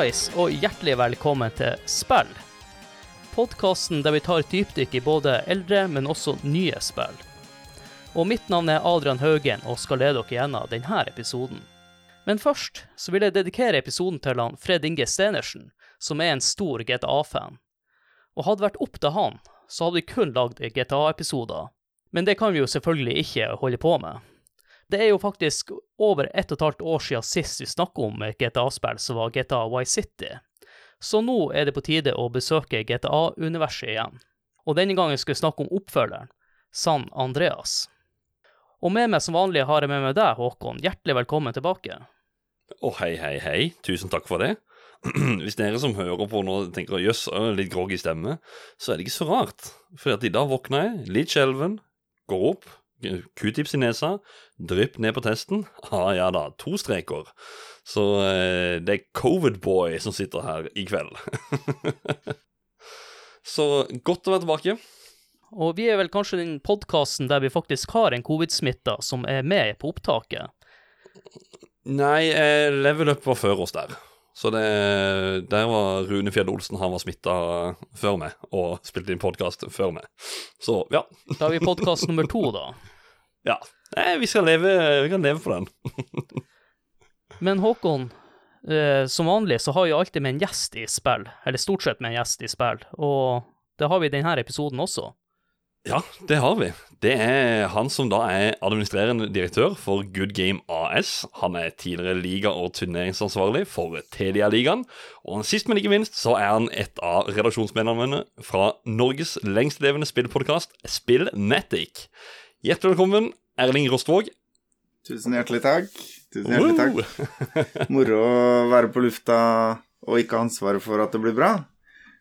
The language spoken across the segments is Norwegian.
Hallais, og hjertelig velkommen til Spill. Podkasten der vi tar et dypdykk i både eldre, men også nye spill. Og mitt navn er Adrian Haugen, og skal lede dere gjennom denne episoden. Men først så vil jeg dedikere episoden til han Fred Inge Stenersen, som er en stor GTA-fan. Og hadde vært opp til han, så hadde vi kun lagd GTA-episoder. Men det kan vi jo selvfølgelig ikke holde på med. Det er jo faktisk over ett og et halvt år siden sist vi snakket om GTA-spill, som var GTA Wye City. Så nå er det på tide å besøke GTA-universet igjen. Og denne gangen skal vi snakke om oppfølgeren, San Andreas. Og med meg som vanlig har jeg med meg deg, Håkon. Hjertelig velkommen tilbake. Å, hei, hei, hei. Tusen takk for det. Hvis dere som hører på nå tenker jøss, litt groggy stemme, så er det ikke så rart. For i dag våkner jeg, litt skjelven, går opp, q-tips i nesa, drypp ned på testen. Ah, ja da, to streker. Så eh, det er Covid-boy som sitter her i kveld. så godt å være tilbake. Og vi er vel kanskje den podkasten der vi faktisk har en covid-smitta som er med på opptaket. Nei, eh, Level Up var før oss der. Så det, der var Rune Fjell Olsen han var smitta før meg, og spilte inn podkast før meg. Så ja. Da har vi podkast nummer to, da. Ja. Nei, vi skal leve, vi kan leve på den. Men Håkon, eh, som vanlig så har vi alltid med en gjest i spill, eller stort sett med en gjest i spill, og det har vi i denne episoden også. Ja, det har vi. Det er han som da er administrerende direktør for Good Game AS. Han er tidligere liga- og turneringsansvarlig for Telia-ligaen. Og sist, men ikke minst, så er han et av redaksjonsmedlemmene fra Norges lengstlevende spillpodkast Spillmatic. Hjertelig velkommen, Erling Rostvåg. Tusen hjertelig takk. Tusen hjertelig takk. Moro å være på lufta og ikke ha ansvaret for at det blir bra.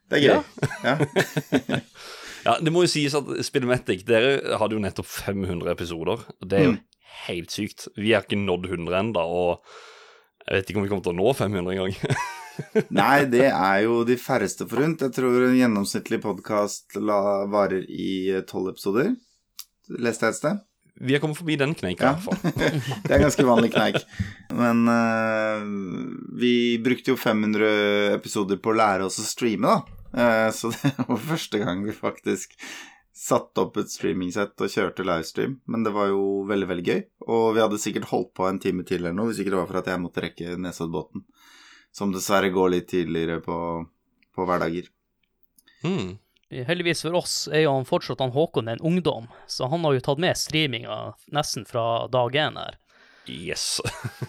Det er gøy. Ja. ja. ja det må jo sies at Spillmatic, dere hadde jo nettopp 500 episoder. Det er jo mm. helt sykt. Vi har ikke nådd 100 ennå, og jeg vet ikke om vi kommer til å nå 500 engang. Nei, det er jo de færreste forunt. Jeg tror en gjennomsnittlig podkast varer i tolv episoder. Leste jeg et sted. Vi har kommet forbi den kneika, i hvert fall. det er ganske vanlig kneik. Men uh, vi brukte jo 500 episoder på å lære oss å streame, da. Uh, så det var første gang vi faktisk satte opp et streamingsett og kjørte livestream. Men det var jo veldig, veldig gøy. Og vi hadde sikkert holdt på en time til eller noe, hvis ikke det var for at jeg måtte rekke Nesoddbåten. Som dessverre går litt tidligere på, på hverdager. Mm. Heldigvis for oss er jo han fortsatt han Håkon en ungdom, så han har jo tatt med streaminga nesten fra dag én her. Yes.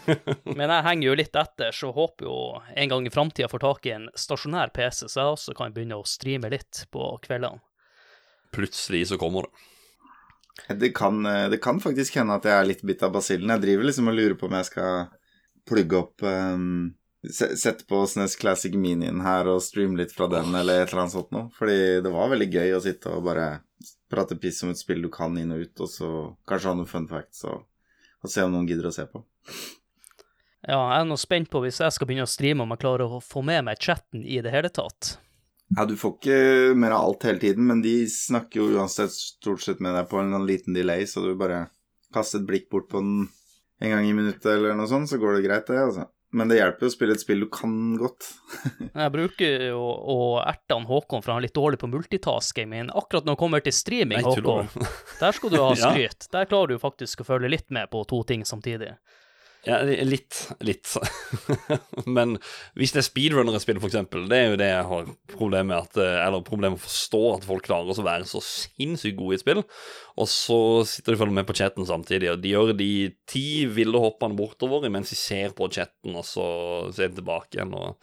Men jeg henger jo litt etter, så håper jo en gang i framtida får tak i en stasjonær PC, så jeg også kan begynne å streame litt på kveldene. Plutselig så kommer det. Det kan, det kan faktisk hende at jeg er litt bitt av basillen. Jeg driver liksom og lurer på om jeg skal plugge opp um sette på SNES Classic Minien her og streame litt fra den, eller et eller annet sånt noe. Fordi det var veldig gøy å sitte og bare prate piss om et spill du kan inn og ut, og så kanskje ha noen fun facts og, og se om noen gidder å se på. Ja, jeg er nå spent på hvis jeg skal begynne å streame, om jeg klarer å få med meg chatten i det hele tatt. Ja, du får ikke mer av alt hele tiden, men de snakker jo uansett stort sett med deg på en liten delay, så du bare kaster et blikk bort på den en gang i minuttet eller noe sånt, så går det greit, det, altså. Men det hjelper jo å spille et spill du kan godt. jeg bruker jo å erte han Håkon, for han er litt dårlig på multitasking. Men akkurat når det kommer til streaming, Håkon, der skal du ha skryt. ja. Der klarer du faktisk å følge litt med på to ting samtidig. Ja, litt. Litt. Men hvis det er speedrunner jeg spiller, f.eks., det er jo det jeg har problem med at, eh, Eller problem med å forstå at folk klarer å være så sinnssykt gode i et spill, og så sitter de og følger med på chatten samtidig, og de gjør de ti ville hoppene bortover mens de ser på chatten, og så ser de tilbake igjen. og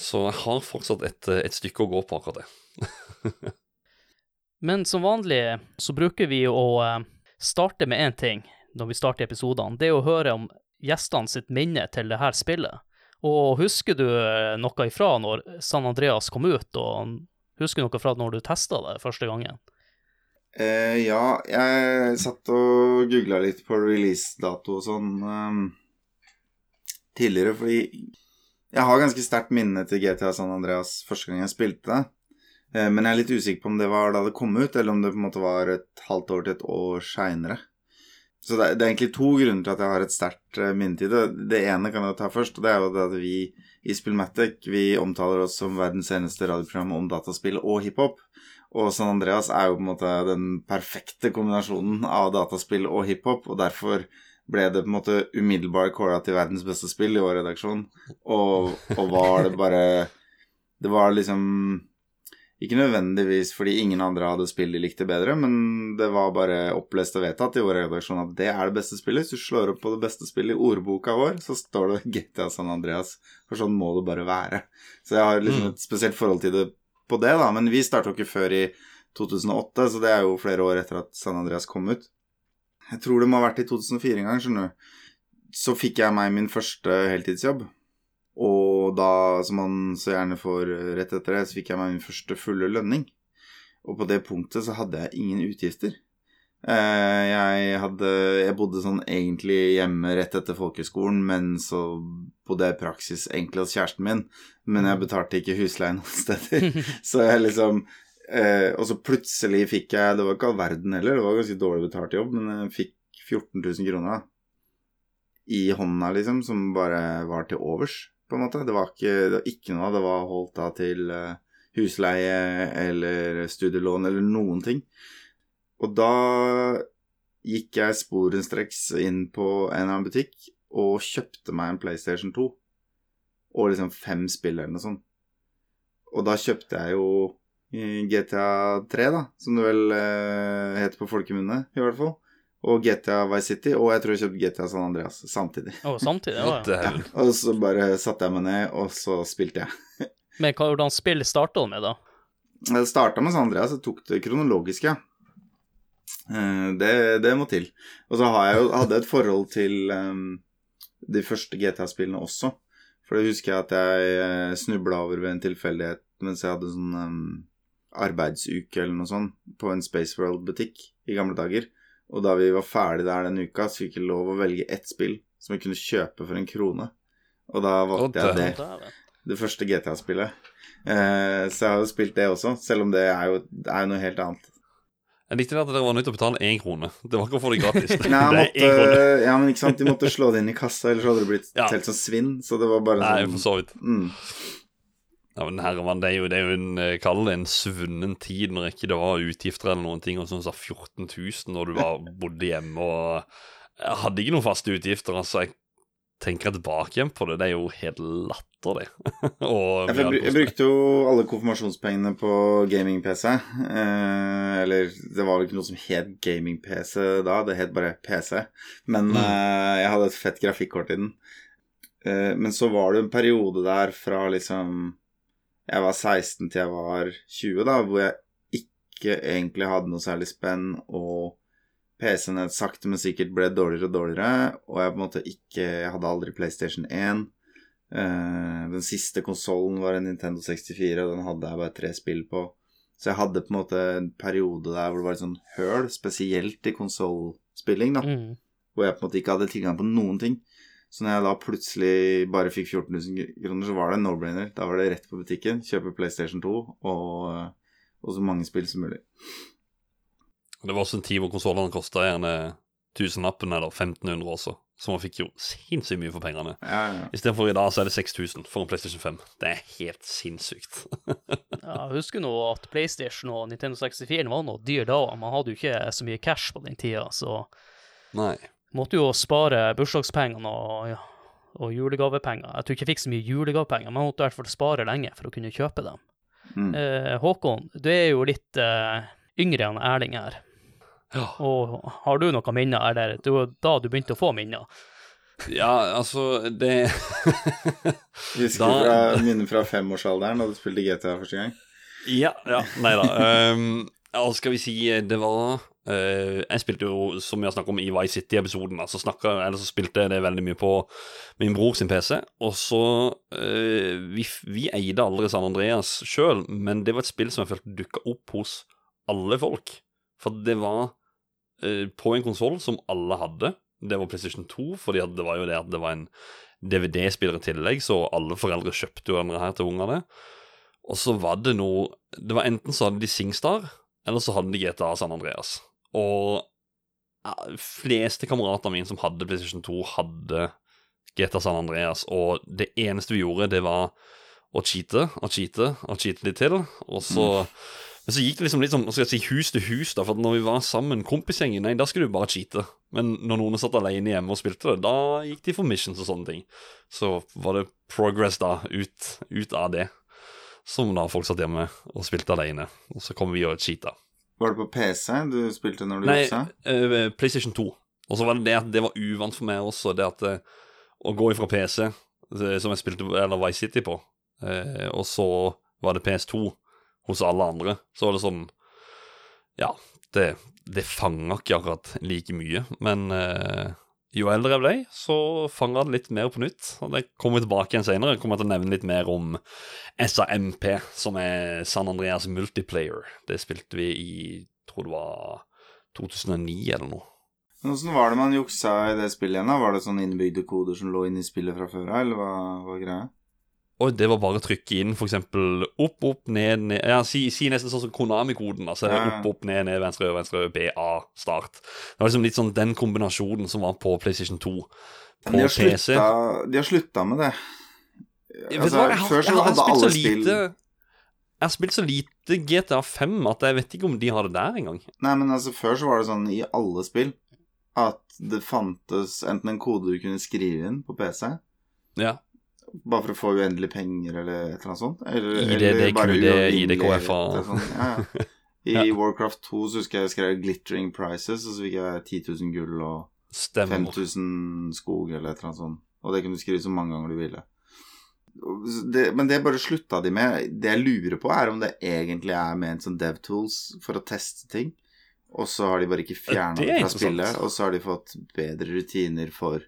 Så jeg har fortsatt et, et stykke å gå på akkurat det. Men som vanlig så bruker vi å eh, starte med én ting når vi starter episodene. Det er å høre om gjestene sitt minne til det her spillet. Og husker du eh, noe ifra når San Andreas kom ut, og husker du noe fra når du testa det første gangen? Uh, ja, jeg satt og googla litt på releasedato og sånn um, tidligere, fordi jeg har ganske sterkt minne til GTA San Andreas første gang jeg spilte det. Uh, men jeg er litt usikker på om det var da det kom ut, eller om det på en måte var et halvt år til et år seinere. Så det er, det er egentlig to grunner til at jeg har et sterkt eh, minne til det. Ene kan jeg ta først, og det er jo det at vi i Spillmatic vi omtaler oss som verdens eneste radioprogram om dataspill og hiphop. Og San Andreas er jo på en måte den perfekte kombinasjonen av dataspill og hiphop, og derfor ble det på en måte umiddelbart kåra til verdens beste spill i vår redaksjon. Og, og var det bare Det var liksom Ikke nødvendigvis fordi ingen andre hadde spill de likte bedre, men det var bare opplest og vedtatt i vår redaksjon at det er det beste spillet. Hvis du slår opp på det beste spillet i ordboka vår, så står det GTA San Andreas. For sånn må det bare være. Så jeg har liksom et spesielt forhold til det på det, da. Men vi starta jo ikke før i 2008, så det er jo flere år etter at San Andreas kom ut. Jeg tror det må ha vært i 2004 en gang, skjønner du. Så fikk jeg meg min første heltidsjobb. Og da, som man så gjerne får rett etter det, så fikk jeg meg min første fulle lønning. Og på det punktet så hadde jeg ingen utgifter. Eh, Jeg, hadde, jeg bodde sånn egentlig hjemme rett etter folkeskolen, men så bodde jeg i praksis egentlig hos kjæresten min. Men jeg betalte ikke husleie noen steder. Så jeg liksom eh, Og så plutselig fikk jeg Det var ikke all verden heller, det var ganske dårlig betalt jobb, men jeg fikk 14 000 kroner da, i hånda, liksom, som bare var til overs, på en måte. Det var ikke, det var ikke noe det var holdt da til eh, husleie eller studielån eller noen ting. Og da gikk jeg sporenstreks inn på en eller annen butikk og kjøpte meg en PlayStation 2. Og liksom fem spill eller noe sånt. Og da kjøpte jeg jo eh, GTA 3, da, som det vel eh, heter på folkemunne, i hvert fall. Og GTA Vice City, og jeg tror jeg kjøpte GTA San Andreas samtidig. Og samtidig, ja. ja. Og så bare satte jeg meg ned, og så spilte jeg. Men hva- hvordan spill starta du med, da? Jeg starta med San Andreas, jeg tok det kronologisk, ja. Eh, Det, det må til. Og så har jeg jo hadde et forhold til um, de første GTA-spillene også. For det husker jeg at jeg snubla over ved en tilfeldighet mens jeg hadde sånn um, arbeidsuke eller noe sånt på en Space World-butikk i gamle dager. Og da vi var ferdig der den uka, så fikk jeg lov å velge ett spill som jeg kunne kjøpe for en krone. Og da valgte jeg det. Det første GTA-spillet. Eh, så jeg har jo spilt det også, selv om det er jo, det er jo noe helt annet. Jeg likte det at dere var nødt til å betale én krone. Det var ikke å få det gratis. Det Nei, jeg er måtte, ja, men ikke sant, De måtte slå det inn i kassa, ellers hadde det blitt Ja. telt som svinn. Så det var bare Nei, sånn for så vidt. mm. Ja, men Herman, det er jo, det er jo en eh, Kall det en svunnen tid når ikke det var utgifter eller noen ting, og sånn sa 14 000 når du var, bodde hjemme og Jeg hadde ikke noen faste utgifter, altså. Jeg tenker tilbake igjen på det, det er jo helt latter, Og Jeg, jeg, jeg brukte jo alle konfirmasjonspengene på gaming-PC. Eh, eller det var vel ikke noe som het gaming-PC da, det het bare PC. Men Mm. eh, jeg hadde et fett grafikkort i den. Eh, men så var det en periode der fra liksom Jeg var 16 til jeg var 20, da, hvor jeg ikke egentlig hadde noe særlig spenn, og PC-en sakte, men sikkert ble dårligere og dårligere, og jeg på en måte ikke Jeg hadde aldri PlayStation 1. Eh, den siste konsollen var en Nintendo 64, og den hadde jeg bare tre spill på. Så jeg hadde på en måte en periode der hvor det var litt sånn høl, spesielt i konsollspilling, da. Mm. Hvor jeg på en måte ikke hadde tilgang på noen ting. Så når jeg da plutselig bare fikk 14 000 kroner, så var det en no-brainer. Da var det rett på butikken, kjøpe PlayStation 2 og, og så mange spill som mulig. Det var også en tid hvor konsollene kosta gjerne tusenlappen eller 1500 også, så man fikk jo sinnssykt mye for pengene. Ja, ja. Istedenfor i dag så er det 6000 for en PlayStation 5. Det er helt sinnssykt. Ja, jeg husker nå at PlayStation og Nintendo 64 var noe dyr da. Man hadde jo ikke så mye cash på den tida, så Nei. Måtte jo spare bursdagspengene og, ja, og julegavepenger. Jeg tror ikke jeg fikk så mye julegavepenger, men jeg måtte i hvert fall spare lenge for å kunne kjøpe dem. Mm. Eh, Håkon, du er jo litt eh, yngre enn Erling her. Ja. Og har du noen minner, eller det var da du begynte å få minner? ja, altså Det Husker Da- fra minnet fra femårsalderen da du spilte GTA første gang? Ja, ja. Nei da. Um, ja, skal vi si det var eh, Jeg spilte jo, som vi har snakket om i Vice City-episoden, så, snakket- eller så spilte jeg det veldig mye på min bror sin PC. Og så uh, vi, vi eide aldri San Andreas sjøl, men det var et spill som jeg følte dukka opp hos alle folk. For det var uh, på en konsoll som alle hadde. Det var PlayStation 2, for det var jo det at det var en DVD-spiller i tillegg, så alle foreldre kjøpte jo denne her til ungene. Og så var det noe Det var enten så hadde de Singstar, eller så hadde de GTA San Andreas. Og ja, fleste kameratene mine som hadde PlayStation 2, hadde GTA San Andreas, og det eneste vi gjorde, det var å cheate og cheate og cheate litt til. Og så Men så gikk det liksom litt sånn, skal jeg si hus til hus, da, for når vi var sammen, kompisgjengen, nei, da skulle du bare cheate. Men når noen satt alene hjemme og spilte det, da gikk de for missions og sånne ting. Så var det progress da, ut, ut av det. Som da folk satt hjemme og spilte alene. Og så kom vi og cheata. Var det på PC du spilte når du Nei, juksa? eh, PlayStation 2. Og så var det det at det var uvant for meg også, det at uh, å gå ifra PC, eh, som jeg spilte eller Vice City på, uh, og så var det PS2 hos alle andre, så var det sånn Ja, det, det fanga ikke akkurat like mye, men eh, jo eldre jeg ble, så fanga det litt mer på nytt. Og det kommer vi tilbake igjen senere. Jeg kommer til å nevne litt mer om SAMP, som er San Andreas Multiplayer. Det spilte vi i tror det var 2009 eller noe. Åssen var det man juksa i det spillet igjen? da? Var det sånne innebygde koder som lå inne i spillet fra før av, eller hva var greia? Og det var bare å trykke inn eksempel opp, opp, ned, ned Ja, si, si nesten sånn som Konami-koden. Altså Ja, opp, opp, ned, ned, venstre, venstre, ø, B, A, start. Det var liksom litt sånn den kombinasjonen som var på PlayStation 2. På de har PC. slutta, de har slutta med det. Altså, hva, jeg før så jeg hadde så alle spill lite Jeg har spilt så lite GTA 5 at jeg vet ikke om de har det der engang. Nei, men altså, før så var det sånn i alle spill at det fantes enten en kode du kunne skrive inn på PC, Ja. Bare for å få uendelig penger eller et eller annet sånt. Eller, ID, eller bare og Sånn. Ja, ja. I Ja. Warcraft 2 så husker jeg jeg skrev 'glittering prices', og så fikk jeg 10 000 gull og Stemmer. 5000 skog eller et eller annet sånt. Og det kunne du skrive så mange ganger du ville. Det, men det bare slutta de med. Det jeg lurer på, er om det egentlig er ment som DevTools for å teste ting. Og så har de bare ikke fjerna det det, fra spillet. Og så har de fått bedre rutiner for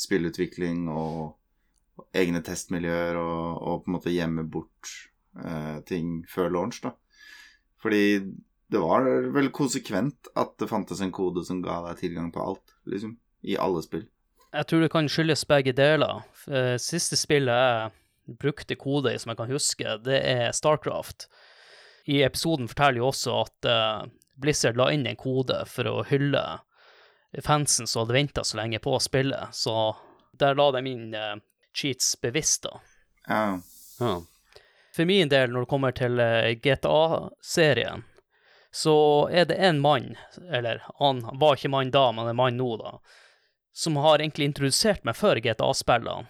spillutvikling og egne testmiljøer og, og på en måte gjemme bort eh, ting før launch, da. Fordi det var vel konsekvent at det fantes en kode som ga deg tilgang på alt, liksom. I alle spill. Jeg tror det kan skyldes begge deler. Eh, Siste spillet jeg brukte kode i, som jeg kan huske, det er Starcraft. I episoden forteller jo også at eh, Blizzard la inn en kode for å hylle fansen som hadde venta så lenge på spillet, så der la de inn eh, cheats bevisst, da. Ja. Ja. For min del, når det kommer til eh, GTA-serien, så er det en mann, eller han var ikke mann da, men er mann nå, da, som har egentlig introdusert meg for GTA-spillene.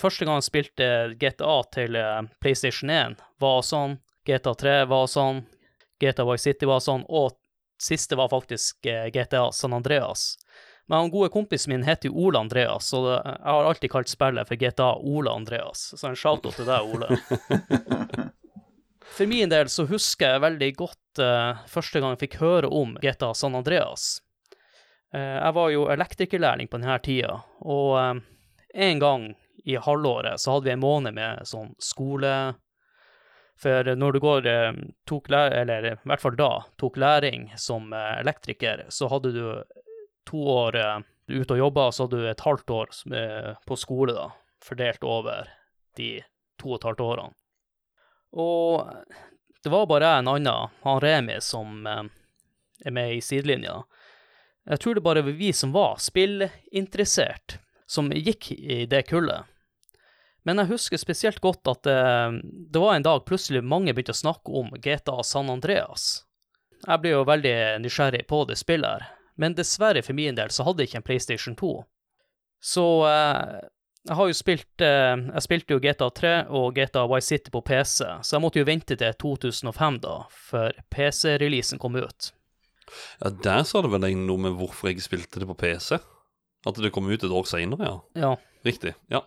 Første gang jeg spilte GTA til eh, PlayStation 1, var sånn, GTA 3 var sånn, GTA Vice City var sånn, og siste var faktisk eh, GTA San Andreas. Men han gode kompisen min heter jo Ole Andreas, og jeg har alltid kalt spillet for GTA Ole Andreas. Så en shout-out til deg, Ole. For min del så husker jeg veldig godt uh, første gang jeg fikk høre om GTA San Andreas. Uh, jeg var jo elektrikerlærling på denne tida, og uh, en gang i halvåret så hadde vi en måned med sånn skole... For når du går, tok læring, eller i hvert fall da, tok læring som elektriker, så hadde du to år eh, ute og jobba, så hadde du et halvt år eh, på skole, da, fordelt over de to og et halvt årene. Og det var bare jeg en annen, han Remi, som eh, er med i sidelinja. Jeg tror det bare var vi som var spillinteressert, som gikk i det kullet. Men jeg husker spesielt godt at det, det var en dag plutselig mange begynte å snakke om GTA San Andreas. Jeg ble jo veldig nysgjerrig på det spillet her, men dessverre for min del så hadde jeg ikke en PlayStation 2. Så eh, jeg har jo spilt eh, Jeg spilte jo GTA 3 og GTA Vice City på PC, så jeg måtte jo vente til 2005 da, før PC-releasen kom ut. ja, der sa det vel noe med hvorfor jeg spilte det på PC. At det kom ut et år seinere, ja. Ja. Riktig. Ja.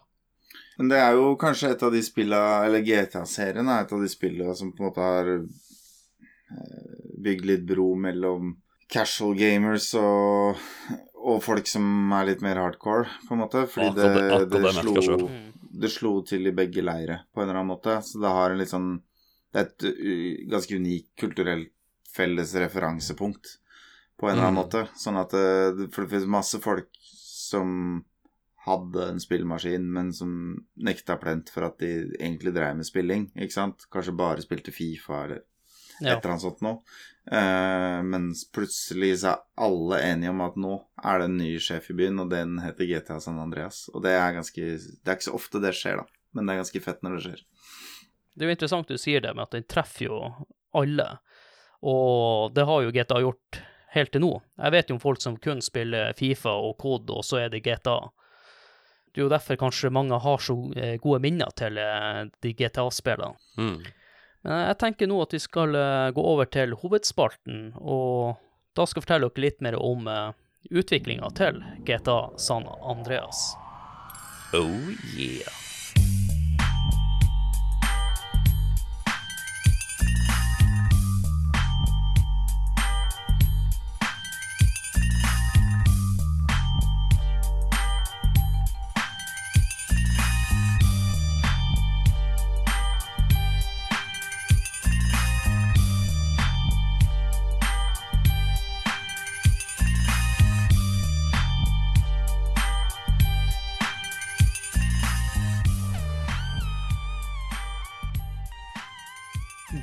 Men det er jo kanskje et av de spilla Eller GTA-serien er et av de spilla som på en måte har eh, bygd litt bro mellom casual gamers og, og folk som er litt mer hardcore, på en måte. Fordi det- det, det, slo. Det slo til i begge leire på en eller annen måte. Så det har en litt sånn Det er et ganske unikt kulturelt felles referansepunkt på en eller annen Mm. måte. Sånn at eh, det, For det finnes masse folk som hadde en spillmaskin, men som nekta plent for at de egentlig dreiv med spilling. Ikke sant? Kanskje bare spilte Fifa eller Ja. et eller annet sånt noe. Uh, mens plutselig så er alle enige om at nå er det en ny sjef i byen, og den heter GTA San Andreas. Og det er ganske Det er ikke så ofte det skjer, da, men det er ganske fett når det skjer. Det er jo interessant du sier det med at den treffer jo alle, og det har jo GTA gjort helt til nå. Jeg vet jo om folk som kun spiller Fifa og Code, og så er det GTA. Det er jo derfor kanskje mange har så eh, gode minner til eh, de GTA-spillene. Mm. Men jeg tenker nå at vi skal eh, gå over til hovedspalten, og da skal jeg fortelle dere litt mer om utviklinga til GTA San Andreas. Oh yeah.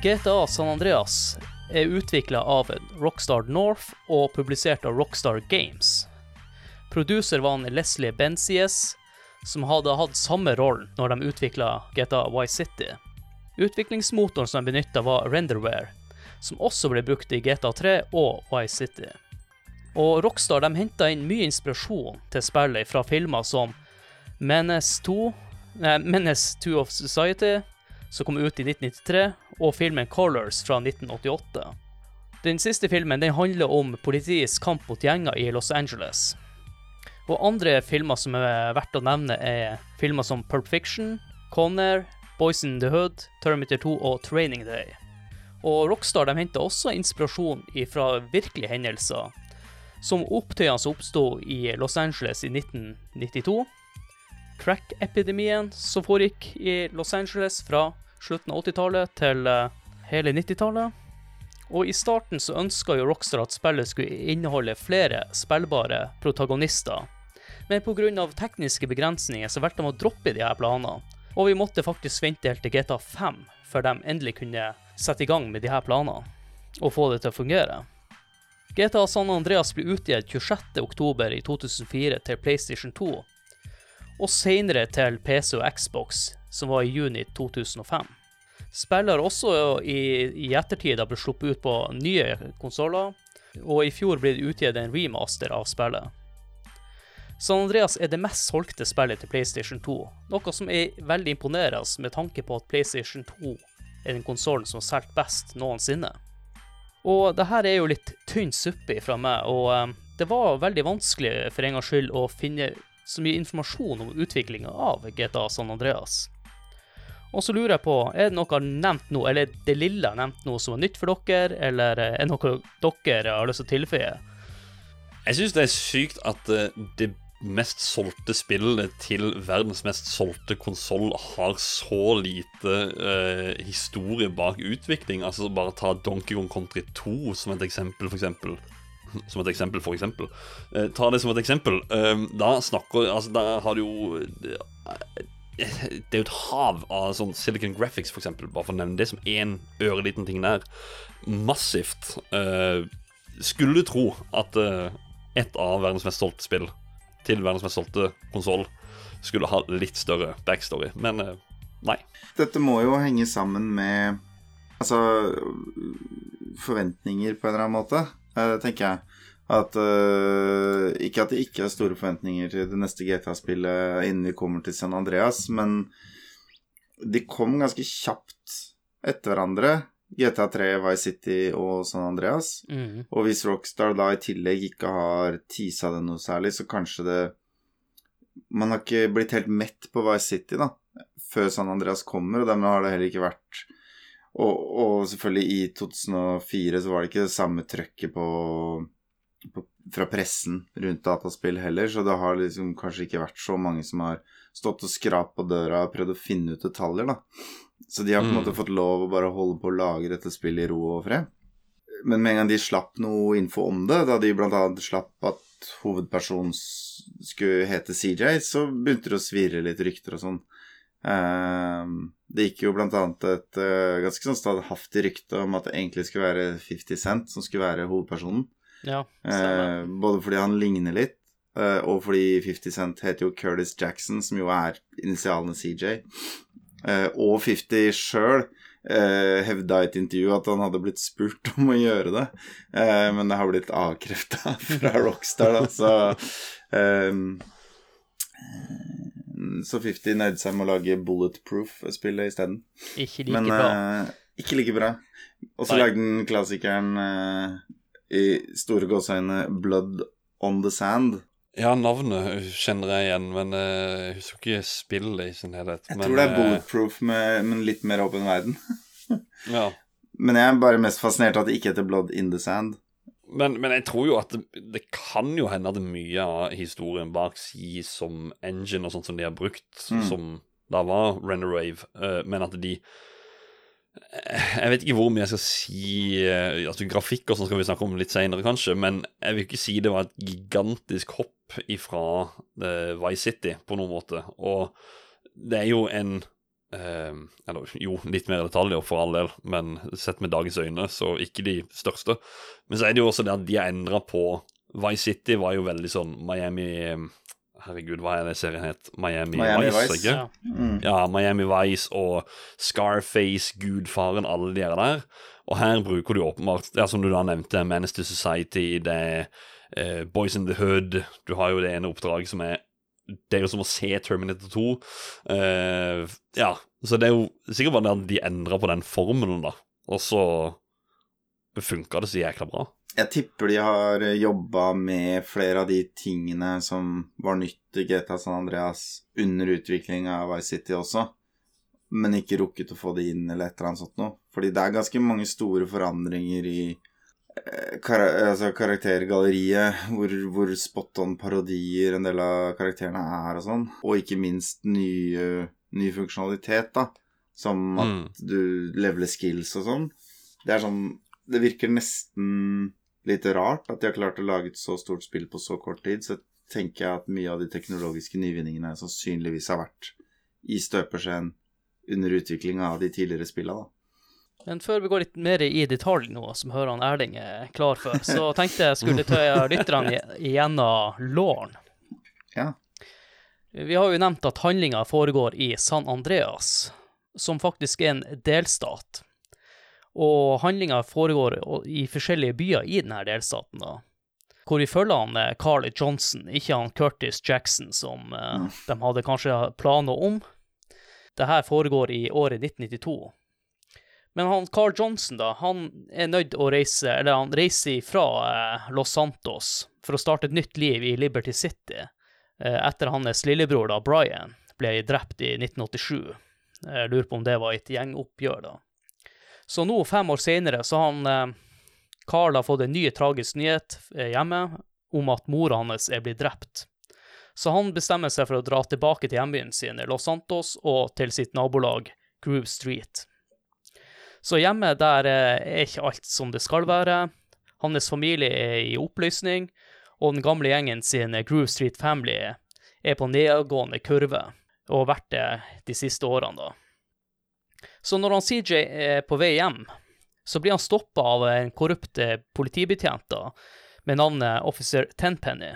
GTA San Andreas er utvikla av Rockstar North og publisert av Rockstar Games. Producer var en Leslie Benzies, som hadde hatt samme rollen når de utvikla GTA Y City. Utviklingsmotoren som de benytta, var Renderware, som også ble brukt i GTA 3 og Y City. Og Rockstar de henta inn mye inspirasjon til spillet fra filmer som Menace 2, nei, Menace 2 of Society, som kom ut i 1993, og filmen Colors fra 1988. Den siste filmen den handler om politiets kamp mot gjenger i Los Angeles. Og andre filmer som er verdt å nevne, er filmer som Pulp Fiction, Conner, Boys in the Hood, Terminator 2 og Training Day. Og Rockstar de henta også inspirasjon fra virkelige hendelser, som opptøyene som oppsto i Los Angeles i 1992, crack-epidemien som foregikk i Los Angeles fra slutten av 80-tallet til uh, hele 90-tallet. Og i starten så ønska jo Rockstar at spillet skulle inneholde flere spillbare protagonister. Men pga. tekniske begrensninger så valgte de å droppe de her planene. Og vi måtte faktisk vente helt til GTA 5 før de endelig kunne sette i gang med de her planene og få det til å fungere. GTA San Andreas ble utgitt 26.10. i 2004 til PlayStation 2, og senere til PC og Xbox, som var i juni 2005. Spillet har også i, i ettertid blitt sluppet ut på nye konsoller, og i fjor ble det utgitt en remaster av spillet. San Andreas er det mest solgte spillet til PlayStation 2, noe som er veldig imponerende med tanke på at PlayStation 2 er den konsollen som har solgt best noensinne. Og det her er jo litt tynn suppe fra meg, og um, det var veldig vanskelig for en gangs skyld å finne så mye informasjon om utviklinga av GTA San Andreas. Og så lurer jeg på, er det noe nevnt nå, eller det lille nevnt noe som er nytt for dere, eller er det noe dere har lyst til å tilføye? Jeg syns det er sykt at uh, det mest solgte spillet til verdens mest solgte konsoll har så lite uh, historie bak utvikling. Altså Bare ta Donkey Kong Country 2 som et eksempel, for eksempel. Som et eksempel, for eksempel. Uh, ta det som et eksempel. Uh, da snakker Altså, da har du jo det er jo et hav av sånn Silicon Graphics, for eksempel, bare for å nevne det som én øreliten ting der. Massivt. skulle du tro at et av verdens mest solgte spill til verdens mest solgte konsoll skulle ha litt større backstory, men uh, nei. Dette må jo henge sammen med altså forventninger på en eller annen måte, uh, tenker jeg. At uh, Ikke at det ikke er store forventninger til det neste GTA-spillet innen vi kommer til San Andreas, men de kom ganske kjapt etter hverandre. GTA3, Vice City og San Andreas. Mm. Og hvis Rockstar da i tillegg ikke har tisa det noe særlig, så kanskje det Man har ikke blitt helt mett på Vice City, da, før San Andreas kommer, og dermed har det heller ikke vært Og, og selvfølgelig i 2004 så var det ikke det samme trøkket på fra pressen rundt dataspill heller, så det har liksom kanskje ikke vært så mange som har stått og skrapt på døra og prøvd å finne ut detaljer, da. Så de har på en Mm. måte fått lov å bare holde på å lage dette spillet i ro og fred. Men med en gang de slapp noe info om det, da de bl.a. slapp at hovedpersonen skulle hete CJ, så begynte det å svirre litt rykter og sånn. Eh, det gikk jo annet et eh, ganske sånn standhaftig rykte om at det egentlig skulle være 50 Cent som skulle være hovedpersonen. Ja, Eh, både fordi han ligner litt, eh, og fordi 50 Cent heter jo Curtis Jackson, som jo er initialene CJ. Eh, og 50 sjøl eh, hevda i et intervju at han hadde blitt spurt om å gjøre det, eh, men det har blitt avkrefta fra Rockstar, da, så ehm, eh, Så 50 nøyde seg med å lage Bulletproof-spillet isteden. Ikke like Men bra. eh, ikke like bra. Og så lagde den klassikeren eh, i store gåseøyne Blood on the Sand. Ja, navnet kjenner jeg igjen, men eh, jeg husker ikke spillet i sin helhet. Jeg men, tror det er eh, Bulletproof, med, men litt mer åpen verden. Ja. Men jeg er bare mest fascinert av at det ikke heter Blood in the Sand. Men, men jeg tror jo at det, det kan jo hende at mye av historien bak si som engine og sånt som de har brukt, Mm. som da var Renderwave, uh, men at de eh, Jeg vet ikke hvor mye jeg skal si eh, altså Grafikk og sånn skal vi snakke om litt seinere, kanskje, men jeg vil ikke si det var et gigantisk hopp ifra uh, Vice City på noen måte. Og det er jo en eh, Eller jo, litt mer detaljer for all del, men sett med dagens øyne, så ikke de største. Men så er det jo også det at de har endra på Vice City var jo veldig sånn Miami Herregud, hva er det serien het? Miami, Miami Vice, Vice, ikke? Ja. Mm. Ja, Miami Vice og Scarface, Gudfaren, alle de der. Og her bruker du åpenbart, ja, som du da nevnte, Menace to Society, det er eh, Boys in the Hood Du har jo det ene oppdraget som er Det er jo som å se Terminator 2. Eh, ja, så det er jo sikkert bare det at de endra på den formelen, da. Og så funka det så jækla bra. Jeg tipper de har jobba med flere av de tingene som var nytt i GTA San Andreas under utviklinga av Vice City også, men ikke rukket å få det inn eller et eller annet sånt noe. Fordi det er ganske mange store forandringer i eh, kar altså karaktergalleriet, hvor, hvor spot on parodier en del av karakterene er og sånn, og ikke minst nye, ny funksjonalitet, da, som at Mm. du leveler skills og sånn. Det er sånn Det virker nesten litt rart at de har klart å lage et så stort spill på så kort tid. Så tenker jeg at mye av de teknologiske nyvinningene sannsynligvis har vært i støpeskjeen under utviklinga av de tidligere spilla. Men før vi går litt mer i detalj nå, som hører han Erling er klar for, så tenkte jeg skulle tøye lytterne igjennom Lorn. Ja. Vi har jo nevnt at handlinga foregår i San Andreas, som faktisk er en delstat. Og handlinga foregår i forskjellige byer i denne delstaten, da. Hvor vi følger han eh, Carl Johnson, ikke han Curtis Jackson, som eh, Mm. de hadde kanskje planer om. Det her foregår i året 1992. Men han Carl Johnson, da, han er nødt å reise, eller han reiser fra eh, Los Santos for å starte et nytt liv i Liberty City, eh, etter hans lillebror, da, Brian, ble drept i 1987. Jeg lurer på om det var et gjengoppgjør, da. Så nå, fem år senere, så har han eh, Carl har fått en ny tragisk nyhet eh, hjemme om at mora hans er blitt drept. Så han bestemmer seg for å dra tilbake til hjembyen sin, i Los Santos, og til sitt nabolag Groove Street. Så hjemme der eh, er ikke alt som det skal være. Hans familie er i oppløsning, og den gamle gjengen sin Groove Street Family er på nedadgående kurve, og har vært det de siste årene, da. Så når han CJ er på vei hjem, så blir han stoppa av en korrupt politibetjent da, med navnet officer Tenpenny.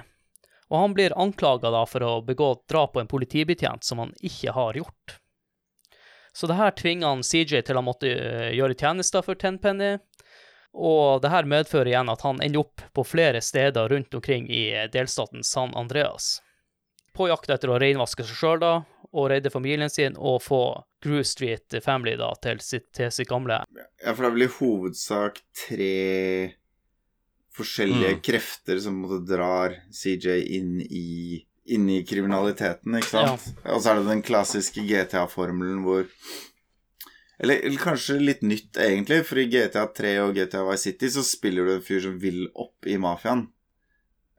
Og han blir anklaga for å begå drap på en politibetjent som han ikke har gjort. Så det her tvinger han CJ til å måtte eh, gjøre tjenester for Tenpenny, og det her medfører igjen at han ender opp på flere steder rundt omkring i eh, delstaten San Andreas. På jakt etter å reinvaske seg sjøl, og redde familien sin, og få Groove Street Family da til sitt, til sitt gamle Ja, for det er vel i hovedsak tre forskjellige Mm. krefter som på en måte drar CJ inn i, inn i kriminaliteten, ikke sant? Og så er det den klassiske GTA-formelen hvor eller, eller kanskje litt nytt, egentlig, for i GTA 3 og GTA Vice City så spiller du en fyr som vil opp i mafiaen.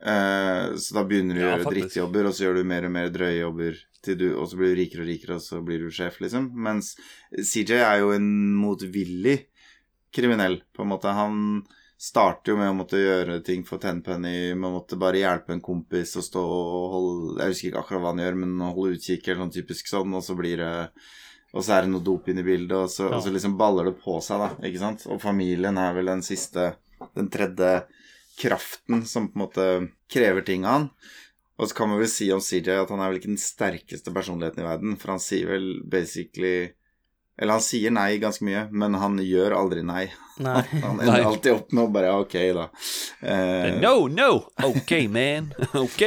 Eh, så da begynner du å Ja, gjøre faktisk. drittjobber, og så gjør du mer og mer drøye jobber, du, og så blir du rikere og rikere, og så blir du sjef, liksom. Mens CJ er jo en motvillig kriminell, på en måte. Han starter jo med å måtte gjøre ting for Tenpenny, med å måtte bare hjelpe en kompis og stå og holde Jeg husker ikke akkurat hva han gjør, men holde utkikk eller sånn typisk sånn, og så blir det og så er det noe dop inne i bildet, og så, Ja. og så liksom baller det på seg, da. Ikke sant? Og familien er vel den siste Den tredje kraften som på en måte krever ting av han. Og så kan man vel si om CJ at han er vel ikke den sterkeste personligheten i verden, for han sier vel basically Eller han sier nei ganske mye, men han gjør aldri nei. Nei. Han Nei. alltid opp med å bare ok, da. Uh... No, no! OK, man. OK.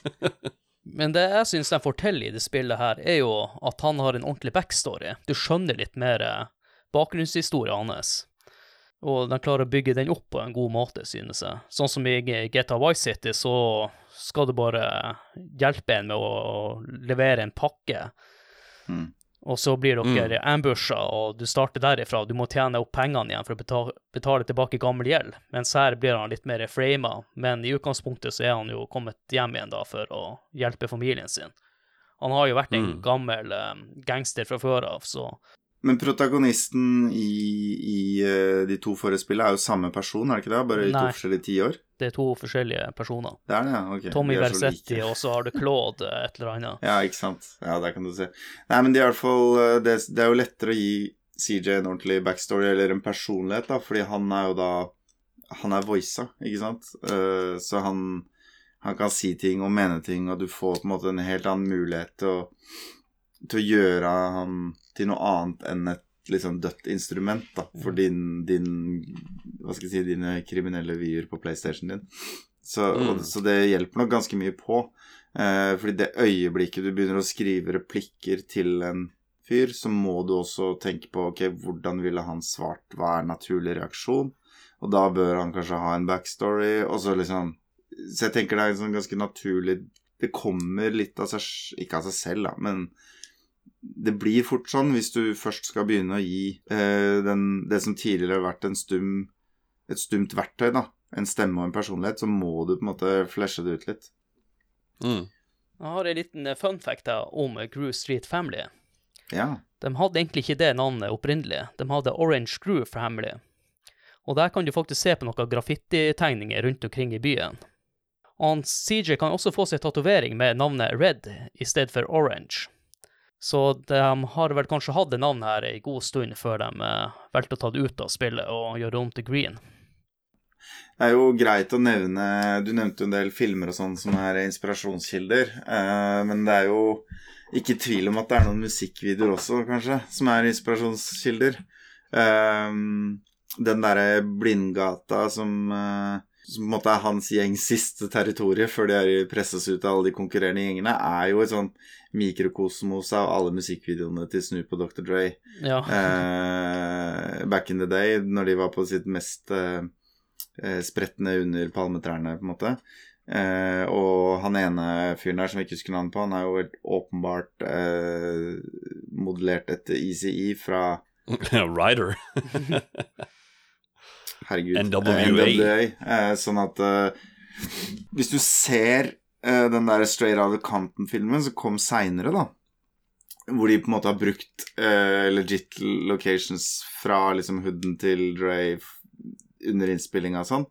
Men det jeg syns de forteller i det spillet her, er jo at han har en ordentlig backstory. Du skjønner litt mer eh, bakgrunnshistorien hans. Og de klarer å bygge den opp på en god måte, synes jeg. Sånn som i GTA Vice City, så skal du bare hjelpe en med å levere en pakke. Mm. Og så blir dere ambusha, og du starter derifra. Du må tjene opp pengene igjen for å betale, betale tilbake gammel gjeld. Mens her blir han litt mer frama, men i utgangspunktet så er han jo kommet hjem igjen da for å hjelpe familien sin. Han har jo vært en Mm. gammel um, gangster fra før av, så Men protagonisten i, i eh, de to forrige spillene er jo samme person, er det ikke det? Bare i to forskjellige tiår? det er to forskjellige personer. Det er det, ja. Ok. Tommy De er Versetti, like. og så har du Claude eh, et eller annet. Ja, ikke sant. Ja, der kan du se. Nei, men det er i hvert fall eh, det, det er jo lettere å gi CJ en ordentlig backstory, eller en personlighet, da, fordi han er jo da Han er voisa, ikke sant? Uh, så han, han kan si ting og mene ting, og du får på en måte en helt annen mulighet til å, til å gjøre han til noe annet enn et liksom dødt instrument, da, for din, din Hva skal jeg si, dine kriminelle vyer på PlayStation din. Så, og, Mm. så det hjelper nok ganske mye på. Eh, fordi det øyeblikket du begynner å skrive replikker til en fyr, så må du også tenke på ok, hvordan ville han svart, hva er naturlig reaksjon? Og da bør han kanskje ha en backstory, og så liksom Så jeg tenker det er en sånn ganske naturlig Det kommer litt av seg Ikke av seg selv, da, men det blir fort sånn hvis du først skal begynne å gi eh, den, det som tidligere har vært en stum, et stumt verktøy, da, en stemme og en personlighet, så må du på en måte flashe det ut litt. Mm. Jeg har en liten eh, fun fact da, om Groove Street Family. Ja. De hadde egentlig ikke det navnet opprinnelig. De hadde Orange Groove Family. Og der kan du faktisk se på noen graffititegninger rundt omkring i byen. Og CJ kan også få seg tatovering med navnet Red i stedet for Orange. Så de har vel kanskje hatt det navnet her en god stund før de eh, valgte å ta det ut av spillet og gjøre det om til Green. Det er jo greit å nevne Du nevnte en del filmer og sånn som er inspirasjonskilder. Eh, men det er jo ikke tvil om at det er noen musikkvideoer også, kanskje, som er inspirasjonskilder. Eh, den derre Blindgata som, eh, som på en måte er hans gjengs siste territorium før de presses ut av alle de konkurrerende gjengene, er jo et sånn mikrokosmos av alle musikkvideoene til Snoop og Dr. Dre. Ja. Eh, back in the day, når de var på sitt mest eh, spretne under palmetrærne, på en måte. Eh, og han ene fyren der som jeg ikke husker navnet på, han er jo helt åpenbart eh, modellert etter ECE fra Ryder. Herregud. NWA. eh, NWA. Eh, sånn at eh, Hvis du ser eh, den der Straight Out of Compton-filmen som kom seinere, da hvor de på en måte har brukt uh, legit locations fra liksom hooden til Dre under innspillinga og sånn,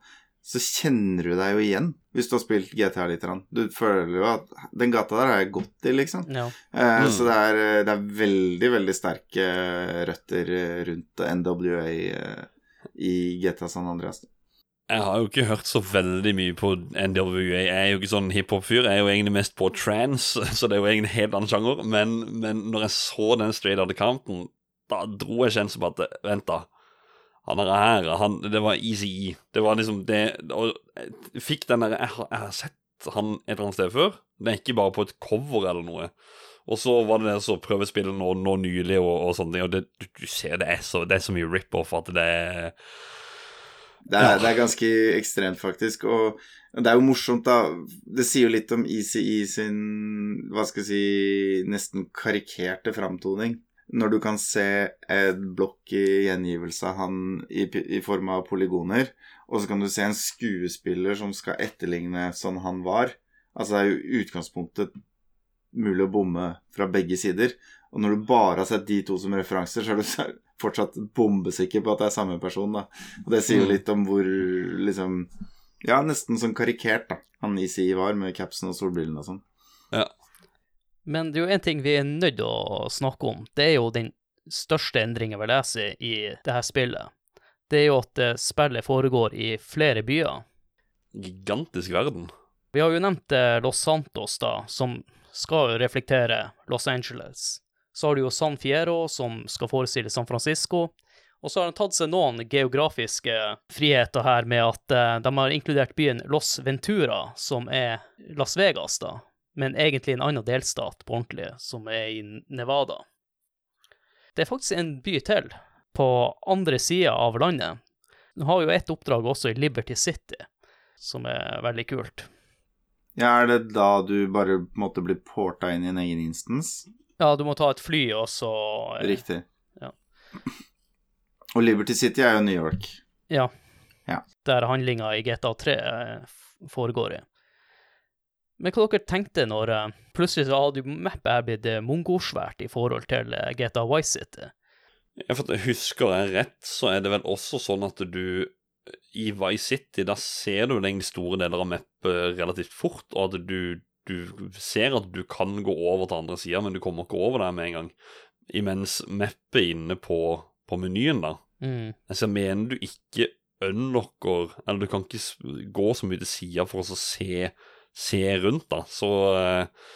så kjenner du deg jo igjen hvis du har spilt GTA litt. Du føler jo at den gata der har jeg gått i, liksom. ja. Eh, Mm. Så det er, eh, det er veldig, veldig sterke eh, røtter eh, rundt NWA eh, i GTA San Andreas. Jeg har jo ikke hørt så veldig mye på NWA. Jeg er jo ikke sånn hiphop-fyr. Jeg er jo egentlig mest på trance, så det er jo egentlig en helt annen sjanger. Men, men når jeg så den Straight Outta Counten, da dro jeg kjensel på at Vent, da. Han er her, han, det var Easy. Det var liksom det Og jeg fikk den derre jeg, jeg har sett han et eller annet sted før. Det er ikke bare på et cover eller noe. Og så var det det så prøvespillet nå, nå nylig og, og sånne ting, og det, du, du ser det er så, det er så mye rip-off at det er Det er, Ja. det er ganske ekstremt, faktisk. Og det er jo morsomt, da. Det sier jo litt om ECE sin hva skal jeg si nesten karikerte framtoning. Når du kan se et blokk i gjengivelse av han i, i form av polygoner, og så kan du se en skuespiller som skal etterligne sånn han var. Altså det er jo utgangspunktet mulig å bomme fra begge sider. Og når du bare har sett de to som referanser, så er du fortsatt bombesikker på at det er samme person, da. Og det sier jo Mm. litt om hvor liksom Ja, nesten sånn karikert, da, han ECE var, med capsen og solbrillene og sånn. Ja. Men det er jo en ting vi er nødt til å snakke om. Det er jo den største endringen vi leser i det her spillet. Det er jo at eh, spillet foregår i flere byer. Gigantisk verden. Vi har jo nevnt eh, Los Santos, da, som skal jo reflektere Los Angeles. Så har du jo San Fiero, som skal forestille San Francisco. Og så har de tatt seg noen geografiske friheter her med at eh, de har inkludert byen Los Ventura, som er Las Vegas, da, men egentlig en annen delstat på ordentlig, som er i Nevada. Det er faktisk en by til, på andre sida av landet. Den har jo et oppdrag også i Liberty City, som er veldig kult. Ja, er det da du bare på en måte porta inn i en egen instans? Ja, du må ta et fly, og så eh, Riktig. ja. Og Liberty City er jo New York. Ja. Ja. Der handlinga i GTA 3 eh, foregår i. Men hva dere tenkte når eh, plutselig så hadde jo mappet her blitt mongosvært i forhold til GTA Vice City? Ja, for at jeg Husker jeg rett, så er det vel også sånn at du i Vice City, da ser du den store deler av mappet relativt fort, og at du, du ser at du kan gå over til andre sida, men du kommer ikke over der med en gang. Imens mappet inne på, på menyen, da Mm. Altså, jeg mener du ikke unlocker Eller du kan ikke gå så mye til sida for å se, se rundt, da. Så eh,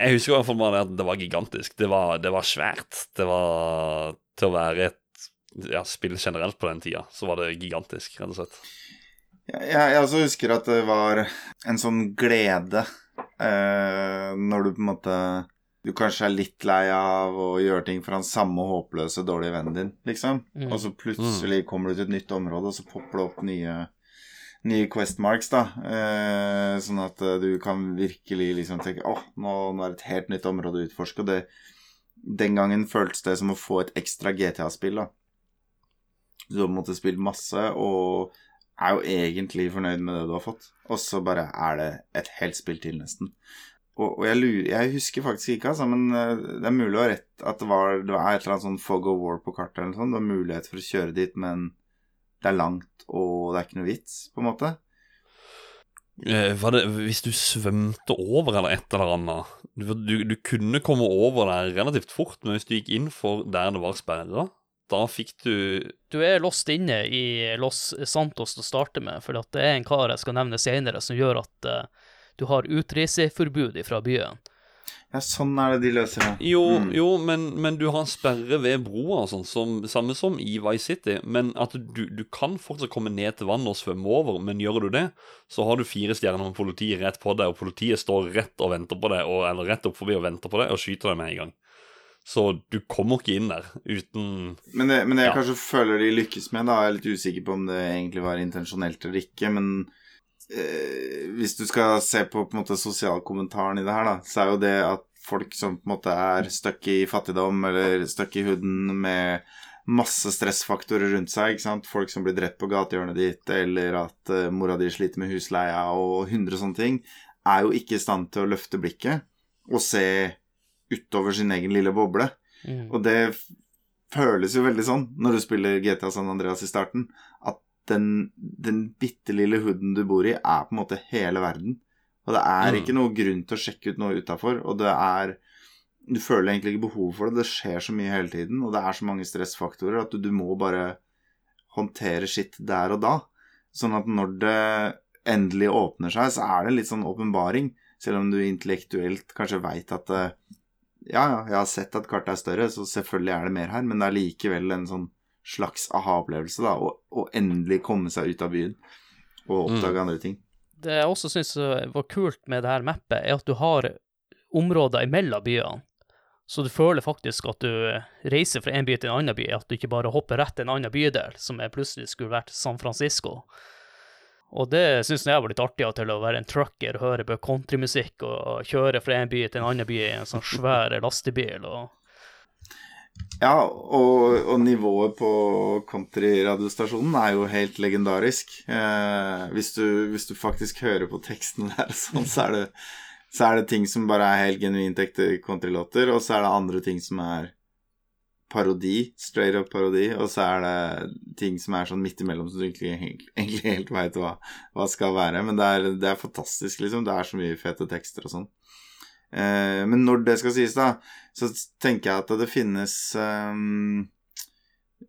Jeg husker i hvert fall bare at det var gigantisk. Det var, det var svært. Det var Til å være et ja, spill generelt på den tida, så var det gigantisk, rett og slett. Jeg, jeg også husker at det var en sånn glede eh, når du på en måte Du kanskje er litt lei av å gjøre ting for han samme håpløse, dårlige vennen din, liksom. Mm. Og så plutselig kommer du til et nytt område, og så popper det opp nye nye quest marks, da. Eh, sånn at eh, du kan virkelig liksom tenke åh, nå, nå er det et helt nytt område å utforske. Og det, den gangen føltes det som å få et ekstra GTA-spill, da. Du har på en måte spilt masse, og er jo egentlig fornøyd med det du har fått. Og så bare er det et helt spill til, nesten. Og, og jeg, lurer, jeg husker faktisk ikke, altså, men eh, det er mulig å ha rett at det var, det er et eller annet sånn fog of war på kartet eller noe sånt. Det var mulighet for å kjøre dit, men det er langt, og det er ikke noe vits, på en måte. Eh, var det hvis du svømte over eller et eller annet du, du, du kunne komme over der relativt fort, men hvis du gikk inn for der det var sperra, da fikk du Du er låst inne i Los Santos til å starte med, for at det er en kar jeg skal nevne senere, som gjør at uh, du har utreiseforbud fra byen. Ja, sånn er det de løser det. Jo, Mm. jo men, men du har en sperre ved broa og sånn, som, samme som i Vice City. Men at du, du kan fortsatt komme ned til vannet og svømme over, men gjør du det, så har du fire stjerner med politiet rett på deg, og politiet står rett og venter på deg, og, eller rett opp forbi og venter på deg, og skyter deg med en gang. Så du kommer ikke inn der uten Men det, men det jeg Ja. kanskje føler de lykkes med, da, jeg er litt usikker på om det egentlig var intensjonelt eller ikke, men eh, hvis du skal se på på en måte sosialkommentaren i det her, da, så er jo det at folk som på en måte er stuck i fattigdom eller stuck i huden med masse stressfaktorer rundt seg, ikke sant, folk som blir drept på gatehjørnet ditt, eller at eh, mora di sliter med husleia og hundre sånne ting, er jo ikke i stand til å løfte blikket og se utover sin egen lille boble. Mm. Og det føles jo veldig sånn når du spiller GTA San Andreas i starten, at den, den bitte lille hooden du bor i, er på en måte hele verden. Og det er Mm. ikke noe grunn til å sjekke ut noe utafor, og det er Du føler egentlig ikke behov for det, det skjer så mye hele tiden, og det er så mange stressfaktorer at du, du må bare håndtere skitt der og da. Sånn at når det endelig åpner seg, så er det litt sånn åpenbaring, selv om du intellektuelt kanskje veit at eh, ja, ja, jeg har sett at kartet er større, så selvfølgelig er det mer her, men det er likevel en sånn slags aha-opplevelse, da, å, å endelig komme seg ut av byen og oppdage andre ting. Det jeg også syns var kult med det her mappet, er at du har områder imellom byene. Så du føler faktisk at du reiser fra en by til en annen by, at du ikke bare hopper rett til en annen bydel, som er plutselig skulle vært San Francisco. Og det syns jeg var litt artig av til å være en trucker, høre på countrymusikk og kjøre fra en by til en annen by i en sånn svær lastebil. og Ja, og, og nivået på countryradiostasjonen er jo helt legendarisk. Eh, hvis, du, hvis du faktisk hører på teksten der, sånn, så er det så er det ting som bare er helt genuint ekte countrylåter, og så er det andre ting som er parodi, straight up parodi, og så er det ting som er sånn midt imellom, som du egentlig, egentlig helt veit hva, hva skal være. Men det er, det er, fantastisk, liksom. Det er så mye fete tekster og sånn. Eh, men når det skal sies, da, så tenker jeg at det finnes um,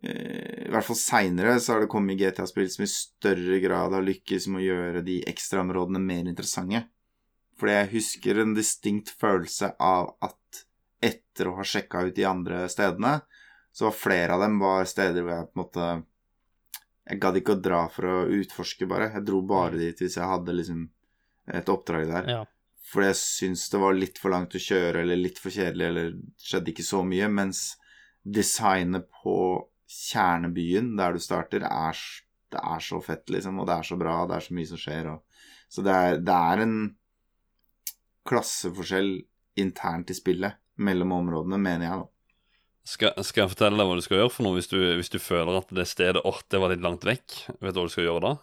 I hvert fall seinere så har det kommet GTA-spill som i større grad har lykkes med å gjøre de ekstraområdene mer interessante. Fordi jeg husker en distinkt følelse av at etter å ha sjekka ut de andre stedene, så var flere av dem var steder hvor jeg på en måte Jeg gadd ikke å dra for å utforske, bare. Jeg dro bare dit hvis jeg hadde liksom et oppdrag der. Ja. Fordi jeg syntes det var litt for langt å kjøre, eller litt for kjedelig, eller skjedde ikke så mye. Mens designet på kjernebyen, der du starter, er, det er så fett, liksom. Og det er så bra, det er så mye som skjer. Og, så det er, det er en klasseforskjell internt i spillet mellom områdene, mener jeg, da. Skal, skal, jeg fortelle deg hva du skal gjøre for noe hvis du, hvis du føler at det stedet åh, det var litt langt vekk? Vet du hva du skal gjøre da?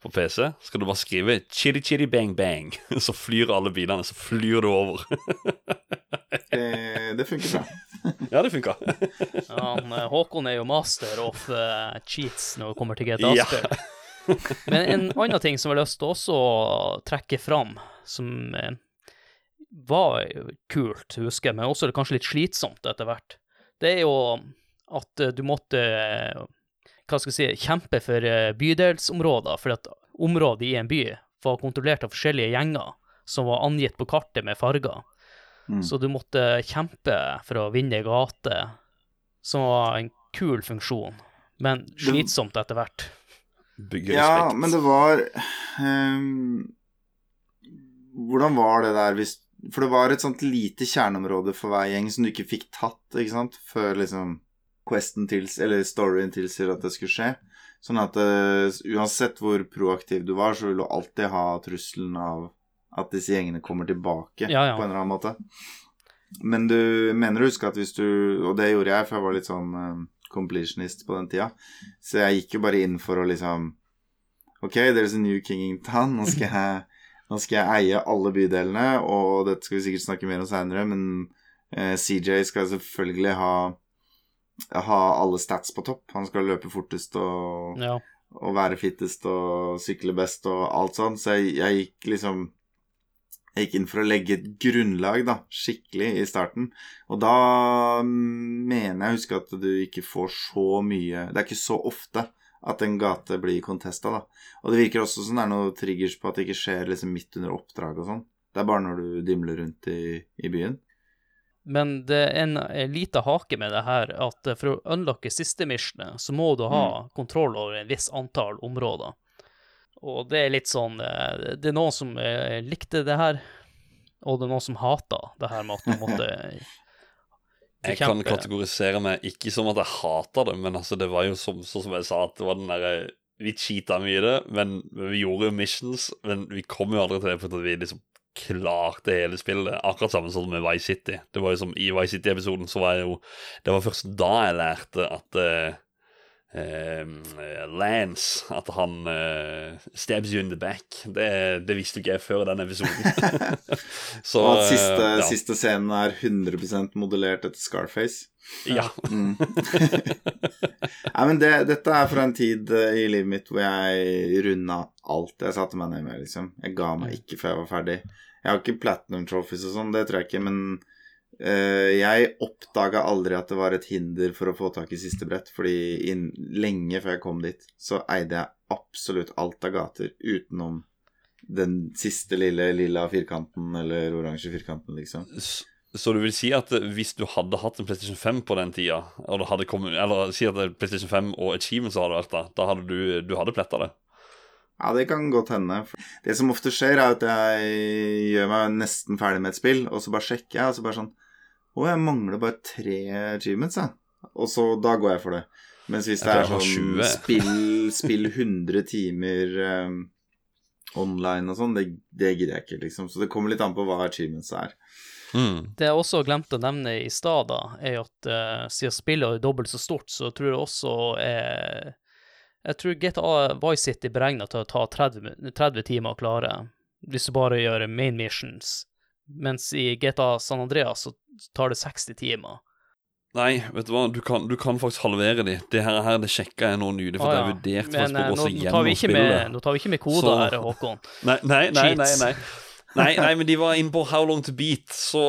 På PC skal du bare skrive 'chitty chitty bang bang', så flyr alle bilene. Så flyr du over. det, det funker bra. ja, det funka. ja, Håkon er jo master of uh, cheats når det kommer til GTA-spill. Ja. Men en annen ting som jeg har lyst til også å trekke fram, som uh, var kult, husker jeg, men også kanskje litt slitsomt etter hvert det er jo at eh, du måtte eh, hva skal jeg si, kjempe for eh, bydelsområder, for at området i en by var kontrollert av forskjellige gjenger som var angitt på kartet med farger. Mm. Så du måtte kjempe for å vinne gate, som var en kul funksjon, men slitsomt etter hvert. Ja, men det var um, Hvordan var det der hvis for det var et sånt lite kjerneområde for hver gjeng som du ikke fikk tatt, ikke sant, før liksom questen tils, eller storyen tilsier at det skulle skje. Sånn at uh, uansett hvor proaktiv du var, så vil du alltid ha trusselen av at disse gjengene kommer tilbake ja, ja. på en eller annen måte. Men du mener å huske at hvis du Og det gjorde jeg, for jeg var litt sånn uh, completionist på den tida. Så jeg gikk jo bare inn for å liksom Ok, there's a new king in town. Nå skal jeg nå skal jeg eie alle bydelene, og dette skal vi sikkert snakke mer om seinere, men eh, CJ skal selvfølgelig ha, ha alle stats på topp. Han skal løpe fortest og, ja. og være fittest og sykle best og alt sånn. Så jeg, jeg, gikk liksom Jeg gikk inn for å legge et grunnlag, da, skikkelig, i starten. Og da mener jeg å huske at du ikke får så mye Det er ikke så ofte at en gate blir contesta, da. Og det virker også som det er noe triggers på at det ikke skjer liksom midt under oppdrag og sånn. Det er bare når du dimler rundt i, i byen. Men det er en, en lita hake med det her, at for å unlocke siste missionet, så må du ha mm. kontroll over en viss antall områder. Og det er litt sånn eh, Det er noen som eh, likte det her, og det er noen som hater det her med at du måtte Jeg kan kategorisere meg ikke som at jeg hater det, men altså det var jo som, som jeg sa, at det var den derre Vi cheata mye i det, men vi gjorde jo missions, men vi kom jo aldri til det fordi vi liksom klarte hele spillet. Akkurat samme som med Vice City. Det var jo som I Vice City-episoden så var jeg jo Det var først da jeg lærte at Uh, Lance, at han uh, stabs you in the back. Det, det visste ikke jeg før den episoden. Så, og at siste, uh, ja. siste, scenen er 100% modellert etter Scarface. Ja. Mm. Nei, men det, dette er fra en tid i livet mitt hvor jeg runda alt jeg satte meg ned med, liksom. Jeg ga meg ikke før jeg var ferdig. Jeg har ikke platinum trophies og sånn, det tror jeg ikke, men jeg oppdaga aldri at det var et hinder for å få tak i siste brett, fordi inn, lenge før jeg kom dit, så eide jeg absolutt alt av gater utenom den siste lille lilla firkanten eller oransje firkanten, liksom. Så, så, du vil si at hvis du hadde hatt en PlayStation 5 på den tida, kommet, eller si at PlayStation 5 og Achievements hadde vært der, da hadde du, du hadde pletta det? Ja, det kan godt hende. Det som ofte skjer, er at jeg gjør meg nesten ferdig med et spill, og så bare sjekker jeg, og så bare sånn å, jeg mangler bare tre achievements, jeg. Og så da går jeg for det. Mens hvis det er sånn spill, spill 100 timer um, online og sånn, det, det gidder jeg ikke, liksom. Så det kommer litt an på hva achievements er. Mm. Det jeg også glemte å nevne i stad, er at uh, siden spillet er dobbelt så stort, så tror jeg også er Jeg tror GTA Vice City beregna til å ta 30, 30 timer å klare, hvis du bare gjør main missions Mens i GTA San Andreas så tar det 60 timer. Nei, vet du hva, du kan, du kan faktisk halvere de. Det her, her det sjekka jeg nå nylig, for det ja. er vurdert Men faktisk på å gå seg gjennom spillet. nå tar vi ikke med koder Så- her, Håkon. Nei, nei, nei, nei, nei. Nei, nei, men de var inne på How Long To Beat, så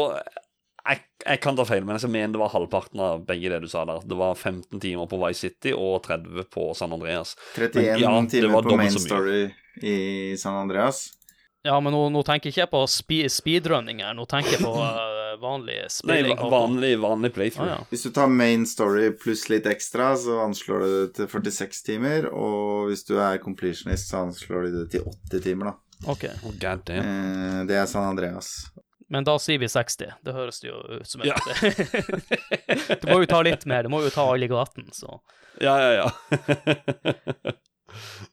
jeg, jeg kan ta feil, men jeg mener det var halvparten av begge det du sa der. Det var 15 timer på Vice City og 30 på San Andreas. 31 Men ja, timer på main story i San Andreas. Ja, men nå, nå tenker ikke jeg på spe speedrunning her, nå tenker jeg på uh, vanlig spilling. Nei, vanlig, vanlig playthrough. Ah, ja. Hvis du tar main story pluss litt ekstra, så anslår du det til 46 timer. Og hvis du er completionist, så anslår de det til 80 timer, da. Ok, Oh, God damn. Eh, det er San Andreas. men da sier vi 60. Det høres jo ut som et Ja. Du må jo ta litt mer, du må jo ta alle gaten, så. Ja, ja, ja.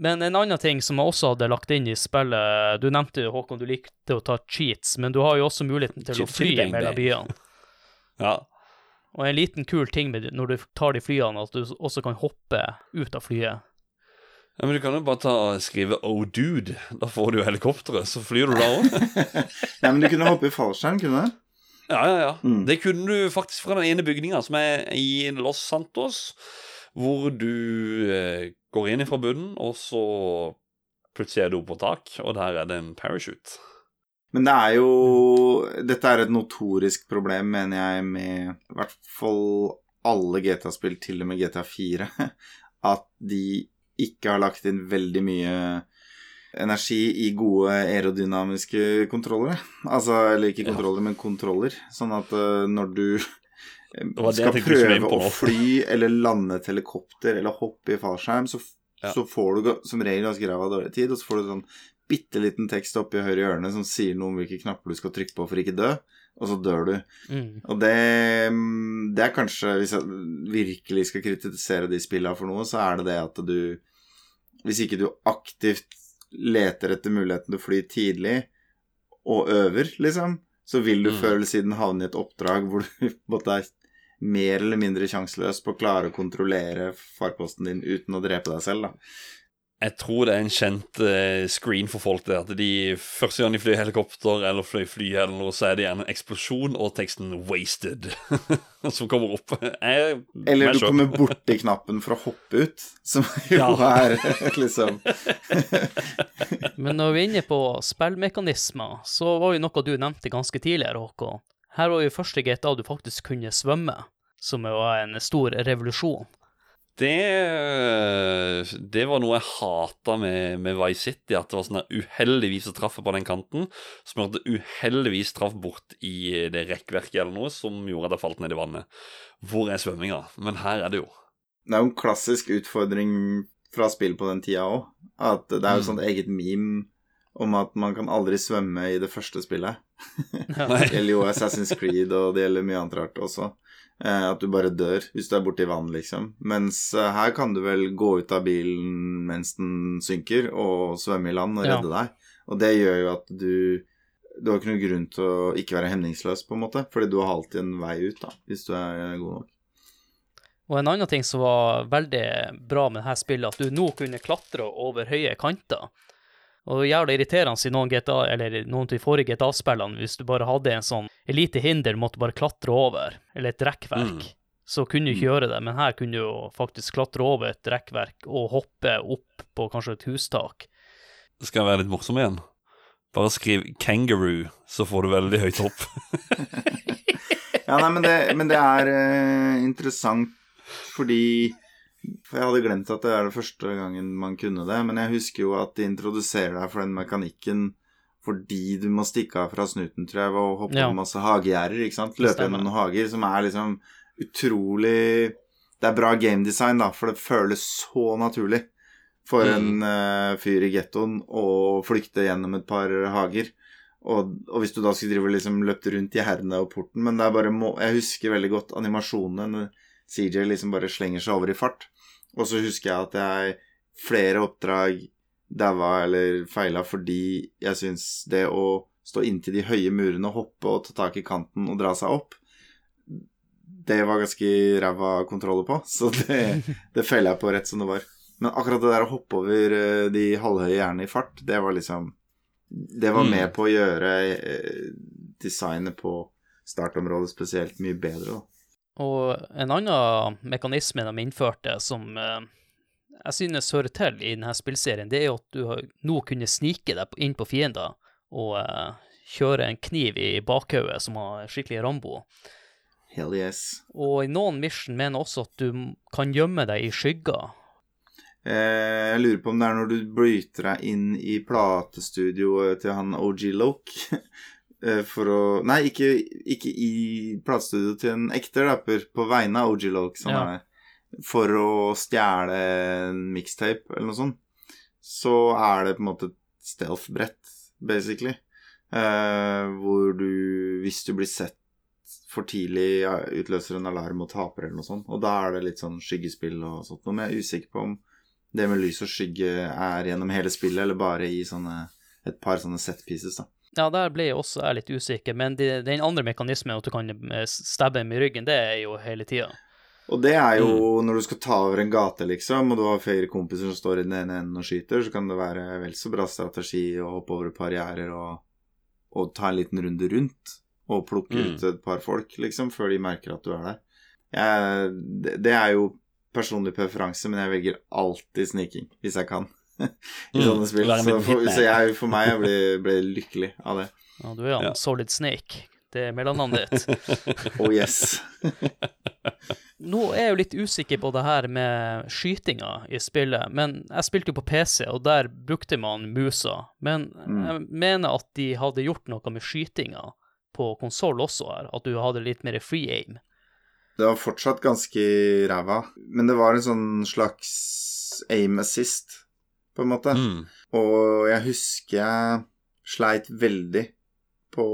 Men en annen ting som jeg også hadde lagt inn i spillet Du nevnte jo, Håkon, du likte å ta cheats, men du har jo også muligheten til å fly bang, mellom byene. ja. Og en liten kul ting med når du tar de flyene, at du også kan hoppe ut av flyet. Ja, men Du kan jo bare ta og skrive 'Oh dude'. Da får du jo helikopteret, så flyr du da òg. Nei, men du kunne hoppe i fallskjerm, kunne du? Ja, ja, ja. Mm. Det kunne du faktisk fra den ene bygninga som er i Los Santos, hvor du eh, går inn fra bunnen, og så plutselig er du oppe på tak, og der er det en parachute. Men det er jo Dette er et notorisk problem, mener jeg, med i hvert fall alle GTA-spill, til og med GTA 4, at de ikke har lagt inn veldig mye energi i gode aerodynamiske kontroller. Altså, eller ikke Ja. men kontroller. Sånn at eh, når du skal prøve å fly eller lande et helikopter eller hoppe i fallskjerm, så, Ja. så får du som regel ganske ræva dårlig tid, og så får du sånn bitte liten tekst oppi høyre hjørne som sier noe om hvilke knapper du skal trykke på for ikke dø, og så dør du. Mm. Og det, mm, det er kanskje, hvis jeg virkelig skal kritisere de spillene for noe, så er det det at du Hvis ikke du aktivt leter etter muligheten til å fly tidlig, og øver, liksom, så vil du Mm. før eller siden havne i et oppdrag hvor du måtte er mer eller mindre sjanseløs på å klare å kontrollere farkosten din uten å drepe deg selv, da. Jeg tror det er en kjent eh, screen for folk det at de første gang de flyr helikopter eller flyr fly eller noe, så er det gjerne en eksplosjon og teksten 'wasted' som kommer opp. Jeg, Eller du kommer borti knappen for å hoppe ut, som jo Ja. er liksom Men når vi er inne på spillmekanismer, så var jo noe du nevnte ganske tidligere, Håkon. Her var jo første GTA du faktisk kunne svømme, som var en stor revolusjon. Det, det var noe jeg hata med, med Vice City, at det var sånn der uheldigvis å traffe på den kanten, som gjorde at det uheldigvis traff bort i det rekkverket eller noe, som gjorde at jeg falt ned i vannet. Hvor er svømminga? Men her er det jo. Det er jo en klassisk utfordring fra spill på den tida òg. At det er jo Mm. sånt eget meme om at man kan aldri svømme i det første spillet. Det gjelder jo Assassin's Creed, og det gjelder mye annet rart også. Eh, at du bare dør hvis du er borti vann, liksom. Mens eh, her kan du vel gå ut av bilen mens den synker, og svømme i land og Ja. redde deg. Og det gjør jo at du Du har ikke noen grunn til å ikke være hemningsløs, på en måte. Fordi du har alltid en vei ut, da, hvis du er god nok. Og en annen ting som var veldig bra med dette spillet, at du nå kunne klatre over høye kanter. Og jævlig irriterende i noen GTA, eller noen av de forrige GTA-spillene, hvis du bare hadde en sånn elite hinder du måtte bare klatre over, eller et rekkverk, Mm. så kunne du ikke Mm. gjøre det. Men her kunne du jo faktisk klatre over et rekkverk og hoppe opp på kanskje et hustak. Skal jeg være litt morsom igjen? Bare skriv 'kangaroo', så får du veldig høyt opp. Ja, nei, men det, men det er uh, interessant fordi For jeg hadde glemt at det er det første gangen man kunne det, men jeg husker jo at de introduserer deg for den mekanikken fordi du må stikke av fra snuten, tror jeg, og hoppe Ja. over masse hagegjerder, ikke sant? Løpe gjennom noen hager, som er liksom utrolig Det er bra gamedesign, da, for det føles så naturlig for en uh, fyr i gettoen å flykte gjennom et par hager. Og, og hvis du da skulle drive liksom løpt rundt gjerdene og porten Men det er bare må, jeg husker veldig godt animasjonene når CJ liksom bare slenger seg over i fart. Og så husker jeg at jeg flere oppdrag daua eller feila fordi jeg syns det å stå inntil de høye murene, hoppe og ta tak i kanten og dra seg opp Det var ganske ræva kontroller på, så det, det feila jeg på rett som det var. Men akkurat det der å hoppe over eh, de halvhøye gjerdene i fart, det var liksom det var Mm. med på å gjøre eh, designet på startområdet spesielt mye bedre, da. Og en annen mekanisme de innførte som eh, jeg synes hører til i denne spillserien, det er at du nå kunne snike deg inn på fiender og eh, kjøre en kniv i bakhodet som har skikkelig Rambo. Hell yes. Og i noen mission mener også at du kan gjemme deg i skygger. Eh, jeg lurer på om det er når du bryter deg inn i platestudioet til han OG Loke. eh, for å Nei, ikke, ikke i platestudioet til en ekte rapper på vegne av OG Loke, som Ja. er For å stjele en mixtape eller noe sånt. Så er det på en måte et stealth-brett, basically. Eh, hvor du, hvis du blir sett for tidlig, utløser en alarm og taper eller noe sånt. Og da er det litt sånn skyggespill og sånt. Men jeg er usikker på om det med lys og skygge er gjennom hele spillet, eller bare i sånne, et par sånne set pieces, da. Ja, der ble jeg også jeg litt usikker, men de, den andre mekanismen, at du kan eh, stabbe dem i ryggen, det er jo hele tida. Og det er jo når du skal ta over en gate, liksom, og du har flere kompiser som står i den ene enden og skyter, så kan det være vel så bra strategi å hoppe over gjerder og, og ta en liten runde rundt. Og plukke Mm. ut et par folk, liksom, før de merker at du er der. Jeg, det, det er jo personlig preferanse, men jeg velger alltid sniking, hvis jeg kan. I Mm. sånne spill. Så for, så jeg, for meg, jeg blir, ble lykkelig av det. Ja, du er han Ja. Solid Snake. Det er mellomnavnet ditt. Oh yes. Nå er jeg jo litt usikker på det her med skytinga i spillet, men jeg spilte jo på PC, og der brukte man musa. Men Mm. jeg mener at de hadde gjort noe med skytinga på konsoll også her, at du hadde litt mer free aim. Det var fortsatt ganske ræva, men det var en sånn slags aim assist, på en måte. Mm. Og jeg husker jeg sleit veldig på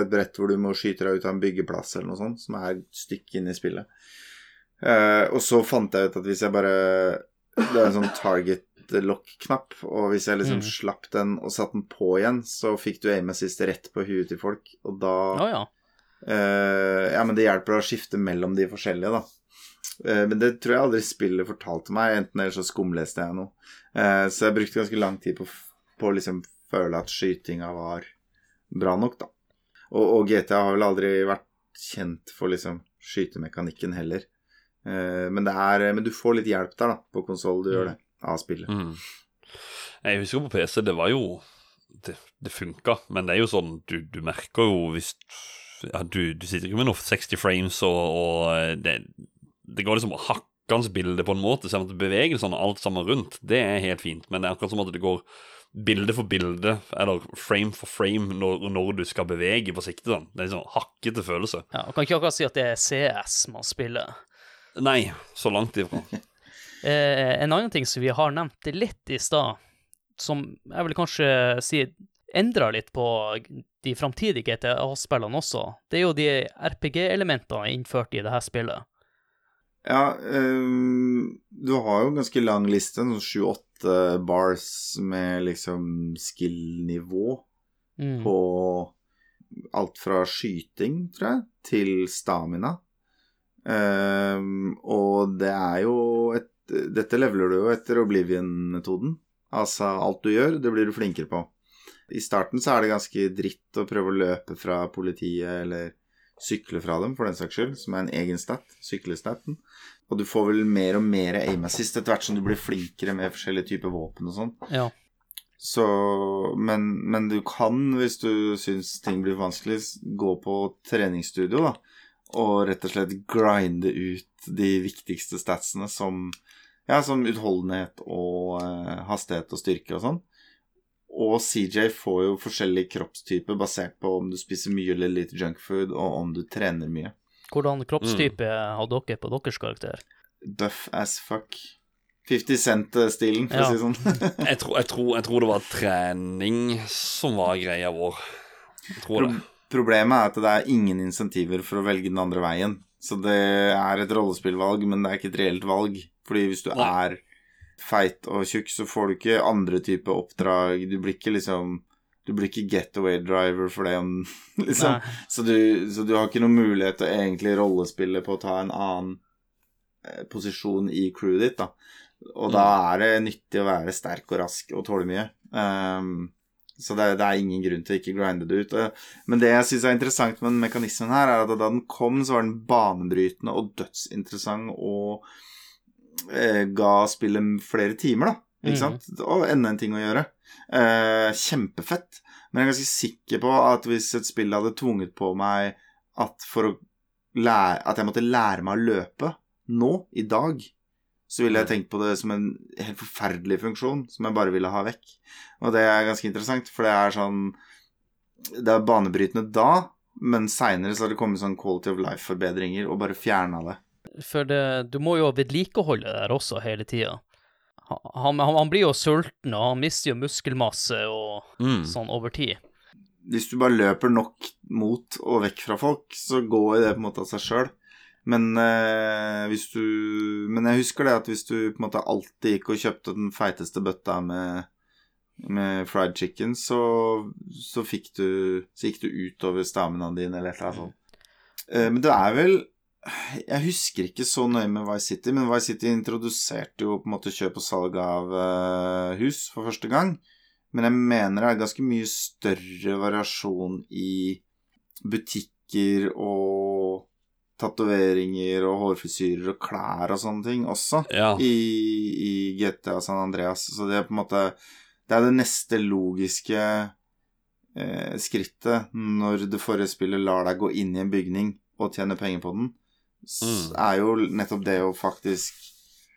et brett hvor du må skyte deg ut av en byggeplass eller noe sånt, som er et stykke inne i spillet. Eh, og så fant jeg ut at hvis jeg bare Det er en sånn target lock-knapp, og hvis jeg liksom Mm. slapp den og satte den på igjen, så fikk du aim assist rett på huet til folk, og da oh, ja. Eh, ja, men det hjelper å skifte mellom de forskjellige, da. Eh, men det tror jeg aldri spillet fortalte meg, enten eller så skumleste jeg noe. Eh, så jeg brukte ganske lang tid på, på å liksom føle at skytinga var bra nok, da. Og, og GTA har vel aldri vært kjent for liksom skytemekanikken heller. Eh, men, det er, men du får litt hjelp der, da, på konsoll. Du gjør det, av spillet. Mm. Jeg husker på PC, det var jo Det, det funka, men det er jo sånn Du, du merker jo hvis ja, du, du sitter ikke med noe 60 frames, og, og det, det går liksom hakkende bilde på en måte, selv om det bevegelsene og alt sammen rundt, det er helt fint, men det er akkurat som at det går bilde for bilde, eller frame for frame, når, når du skal bevege på sikte. Sånn. Det er sånn hakkete følelse. ja. og kan ikke akkurat si at det er CS man spiller. Nei, så langt ifra. Eh, en annen ting som vi har nevnt litt i stad, som jeg vil kanskje si endrer litt på de framtidige GTA-spillene også, det er jo de RPG-elementene innført i det her spillet. Ja, um, du har jo en ganske lang liste, sånn sju-åtte bars med liksom skill-nivå. Mm. på alt fra skyting, tror jeg, til stamina. Um, og det er jo et Dette leveler du jo etter Oblivion-metoden. Altså, alt du gjør, det blir du flinkere på. I starten så er det ganske dritt å prøve å løpe fra politiet eller sykle fra dem, for den saks skyld, som er en egen stat, syklestaten. Og du får vel mer og mer aim assist etter hvert som du blir flinkere med forskjellige typer våpen og sånn. Ja. Så, men, men du kan, hvis du syns ting blir vanskelig, gå på treningsstudio, da. Og rett og slett grinde ut de viktigste statsene som Ja, som utholdenhet og eh, hastighet og styrke og sånn. Og CJ får jo forskjellig kroppstype basert på om du spiser mye eller lite junkfood, og om du trener mye. Hvordan kroppstype har dere på deres karakter? Duff as fuck. 50 Cent-stilen, for Ja. å si det sånn. Jeg tror, jeg, tror, jeg tror det var trening som var greia vår. Jeg tror det. Problemet er at det er ingen insentiver for å velge den andre veien. Så det er et rollespillvalg, men det er ikke et reelt valg. Fordi hvis du Nei. er feit og tjukk, så får du ikke andre typer oppdrag. Du blir ikke liksom Du blir ikke getaway driver for det om liksom. Så du, så du har ikke noen mulighet til å egentlig rollespille på å ta en annen eh, posisjon i crewet ditt, da. Og da er det nyttig å være sterk og rask og tåle mye. Um, Så det, det er ingen grunn til å ikke grinde det ut. Eh, Men det jeg syns er interessant med den mekanismen her, er at da den kom, så var den banebrytende og dødsinteressant og ga spillet flere timer, da. Ikke sant? sant? Og enda en ting å gjøre. Eh, kjempefett. Men jeg er ganske sikker på at hvis et spill hadde tvunget på meg at for å lære At jeg måtte lære meg å løpe nå, i dag, så ville jeg tenkt på det som en helt forferdelig funksjon som jeg bare ville ha vekk. Og det er ganske interessant, for det er sånn Det er banebrytende da, men seinere så har det kommet sånn quality of life-forbedringer og bare fjerna det. For det, du må jo vedlikeholde det der også hele tida. Han, han, han blir jo sulten, og han mister jo muskelmasse og Mm. sånn over tid. Hvis du bare løper nok mot og vekk fra folk, så går det på en måte av seg sjøl. Men eh, hvis du Men jeg husker det at hvis du på en måte alltid gikk og kjøpte den feiteste bøtta med, med fried chicken, så, så fikk du Så gikk du utover staminaen din, eller et eller annet sånt. Eh, men det er vel Jeg husker ikke så nøye med Vice City, men Vice City introduserte jo på en måte kjøp og salg av eh, hus for første gang. Men jeg mener det er ganske mye større variasjon i butikker og tatoveringer og hårfrisyrer og klær og sånne ting også Ja. i, i GTA San Andreas. Så det er på en måte Det er det neste logiske eh, skrittet når det forrige spillet lar deg gå inn i en bygning og tjene penger på den, Mm. er jo nettopp det å faktisk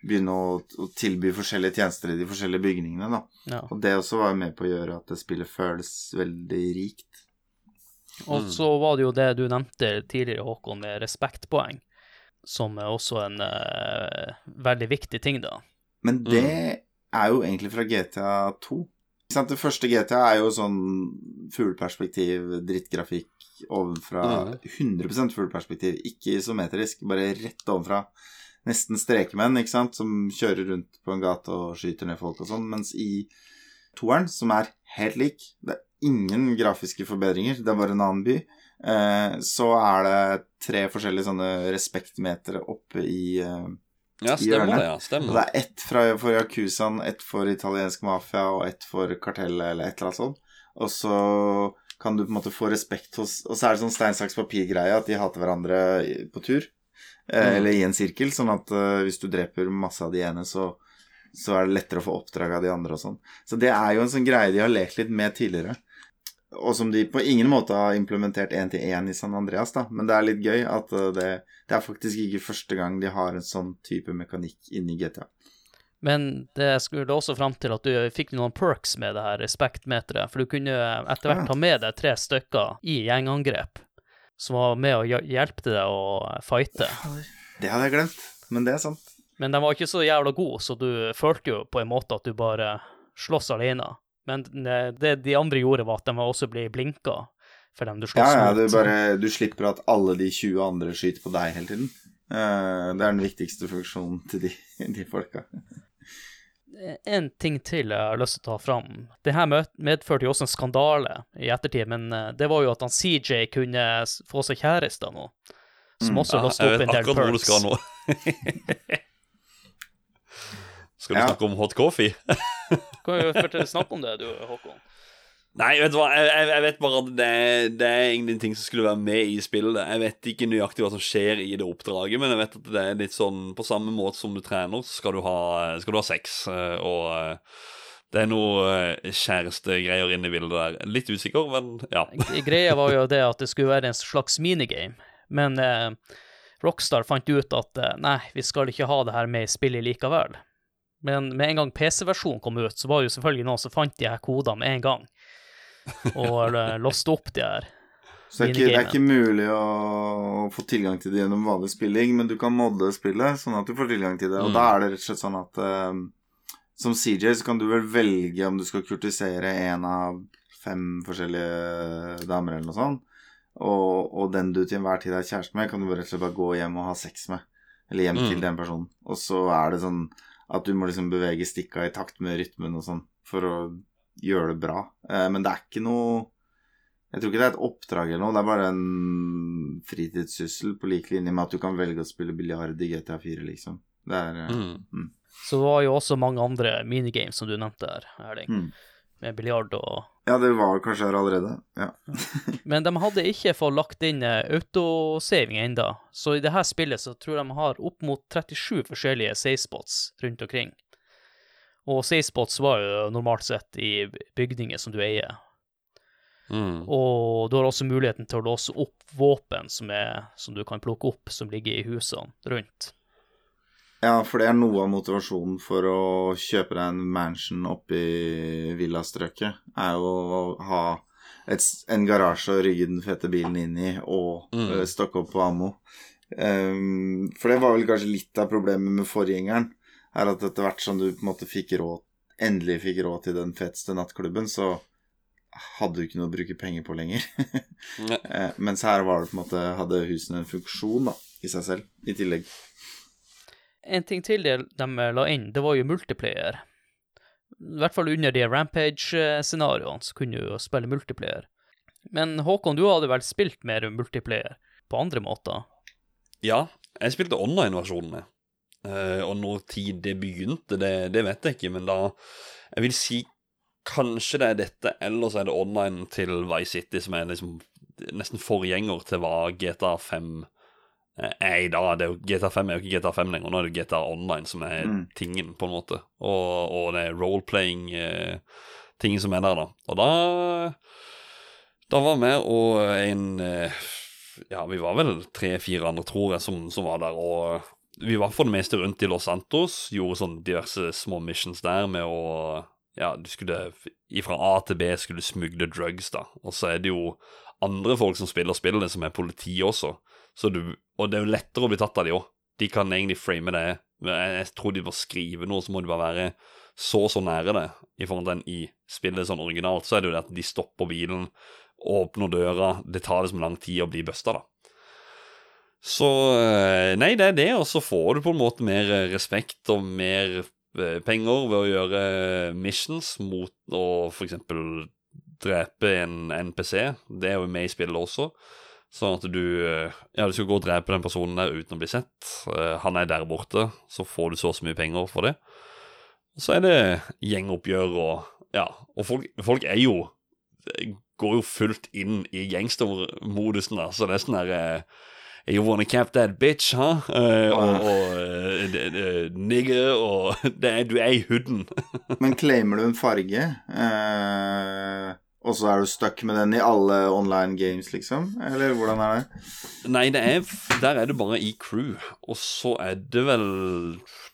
begynne å, å tilby forskjellige tjenester i de forskjellige bygningene, da. Ja. Og det også var med på å gjøre at det spillet føles veldig rikt. Og Mm. så var det jo det du nevnte tidligere, Håkon, med respektpoeng, som er også en uh, veldig viktig ting, da. Men det er jo egentlig fra GTA 2. Ikke sant? Det første GTA er jo sånn fugleperspektiv, drittgrafikk ovenfra. 100% fugleperspektiv, ikke isometrisk, bare rett ovenfra. Nesten strekemenn, ikke sant, som kjører rundt på en gate og skyter ned folk og sånn. Mens i toeren, som er helt lik, det er ingen grafiske forbedringer, det er bare en annen by, eh, så er det tre forskjellige sånne respektmetere oppe i eh, ja, stemmer det. ja, Stemmer. det er ett fra, for Yakuzaen, ett for italiensk mafia og ett for kartellet eller et eller annet sånt. Og så kan du på en måte få respekt hos Og så er det sånn stein, saks, papir-greie at de hater hverandre på tur. Eh, Mm. Eller i en sirkel, sånn at eh, hvis du dreper masse av de ene, så, så er det lettere å få oppdrag av de andre og sånn. Så det er jo en sånn greie de har lekt litt med tidligere. Og som de på ingen måte har implementert én til én i San Andreas, da. Men det er litt gøy at eh, det, det er faktisk ikke første gang de har en sånn type mekanikk inni GTA. Men det skulle også fram til at du fikk noen perks med det her respektmeteret, for du kunne etter hvert ta med deg tre stykker i gjengangrep, som var med å hjelpe deg å fighte. Det hadde jeg glemt, men det er sant. Men de var ikke så jævla gode, så du følte jo på en måte at du bare slåss alene. Men det, det de andre gjorde, var at de også ble blinka for dem du slåss mot. ja, ja, du, bare, du slipper at alle de 20 andre skyter på deg hele tiden. Eh, det er den viktigste funksjonen til de, de folka. En ting til jeg har lyst til å ta fram. Det her medførte jo også en skandale i ettertid, men eh, det var jo at han CJ kunne få seg kjæreste nå, som Mm, også Ja, låste opp en del Perks. akkurat hvor du skal nå. skal du Ja. snakke om hot coffee? Kan jo fortelle snakke om det, du, Håkon. Nei, vet du hva, jeg, jeg, vet bare at det, det er ingenting ting som skulle være med i spillet. Jeg vet ikke nøyaktig hva som skjer i det oppdraget, men jeg vet at det er litt sånn På samme måte som du trener, så skal du ha, skal du ha sex. eh, Og eh, det er noe eh, kjærestegreier inne i bildet der. Litt usikker, men ja. Greia var jo det at det skulle være en slags minigame, men eh, Rockstar fant ut at nei, vi skal ikke ha det her med i spillet likevel. Men med en gang PC-versjonen kom ut, så var det jo selvfølgelig noen som fant de her kodene med en gang, og eh, låste opp de her. Så det er, ikke, det er ikke mulig å, få tilgang til det gjennom vanlig spilling, men du kan modde spillet sånn at du får tilgang til det. Og Mm. da er det rett og slett sånn at eh, som CJ så kan du vel velge om du skal kurtisere en av fem forskjellige damer eller noe sånt. Og, og den du til enhver tid er kjæreste med, kan du rett og slett bare gå hjem og ha sex med. Eller hjem til Mm. den personen. Og så er det sånn at du må liksom bevege stikka i takt med rytmen og sånn for å gjøre det bra. Eh, men det er ikke noe Jeg tror ikke det er et oppdrag eller noe, det er bare en fritidssyssel på lik linje med at du kan velge å spille biljard i GTA4, liksom. Det er mm. Mm. Så var jo også mange andre minigames som du nevnte her, Erling. mm. Med biljard og Ja, det var kanskje her allerede. Ja. Men de hadde ikke fått lagt inn eh, autosaving ennå, så i dette spillet så tror jeg de har opp mot 37 forskjellige savespots rundt omkring. Og savespots var jo normalt sett i bygninger som du eier. Mm. Og du har også muligheten til å låse opp våpen som, er, som du kan plukke opp, som ligger i husene rundt. Ja, for det er noe av motivasjonen for å kjøpe deg en mansion oppe i villastrøket, er jo å ha et, en garasje å rygge den fete bilen inn i, og Mm. eh, stokke opp på ammo. Um, for det var vel kanskje litt av problemet med forgjengeren, er at etter hvert som du på en måte fikk råd, endelig fikk råd til den feteste nattklubben, så hadde du ikke noe å bruke penger på lenger. Eh, Mens her var det på en måte, hadde husene en funksjon da, i seg selv, i tillegg. En ting til de, de la inn, det var jo multiplayer. I hvert fall under de Rampage-scenarioene så kunne du jo spille multiplayer. Men Håkon, du hadde vel spilt mer multiplayer på andre måter? Ja, jeg spilte online-versjonene. Uh, og når tid det begynte, det, det vet jeg ikke, men da Jeg vil si kanskje det er dette, eller så er det online til Vice City, som er liksom nesten forgjenger til hva GTA 5 eh, er i da, Det er jo, GTA 5 er jo ikke GTA 5 lenger, nå er det GTA Online som er Mm. tingen, på en måte. Og, og det er role-playing-tingen som er der, da. Og da Da var vi og en eh, Ja, vi var vel tre-fire andre, tror jeg, som, som var der. Og vi var for det meste rundt i Los Santos. Gjorde sånn diverse små missions der med å Ja, du skulle Fra A til B skulle du smugle drugs, da. Og så er det jo andre folk som spiller spillet, som er politi også. Du, og det er jo lettere å bli tatt av de òg. De kan egentlig frame det. Jeg, tror de må skrive noe, så må de bare være så så nære det i forhold til den i spillet sånn originalt. Så er det jo det at de stopper bilen, åpner døra. Det tar liksom lang tid å bli busta, da. Så eh, Nei, det er det, og så får du på en måte mer eh, respekt og mer eh, penger ved å gjøre missions mot å eksempel drepe en NPC. Det er jo med i spillet også. Sånn at du eh, Ja, du skal gå og drepe den personen der uten å bli sett. Eh, Han er der borte, så får du så og så mye penger for det. Og så er det gjengoppgjør og Ja, og folk, folk er jo Går jo fullt inn i gangstermodusen, da, så det er sånn der eh, You wanna cap that bitch, huh? Eh, og og eh, nigger og Du er i hooden. Men claimer du en farge, eh, og så er du stuck med den i alle online games, liksom? Eller hvordan er det? Nei, det er, der er du bare i crew. Og så er det vel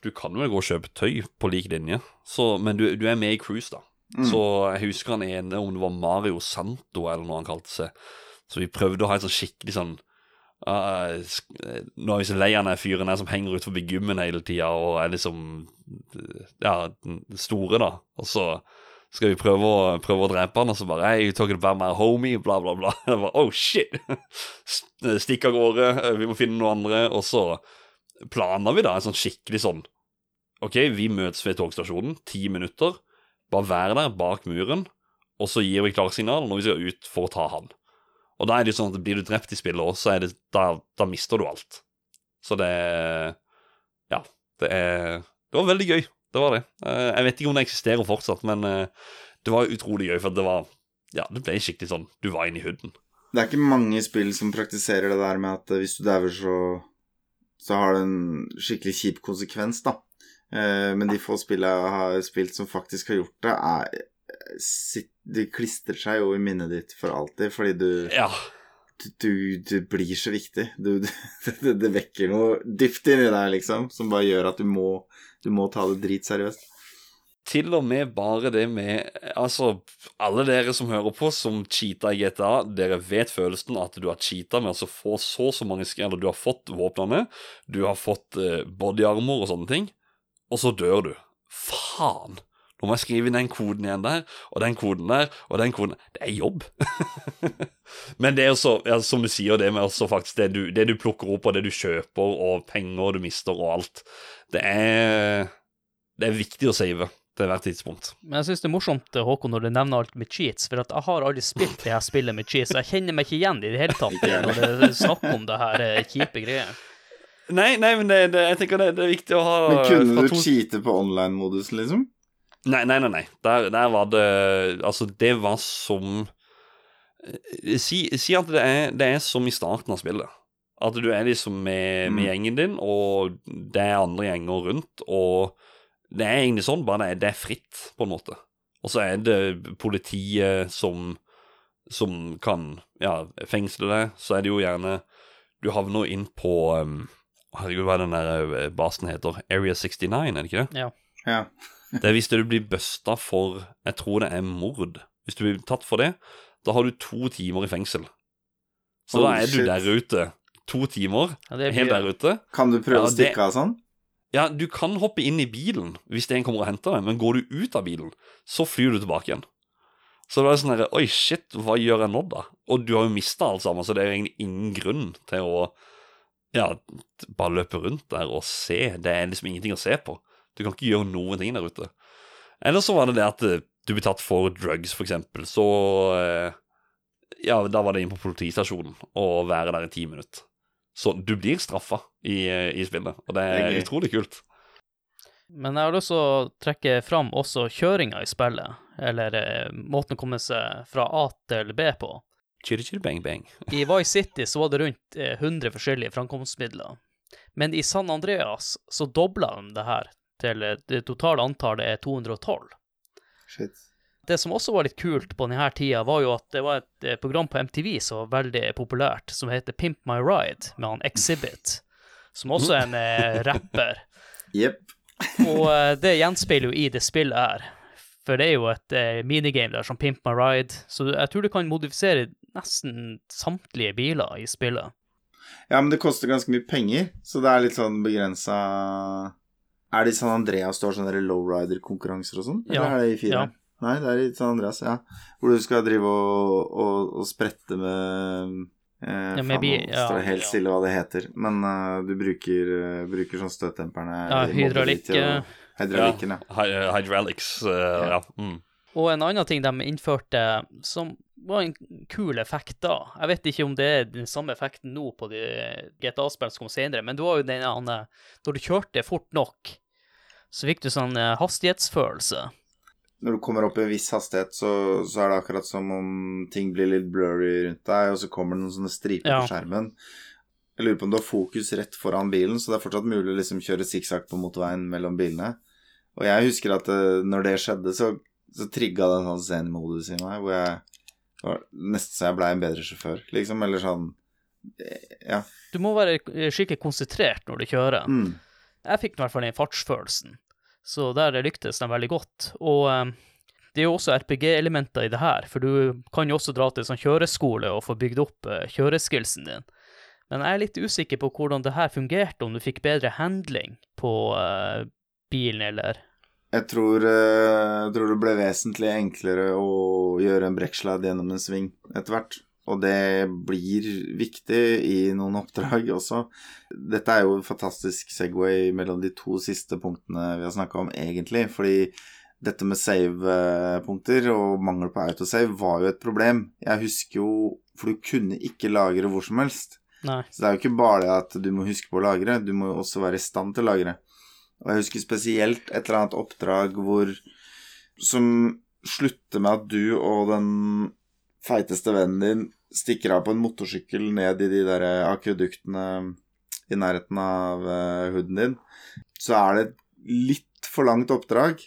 Du kan vel gå og kjøpe tøy på lik linje, så, men du, du er med i cruise, da. Mm. Så jeg husker han ene, om det var Mario Santo eller noe han kalte seg. Så vi prøvde å ha en sånn skikkelig sånn uh, Nå er vi så lei av den fyren her som henger ut forbi gymmen hele tida og er liksom Ja, den store, da. Og så skal vi prøve å, prøve å drepe han, og så bare Hey, you talking about my homie? Bla, bla, bla. Jeg bare, oh shit! Stikk av gårde, eh, vi må finne noen andre. Og så planla vi da en sånn skikkelig sånn OK, vi møtes ved togstasjonen, ti minutter. Bare være der bak muren, og så gir vi klarsignal når vi skal ut for å ta han. Og da er det jo sånn at blir du drept i spillet òg, så det, da, da mister du alt. Så det Ja. Det er Det var veldig gøy. Det var det. Eh, Jeg vet ikke om det eksisterer fortsatt, men eh, det var utrolig gøy, for det var Ja, det ble skikkelig sånn Du var inne i hooden. Det er ikke mange spill som praktiserer det der med at eh, hvis du dauer, så, så har det en skikkelig kjip konsekvens, da. Men de få spillene jeg har spilt som faktisk har gjort det, er De klistrer seg jo i minnet ditt for alltid, fordi du Ja. Du, du, blir så viktig. Du, det, det vekker noe dypt inni deg, liksom, som bare gjør at du må, du må ta det dritseriøst. Til og med bare det med Altså, alle dere som hører på, som cheata i GTA, dere vet følelsen at du har cheata med å få så så mange Eller du har fått våpnene, du har fått body armor og sånne ting, og så dør du. Faen! Må jeg skrive inn den koden igjen der, og den koden der, og den koden Det er jobb. Men det er jo så, ja, som du sier, det med også faktisk det du, det du plukker opp, og det du kjøper, og penger du mister, og alt. Det er Det er viktig å save til hvert tidspunkt. Men jeg syns det er morsomt, Håkon, når du nevner alt med cheats, for at jeg har aldri spilt det her spillet med cheats, jeg kjenner meg ikke igjen i det hele tatt når det er snakk om det her eh, kjipe greier. Nei, nei, men det, det, jeg tenker det, det er viktig å ha Men kunne du to- cheate på online-modusen, liksom? Nei, nei, nei. nei. Der, der var det Altså, det var som eh, Si, si at det er, det er som i starten av spillet. At du er liksom med, med Mm. gjengen din, og det er andre gjenger rundt, og det er egentlig sånn, bare det er, det er fritt, på en måte. Og så er det politiet som, som kan ja, fengsle deg. Så er det jo gjerne Du havner inn på um, Herregud, hva er den der eh, basen heter? Area 69, er det ikke det? Ja. Ja. Det er hvis du blir busta for Jeg tror det er mord. Hvis du blir tatt for det, da har du to timer i fengsel. Så da Holy er du shit. der ute. To timer, Ja, blir... helt der ute. Kan du prøve Ja, å stikke av sånn? Ja, du kan hoppe inn i bilen hvis en kommer og henter deg, men går du ut av bilen, så flyr du tilbake igjen. Så det er sånn herre Oi, shit, hva gjør jeg nå, da? Og du har jo mista alt sammen, så det er jo egentlig ingen grunn til å ja, bare løpe rundt der og se. Det er liksom ingenting å se på. Du kan ikke gjøre noen ting der ute. Eller så var det det at eh, du blir tatt for drugs, for eksempel. Så eh, Ja, da var det inn på politistasjonen og være der i ti minutter. Så du blir straffa i, eh, i spillet, og det er utrolig kult. Men jeg har lyst til å trekke fram også kjøringa i spillet, eller måten å komme seg fra A til B på. Chir-chir-bang-bang. I Vice City så var det rundt eh, 100 forskjellige framkomstmidler. Men i San Andreas så dobla de det her til eh, det totale antallet er 212. Shit. Det som også var litt kult på denne tida, var jo at det var et eh, program på MTV som var veldig populært, som heter Pimp My Ride, med han Exhibit, som også er en eh, rapper. Jepp. Og det gjenspeiler jo i det spillet her. For det er jo et minigame der som Pimp My Ride, så jeg tror du kan modifisere nesten samtlige biler i spillet. Ja, men det koster ganske mye penger, så det er litt sånn begrensa Er det i San Andreas du har sånne lowrider-konkurranser og sånn? Ja, Eller er det i fire? ja. Nei, det er i San Andreas, ja. Hvor du skal drive og, og, og sprette med eh, Ja, med faen, nå står det helt ja. stille hva det heter. Men uh, du bruker, uh, bruker sånn støtdemperne Ja, hydraulikk, Hydraulikken, ja. Hy hydraulics, uh, ja. Mm. Og en annen ting de innførte som var en kul effekt da. Jeg vet ikke om det er den samme effekten nå på de GTA-spillene som kom senere, men det var jo den Når du kjørte fort nok, så fikk du sånn eh, hastighetsfølelse. Når du kommer opp i en viss hastighet, så, så er det akkurat som om ting blir litt blurry rundt deg, og så kommer det noen sånne striper Ja. på skjermen. Jeg lurer på om du har fokus rett foran bilen, så det er fortsatt mulig å liksom kjøre sikksakk på motorveien mellom bilene. Og jeg husker at det, når det skjedde, så, så trigga det en sånn zen-modus i meg, hvor jeg nesten så jeg blei en bedre sjåfør, liksom. Eller sånn eh, Ja. Du må være eh, skikkelig konsentrert når du kjører. Mm. Jeg fikk i hvert fall den fartsfølelsen, så der lyktes de veldig godt. Og eh, det er jo også RPG-elementer i det her, for du kan jo også dra til sånn kjøreskole og få bygd opp eh, kjøreskillsen din. Men jeg er litt usikker på hvordan det her fungerte, om du fikk bedre handling på eh, bilen, eller Jeg tror, eh, jeg tror det ble vesentlig enklere å gjøre en brekksladd gjennom en sving etter hvert. Og det blir viktig i noen oppdrag også. Dette er jo en fantastisk Segway mellom de to siste punktene vi har snakka om, egentlig. Fordi dette med save-punkter og mangel på autosave var jo et problem. Jeg husker jo For du kunne ikke lagre hvor som helst. Nei. Så det er jo ikke bare det at du må huske på å lagre, du må jo også være i stand til å lagre. Og jeg husker spesielt et eller annet oppdrag hvor Som slutter med at du og den feiteste vennen din stikker av på en motorsykkel ned i de der akveduktene i nærheten av uh, hooden din. Så er det et litt for langt oppdrag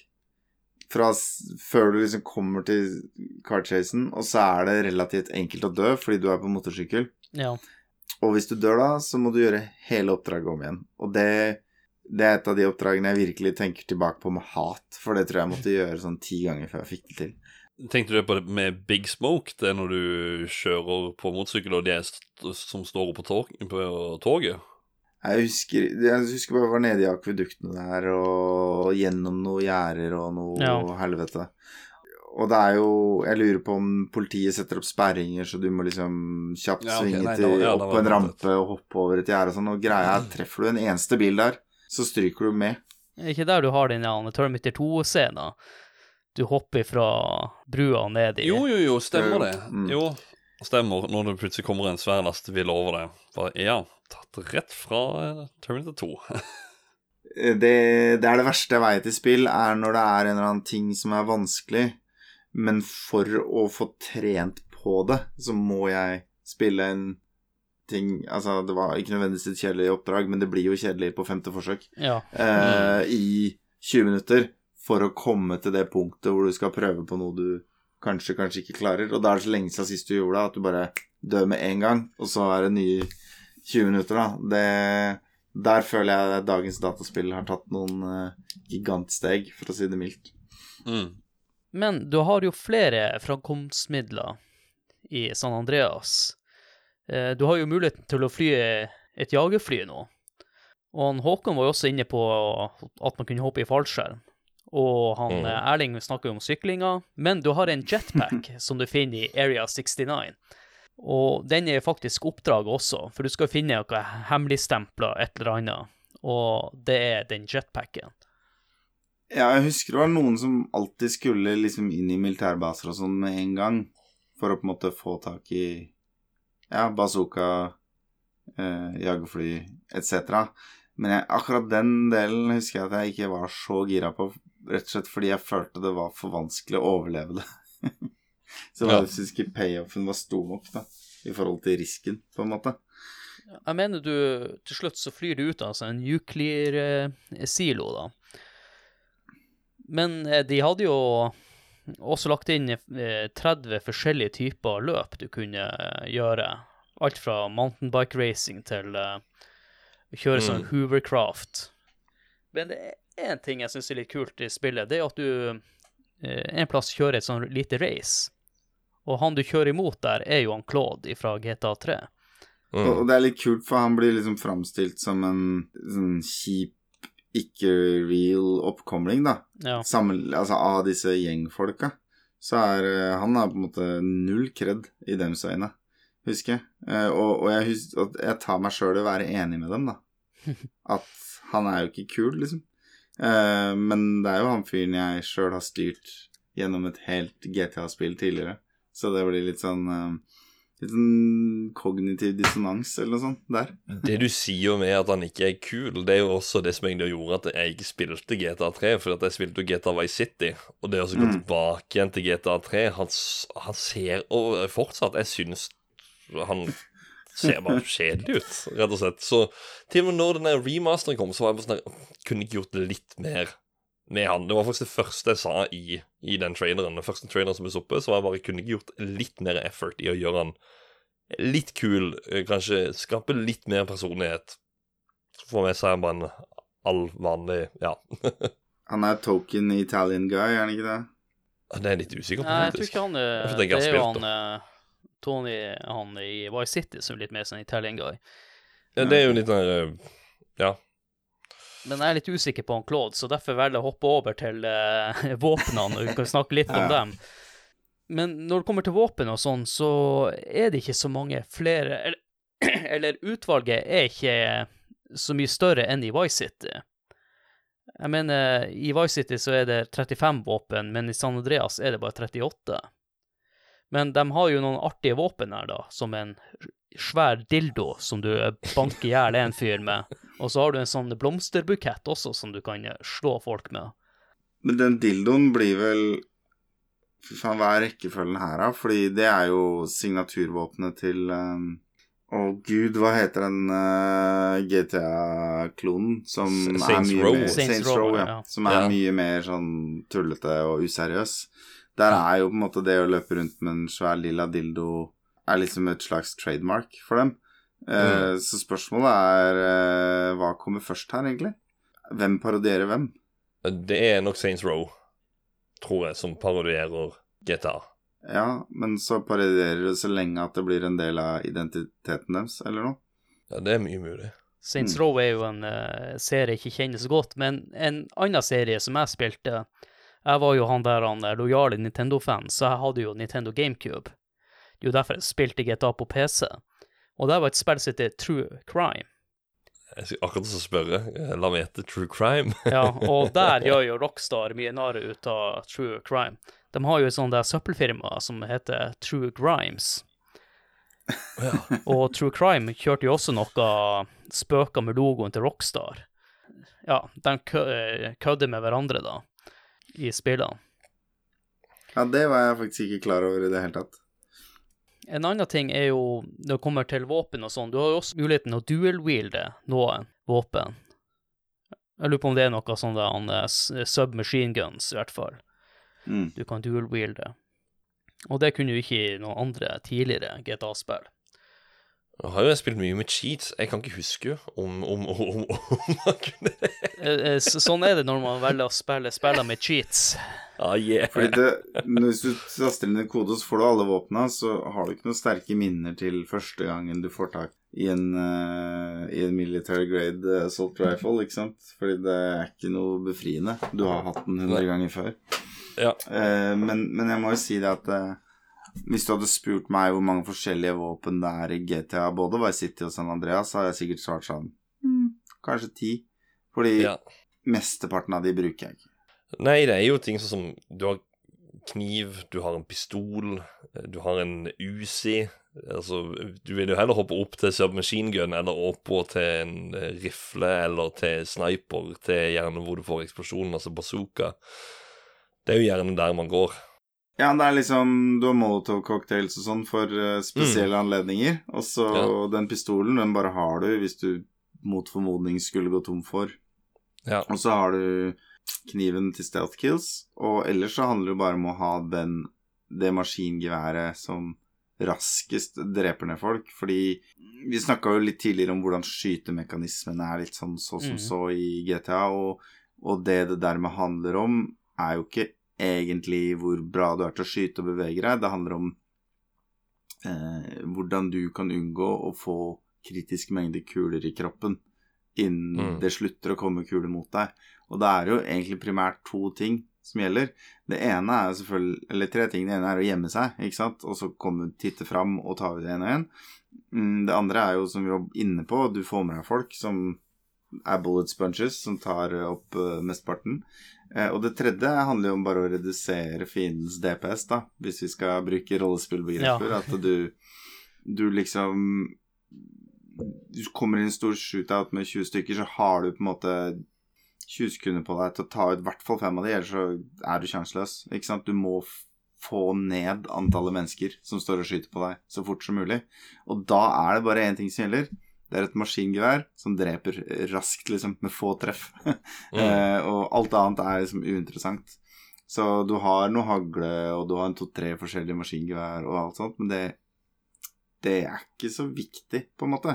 fra før du liksom kommer til carchasen, og så er det relativt enkelt å dø fordi du er på motorsykkel. Ja. Og hvis du dør da, så må du gjøre hele oppdraget om igjen. Og det, det er et av de oppdragene jeg virkelig tenker tilbake på med hat, for det tror jeg måtte gjøre sånn ti ganger før jeg fikk det til. Tenkte du på det med Big Smoke? Det er når du kjører på motorsykkel, og de er st som står oppe på, tog på toget? Jeg husker, jeg husker bare jeg var nede i akveduktene der og gjennom noen gjerder og noe Ja. helvete. Og det er jo Jeg lurer på om politiet setter opp sperringer, så du må liksom kjapt Ja, okay. svinge nei, til, ja, opp på en rampe og hoppe over et gjerde og sånn. Og greia er, treffer du en eneste bil der, så stryker du med. Er ikke der du har den Termitter Terminator 2-scenen? Du hopper fra brua og ned i Jo, jo, jo, stemmer det. Mm. Jo, stemmer. Når det plutselig kommer en svær lastebil over deg. Bare, ja, tatt rett fra eh, Terminator 2. det, det er det verste jeg vet i spill, er når det er en eller annen ting som er vanskelig, men for å få trent på det, så må jeg spille en ting Altså, det var ikke nødvendigvis et kjedelig oppdrag, men det blir jo kjedelig på femte forsøk. Ja. Eh, I 20 minutter for å komme til det punktet hvor du skal prøve på noe du kanskje, kanskje ikke klarer. Og da er det så lenge siden sist du gjorde det, at du bare dør med en gang, og så er det nye 20 minutter, da. Det, der føler jeg at dagens dataspill har tatt noen uh, gigantsteg, for å si det mildt. Mm. Men du har jo flere framkomstmidler i San Andreas. Eh, Du har jo muligheten til å fly et jagerfly nå. Og Håkon var jo også inne på at man kunne hoppe i fallskjerm. Og han Mm. eh, Erling snakker jo om syklinga. Men du har en jetpack som du finner i Area 69. Og den er faktisk oppdraget også, for du skal finne noe hemmeligstempla et eller annet. Og det er den jetpacken. Ja, jeg husker det var noen som alltid skulle liksom inn i militærbaser og sånn med en gang, for å på en måte få tak i ja, bazooka, eh, jagerfly etc. Men jeg, akkurat den delen husker jeg at jeg ikke var så gira på, rett og slett fordi jeg følte det var for vanskelig å overleve det. så Ja. jeg syns ikke payoffen var stor nok, da, i forhold til risken, på en måte. Jeg mener du til slutt så flyr du ut av altså, en nuclear-silo, da. Men eh, de hadde jo også lagt inn eh, 30 forskjellige typer løp du kunne eh, gjøre. Alt fra mountainbike racing til eh, å kjøre sånn Mm. Hoovercraft. Men det en ting jeg syns er litt kult i spillet, det er at du eh, en plass kjører et sånn lite race. Og han du kjører imot der, er jo han Claude fra GTA 3. Og, Mm. og det er litt kult, for han blir liksom framstilt som en sånn kjip, ikke real oppkomling, da. Ja. Sammen, altså av disse gjengfolka. Så er eh, han er på en måte null kred i dems øyne, husker jeg. Eh, og, og jeg, husker, jeg tar meg sjøl i å være enig med dem, da. At han er jo ikke kul, liksom. Eh, men det er jo han fyren jeg sjøl har styrt gjennom et helt GTA-spill tidligere. Så det blir litt sånn uh, Litt sånn kognitiv dissonans eller noe sånt der. Det du sier med at han ikke er kul, det er jo også det som egentlig gjorde at jeg ikke spilte GTA3, for at jeg spilte jo GTA Vice City. Og det å gå Mm. tilbake igjen til GTA3 han, han ser Og fortsatt, jeg syns han ser bare kjedelig ut, rett og slett. Så til og med når den remasteren kom, så var jeg bare sånn Kunne ikke gjort det litt mer med han. Det var faktisk det første jeg sa i, i den traileren. Den første traileren som ble oppe, så var jeg bare kunne ikke gjort litt mer effort i å gjøre han litt kul, eh, kanskje skape litt mer personlighet. Så får vi se bare en all vanlig Ja. Han er token Italian guy, er han ikke det? Det er jeg litt usikker på, Nei, jeg tror ikke han er Jeg tror Det er jo han eh, Tony han i Vice City som er litt mer sånn Italian guy. Ja, det er jo litt der eh, Ja. Men jeg er litt usikker på han Claude, så derfor velger jeg å hoppe over til uh, våpnene, og vi kan snakke litt om dem. Men når det kommer til våpen og sånn, så er det ikke så mange flere Eller, eller utvalget er ikke så mye større enn i Vice City. Jeg mener, i Vice City så er det 35 våpen, men i San Andreas er det bare 38. Men de har jo noen artige våpen her, da, som en svær dildo som du banker i hjel en fyr med. Og så har du en sånn blomsterbukett også som du kan eh, slå folk med. Men den dildoen blir vel Fy faen, hva er rekkefølgen her, da? Fordi det er jo signaturvåpenet til um... Å gud, hva heter den uh, GTA-klonen som Saints er Saints mye Row. mer Saints Saints Row, Row, ja. ja. Som er Ja. mye mer sånn tullete og useriøs. Der er jo på en måte det å løpe rundt med en svær lilla dildo er liksom et slags trademark for dem. Eh, Så spørsmålet er uh, hva kommer først her, egentlig? Hvem parodierer hvem? Det er nok Saints Row, tror jeg, som parodierer GTA. Ja, men så parodierer det så lenge at det blir en del av identiteten deres, eller noe. Ja, det er mye mulig. Saints Mm. Row er jo en uh, serie jeg ikke kjenner så godt, men en annen serie som jeg spilte Jeg var jo han der han er lojale Nintendo-fan, så jeg hadde jo Nintendo GameCube. Det er jo derfor jeg spilte GTA på PC. Og det var et spill som heter True Crime. Jeg skal akkurat så spørre. eh, La meg gjette True Crime. Ja, og der gjør jo Rockstar mye narr ut av True Crime. De har jo et sånt søppelfirma som heter True Grimes. ja. Og True Crime kjørte jo også noe spøker med logoen til Rockstar. ja, de kø- kødder med hverandre, da, i spillene. Ja, det var jeg faktisk ikke klar over i det hele tatt. En annen ting er jo når det kommer til våpen og sånn, du har jo også muligheten å dual-wielde noen våpen. Jeg lurer på om det er noe sånn han, eh, submachine guns, i hvert fall. Mm. Du kan dual-wielde. Og det kunne jo ikke i noen andre tidligere GTA-spill. Nå har jo spilt mye med cheats. Jeg kan ikke huske om, om, om, om man kunne det. Eh, eh, så- Sånn er det når man velger å spille spiller med cheats. Ah, yeah. Fordi det, Hvis du taster inn en kode, så får du alle våpna, så har du ikke noen sterke minner til første gangen du får tak i en, uh, i en military grade assault rifle, ikke sant? Fordi det er ikke noe befriende. Du har hatt den hundre ganger før. Ja. Uh, men, men jeg må jo si det at eh, hvis du hadde spurt meg hvor mange forskjellige våpen det er i GTA, både Vice City og San Andreas, så hadde jeg sikkert svart sånn mm, Kanskje ti. Fordi ja. mesteparten av de bruker jeg ikke. Nei, det er jo ting sånn som Du har kniv, du har en pistol, du har en Uzi. Altså, du vil jo heller hoppe opp til submachine gun eller oppå til en eh, rifle eller til sniper, til gjerne hvor du får eksplosjonen, altså bazooka. Det er jo gjerne der man går. Ja, det er liksom Du har molotov-cocktails og sånn for uh, spesielle anledninger. Og så Ja. den pistolen, den bare har du hvis du mot formodning skulle gå tom for. Ja. Og så har du kniven til stealth kills, og ellers så handler det bare om å ha den, det maskingeværet som raskest dreper ned folk. Fordi vi snakka jo litt tidligere om hvordan skytemekanismene er litt sånn så som så, så i GTA, og, og det det dermed handler om, er jo ikke egentlig hvor bra du er til å skyte og bevege deg. Det handler om eh, hvordan du kan unngå å få kritisk mengde kuler i kroppen innen Mm. det slutter å komme kuler mot deg. Og det er jo egentlig primært to ting som gjelder. Det ene er selvfølgelig Eller tre ting. Det ene er å gjemme seg, ikke sant, og så komme, titte fram og ta ut en og en. Mm, Det andre er jo, som vi var inne på, du får med deg folk som er bullet sponges, som tar opp uh, mesteparten. Eh, og det tredje handler jo om bare å redusere fiendens DPS, da, hvis vi skal bruke rollespillbegreper. Ja. At du, du liksom Du kommer i en stor shootout med 20 stykker, så har du på en måte 20 sekunder på deg til å ta ut i hvert fall fem av de, ellers så er du sjanseløs. Ikke sant? Du må få ned antallet mennesker som står og skyter på deg, så fort som mulig. Og da er det bare én ting som gjelder. Det er et maskingevær som dreper raskt, liksom, med få treff. Mm. Eh, og alt annet er liksom uinteressant. Så du har noe hagle, og du har en to-tre forskjellige maskingevær og alt sånt, men det, det er ikke så viktig, på en måte.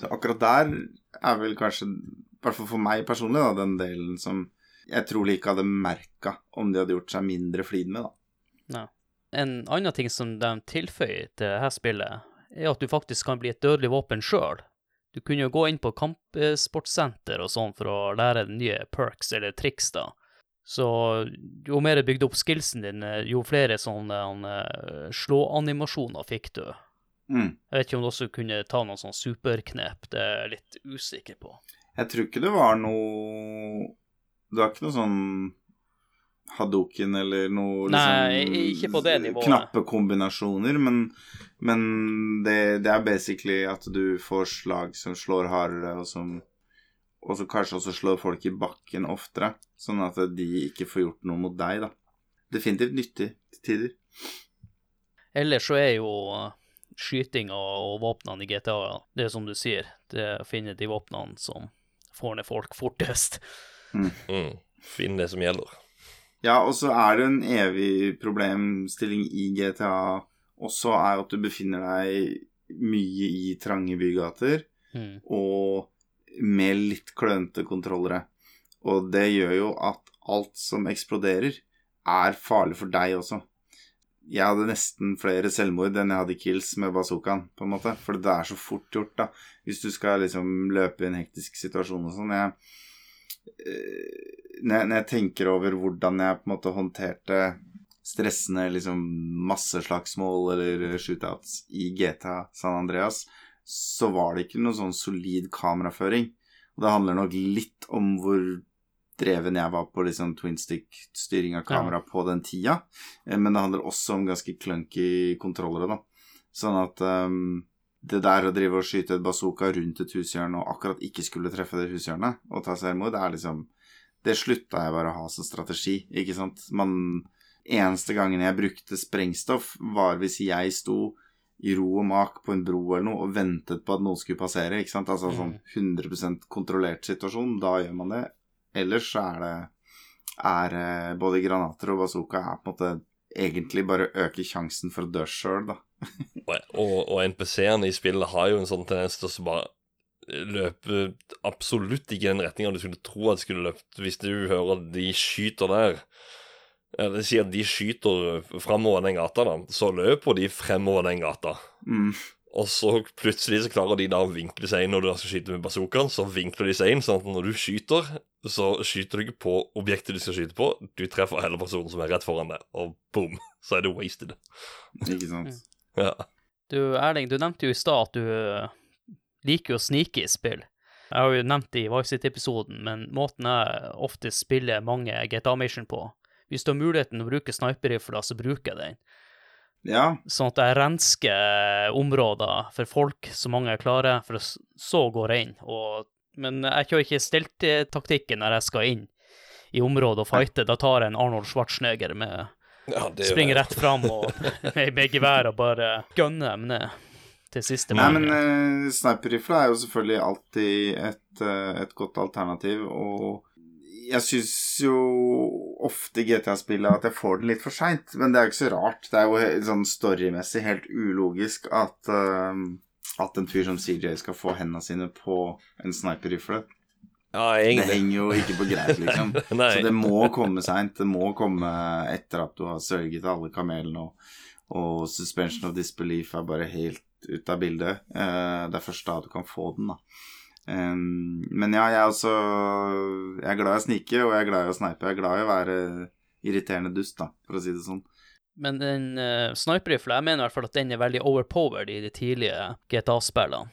Så akkurat der er vel kanskje, i hvert fall for meg personlig, da, den delen som jeg trolig ikke hadde merka om de hadde gjort seg mindre flid med, da. En annen ting som de tilføyer til dette spillet, er at du faktisk kan bli et dødelig våpen sjøl. Du kunne jo gå inn på kampsportsenter og sånn for å lære nye perks eller triks, da. Så jo mer du bygde opp skillsen din, jo flere sånne slåanimasjoner slå-animasjoner fikk du. Mm. Jeg vet ikke om du også kunne ta noen sånn superknep, det er jeg litt usikker på. Jeg tror ikke det var noe Du har ikke noe sånn Hadoken eller noe Nei, liksom, ikke på det nivået. Knappe kombinasjoner, men, men det, det er basically at du får slag som slår hardere, og som og så kanskje også slår folk i bakken oftere, sånn at de ikke får gjort noe mot deg, da. Definitivt nyttig til tider. Ellers så er jo eh, skytinga og våpnene i GTA, det er som du sier, det er å finne de våpnene som får ned folk fortest. Mm. Finn det som gjelder. Ja, og så er det en evig problemstilling i GTA også, er at du befinner deg mye i trange bygater. Mm. og med litt klønete kontrollere. Og det gjør jo at alt som eksploderer, er farlig for deg også. Jeg hadde nesten flere selvmord enn jeg hadde kills med bazookaen, på en måte. For det er så fort gjort, da. Hvis du skal liksom løpe i en hektisk situasjon og sånn. Jeg, når jeg, når jeg tenker over hvordan jeg på en måte håndterte stressende liksom masseslagsmål eller shootouts i GTA San Andreas, så var det ikke noen sånn solid kameraføring. Og det handler nok litt om hvor dreven jeg var på liksom twin stick-styring av kamera på den tida. Eh, Men det handler også om ganske clunky kontrollere, da. Sånn at um, det der å drive og skyte et bazooka rundt et hushjørne og akkurat ikke skulle treffe det hushjørnet og ta selvmord, det er liksom Det slutta jeg bare å ha som strategi, ikke sant. Man Eneste gangen jeg brukte sprengstoff, var hvis jeg sto i ro og mak på en bro eller noe og ventet på at noen skulle passere, ikke sant. Altså sånn 100% kontrollert situasjon, da gjør man det. Ellers så er det er eh, både granater og bazooka er på en måte egentlig bare øker sjansen for å dø sjøl, da. Og, og, NPC-ene i spillet har jo en sånn tendens til å bare løpe absolutt ikke i den retninga du skulle tro at de skulle løpt. Hvis du hører at de skyter der, Eller det sier at de skyter framover den gata, da, så løper de fremover den gata. Mm. Og så plutselig så klarer de da å vinkle seg inn når du da skal skyte med bazookaen. Så vinkler de seg inn, sånn at når du skyter, så skyter du ikke på objektet du skal skyte på. Du treffer hele personen som er rett foran deg, og boom, så er du wasted. Ikke sant. Ja. Du Erling, du nevnte jo i stad at du liker liker å snike i spill. Jeg har jo nevnt det i Vice City-episoden, men måten jeg ofte spiller mange GTA Mission på Hvis du har muligheten å bruke sniperrifla, så bruker jeg den. Ja. Sånn at jeg rensker områder for folk så mange jeg klarer, for så går jeg inn. Og, men jeg kjører ikke steltetaktikken når jeg skal inn i området og fighte. Da tar jeg en Arnold Schwarzenegger med ja Springer rett fram og med, gevær og bare gunner dem ned til siste Nei, mann. men uh, sniperrifle er jo selvfølgelig alltid et, uh, et godt alternativ, og jeg syns jo ofte GTA-spillet at jeg får det litt for seint, men det er jo ikke så rart. Det er jo sånn storymessig helt ulogisk at uh, at en fyr som CJ skal få hendene sine på en sniperrifle. Ja, Det henger jo ikke på greip, liksom. Så det må komme seint. Det må komme etter at du har sørget alle kamelene, og, og suspension of disbelief er bare helt ute av bildet. Uh, det er først da du kan få den, da. Em, men ja, jeg er også Jeg er glad i å snike, og jeg er glad i å snipe. Jeg er glad i å være irriterende dust, da, for å si det sånn. Men den uh, sniperrifla, jeg mener i hvert fall at den er veldig overpowered i de tidlige GTA-spillene.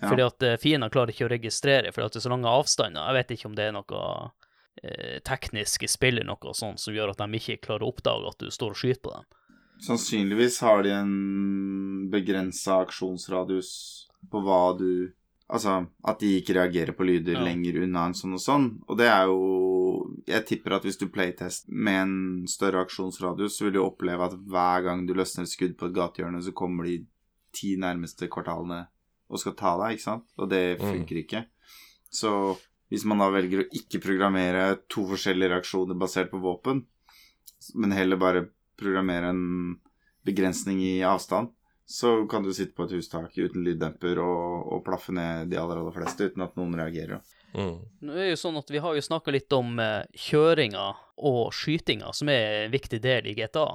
Ja. Fordi at uh, fiender klarer ikke å registrere, fordi at det er så lange avstander. Jeg vet ikke om det er noe uh, teknisk i spillet noe sånt som gjør at de ikke klarer å oppdage at du står og skyter på dem. Sannsynligvis har de en begrensa aksjonsradius på hva du Altså at de ikke reagerer på lyder Ja. lenger unna en sånn og sånn. Og det er jo Jeg tipper at hvis du playtest med en større aksjonsradius, så vil du oppleve at hver gang du løsner et skudd på et gatehjørne, så kommer de ti nærmeste kvartalene og skal ta deg, ikke sant? Og det Mm. ikke. Så hvis man da velger å ikke programmere to forskjellige reaksjoner basert på våpen, men heller bare programmere en begrensning i avstand, så kan du sitte på et hustak uten lyddemper og, og plaffe ned de aller, aller fleste uten at noen reagerer. Mm. Nå er det jo sånn at Vi har jo snakka litt om eh, kjøringa og skytinga, som er en viktig del i GTA.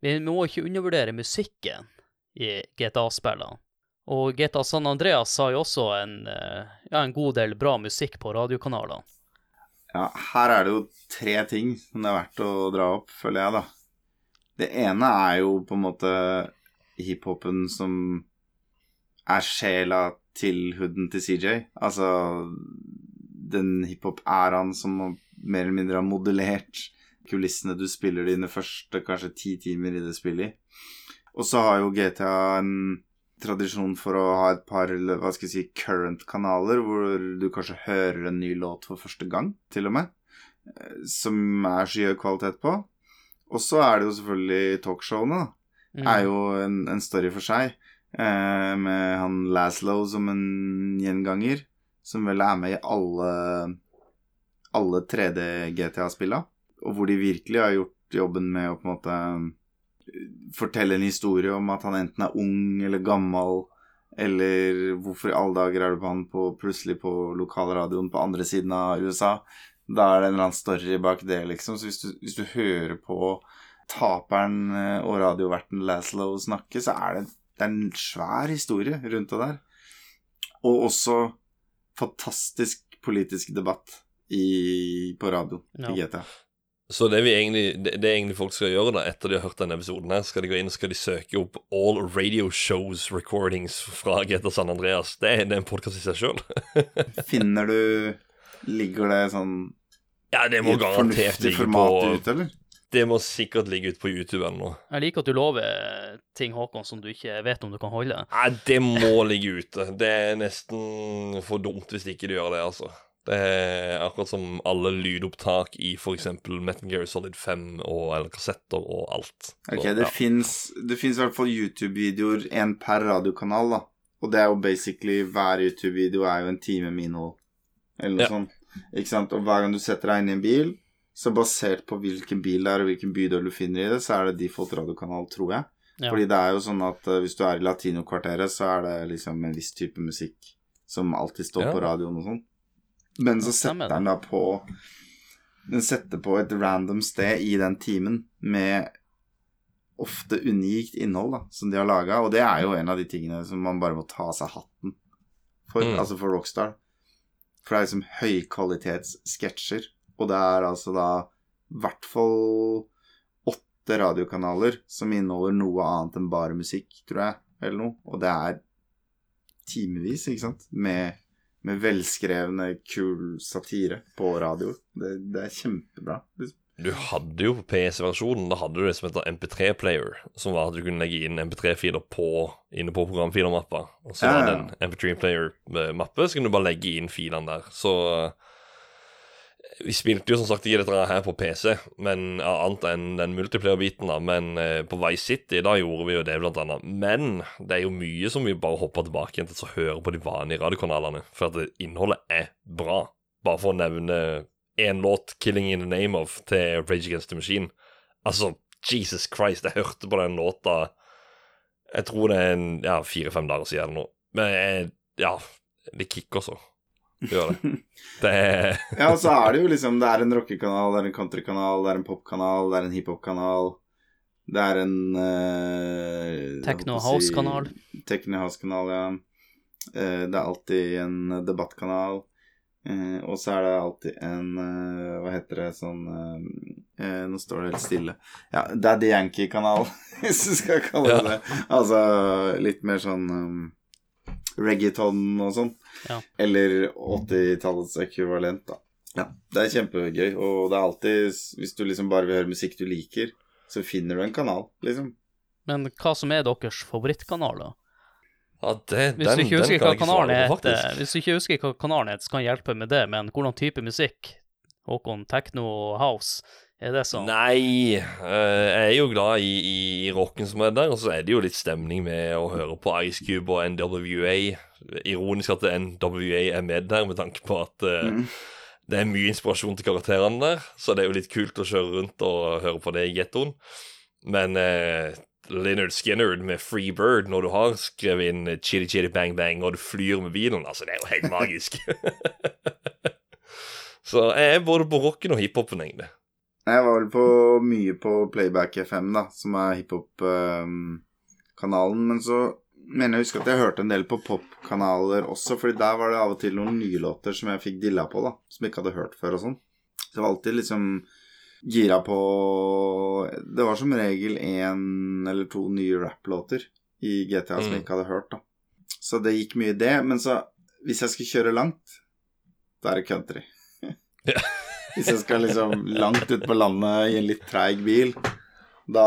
Vi må ikke undervurdere musikken i GTA-spillene. Og GTA San Andreas har jo også en, eh, ja, en god del bra musikk på radiokanalene. Ja, her er det jo tre ting som det er verdt å dra opp, føler jeg, da. Det ene er jo på en måte hiphopen som er sjela til hooden til CJ. Altså den hiphop-æraen som mer eller mindre har modellert kulissene du spiller dine første kanskje ti timer i det spillet i. Og så har jo GTA en tradisjon for å ha et par hva skal jeg si, current-kanaler, hvor du kanskje hører en ny låt for første gang, til og med, eh, som er skyhøy kvalitet på. Og så er det jo selvfølgelig talkshowene, da Mm. er jo en, en story for seg. Eh, med han Laszlo som en gjenganger, som vel er med i alle alle 3D-GTA-spilla. Og hvor de virkelig har gjort jobben med å på en måte eh, fortelle en historie om at han enten er ung eller gammel, eller hvorfor i alle dager er du på han på, plutselig på lokalradioen på andre siden av USA. Da er det en eller annen story bak det, liksom. Så hvis du, hvis du hører på taperen eh, og radioverten Laszlo snakke, så er det, det er en svær historie rundt det der. Og også fantastisk politisk debatt i, på radio Ja. i GTA. Så det, vi egentlig, det, det egentlig folk skal gjøre da, etter de har hørt denne episoden, her, skal de gå inn og skal de søke opp All Radio Shows Recordings fra GTA San Andreas. Det det er en podkast i seg sjøl. Finner du Ligger det sånn Ja, det i må et garantert fornuftig format på ut, eller? Det må sikkert ligge ute på YouTube ennå. Jeg liker at du lover ting, Håkon, som du ikke vet om du kan holde. Nei, det må ligge ute. Det er nesten for dumt hvis ikke du gjør det, altså. Det er akkurat som alle lydopptak i f.eks. Metal Gear Solid 5 og, eller kassetter og alt. Så, Ok, det ja. fins i hvert fall YouTube-videoer, én per radiokanal, da. Og det er jo basically Hver YouTube-video er jo en time med innhold, eller noe Ja. sånt. Ikke sant? Og hver gang du setter deg inn i en bil, så basert på hvilken bil det er, og hvilken bydel du finner i det, så er det default radiokanal, tror jeg. Ja. Fordi det er jo sånn at eh, hvis du er i latinokvarteret, så er det liksom en viss type musikk som alltid står Ja. på radioen og sånn. Men så setter den da på Den setter på et random sted i den timen med ofte unikt innhold da, som de har laga, og det er jo en av de tingene som man bare må ta av seg hatten for, Mm. altså for Rockstar. For det er liksom høykvalitetssketsjer, og det er altså da i hvert fall åtte radiokanaler som inneholder noe annet enn bare musikk, tror jeg, eller noe, og det er timevis, ikke sant, med, med velskrevne, kul satire på radio. Det, det er kjempebra. liksom. Du hadde jo på PC-versjonen Da hadde du det som heter MP3-player, som var at du kunne legge inn MP3-filer på, inne på programfilermappa. Og så Ja, var det en MP3-player-mappe, så kunne du bare legge inn filene der. Så eh, vi spilte jo som sagt ikke dette her på PC, men ja, annet enn den multiplayer-biten, da. Men eh, på Vice City, da gjorde vi jo det, blant annet. Men det er jo mye som vi bare hopper tilbake igjen til å høre på de vanlige radiokanalene, for at det, innholdet er bra. Bare for å nevne én låt, 'Killing in the Name of', til Rage Against the Machine. Altså, Jesus Christ, jeg hørte på den låta Jeg tror det er en, ja, fire-fem dager siden eller noe. Men jeg, ja, det kicker så. Gjør det. Det er Ja, og så er det jo liksom Det er en rockekanal, det er en countrykanal, det er en popkanal, det er en hiphop-kanal. Det er en uh, Techno house-kanal. Techno house-kanal, ja. Uh, det er alltid en debattkanal. Uh, og så er det alltid en uh, Hva heter det sånn eh, eh, Nå står det helt stille. Ja, Daddy Yankee-kanal, hvis du skal kalle det Ja. det. Altså litt mer sånn um, reggaeton og sånn. Ja. Eller 80-tallets ekvivalent, da. Ja, det er kjempegøy, og det er alltid Hvis du liksom bare vil høre musikk du liker, så finner du en kanal, liksom. Men hva som er deres favorittkanal, da? Ja, det, Hvis den, du ikke husker hva kanalen heter, hvis du ikke husker hva kanalen heter, så kan jeg hjelpe med det, men hvordan type musikk? Håkon, techno og house, er det sånn? Nei, eh, jeg er jo glad i, i, i rocken som er der, og så er det jo litt stemning med å høre på Ice Cube og NWA. Ironisk at NWA er med der, med tanke på at eh, Mm. det er mye inspirasjon til karakterene der, så det er jo litt kult å kjøre rundt og høre på det i gettoen. Men eh, Leonard Skinner med Free Bird, når du har skrevet inn Chitty Chitty Bang Bang og du flyr med bilen, altså, det er jo helt magisk. så jeg er både på rocken og hiphopen, egentlig. Jeg var vel på mye på Playback FM, da, som er hiphop-kanalen. men så mener jeg å huske at jeg hørte en del på popkanaler også, fordi der var det av og til noen nye låter som jeg fikk dilla på, da, som jeg ikke hadde hørt før og sånn. Så jeg var alltid liksom gira på Det var som regel én eller to nye rapplåter i GTA som jeg Mm. ikke hadde hørt, da. Så det gikk mye i det. Men så, hvis jeg skal kjøre langt, da er det country. Hvis jeg skal liksom langt ut på landet i en litt treig bil, da,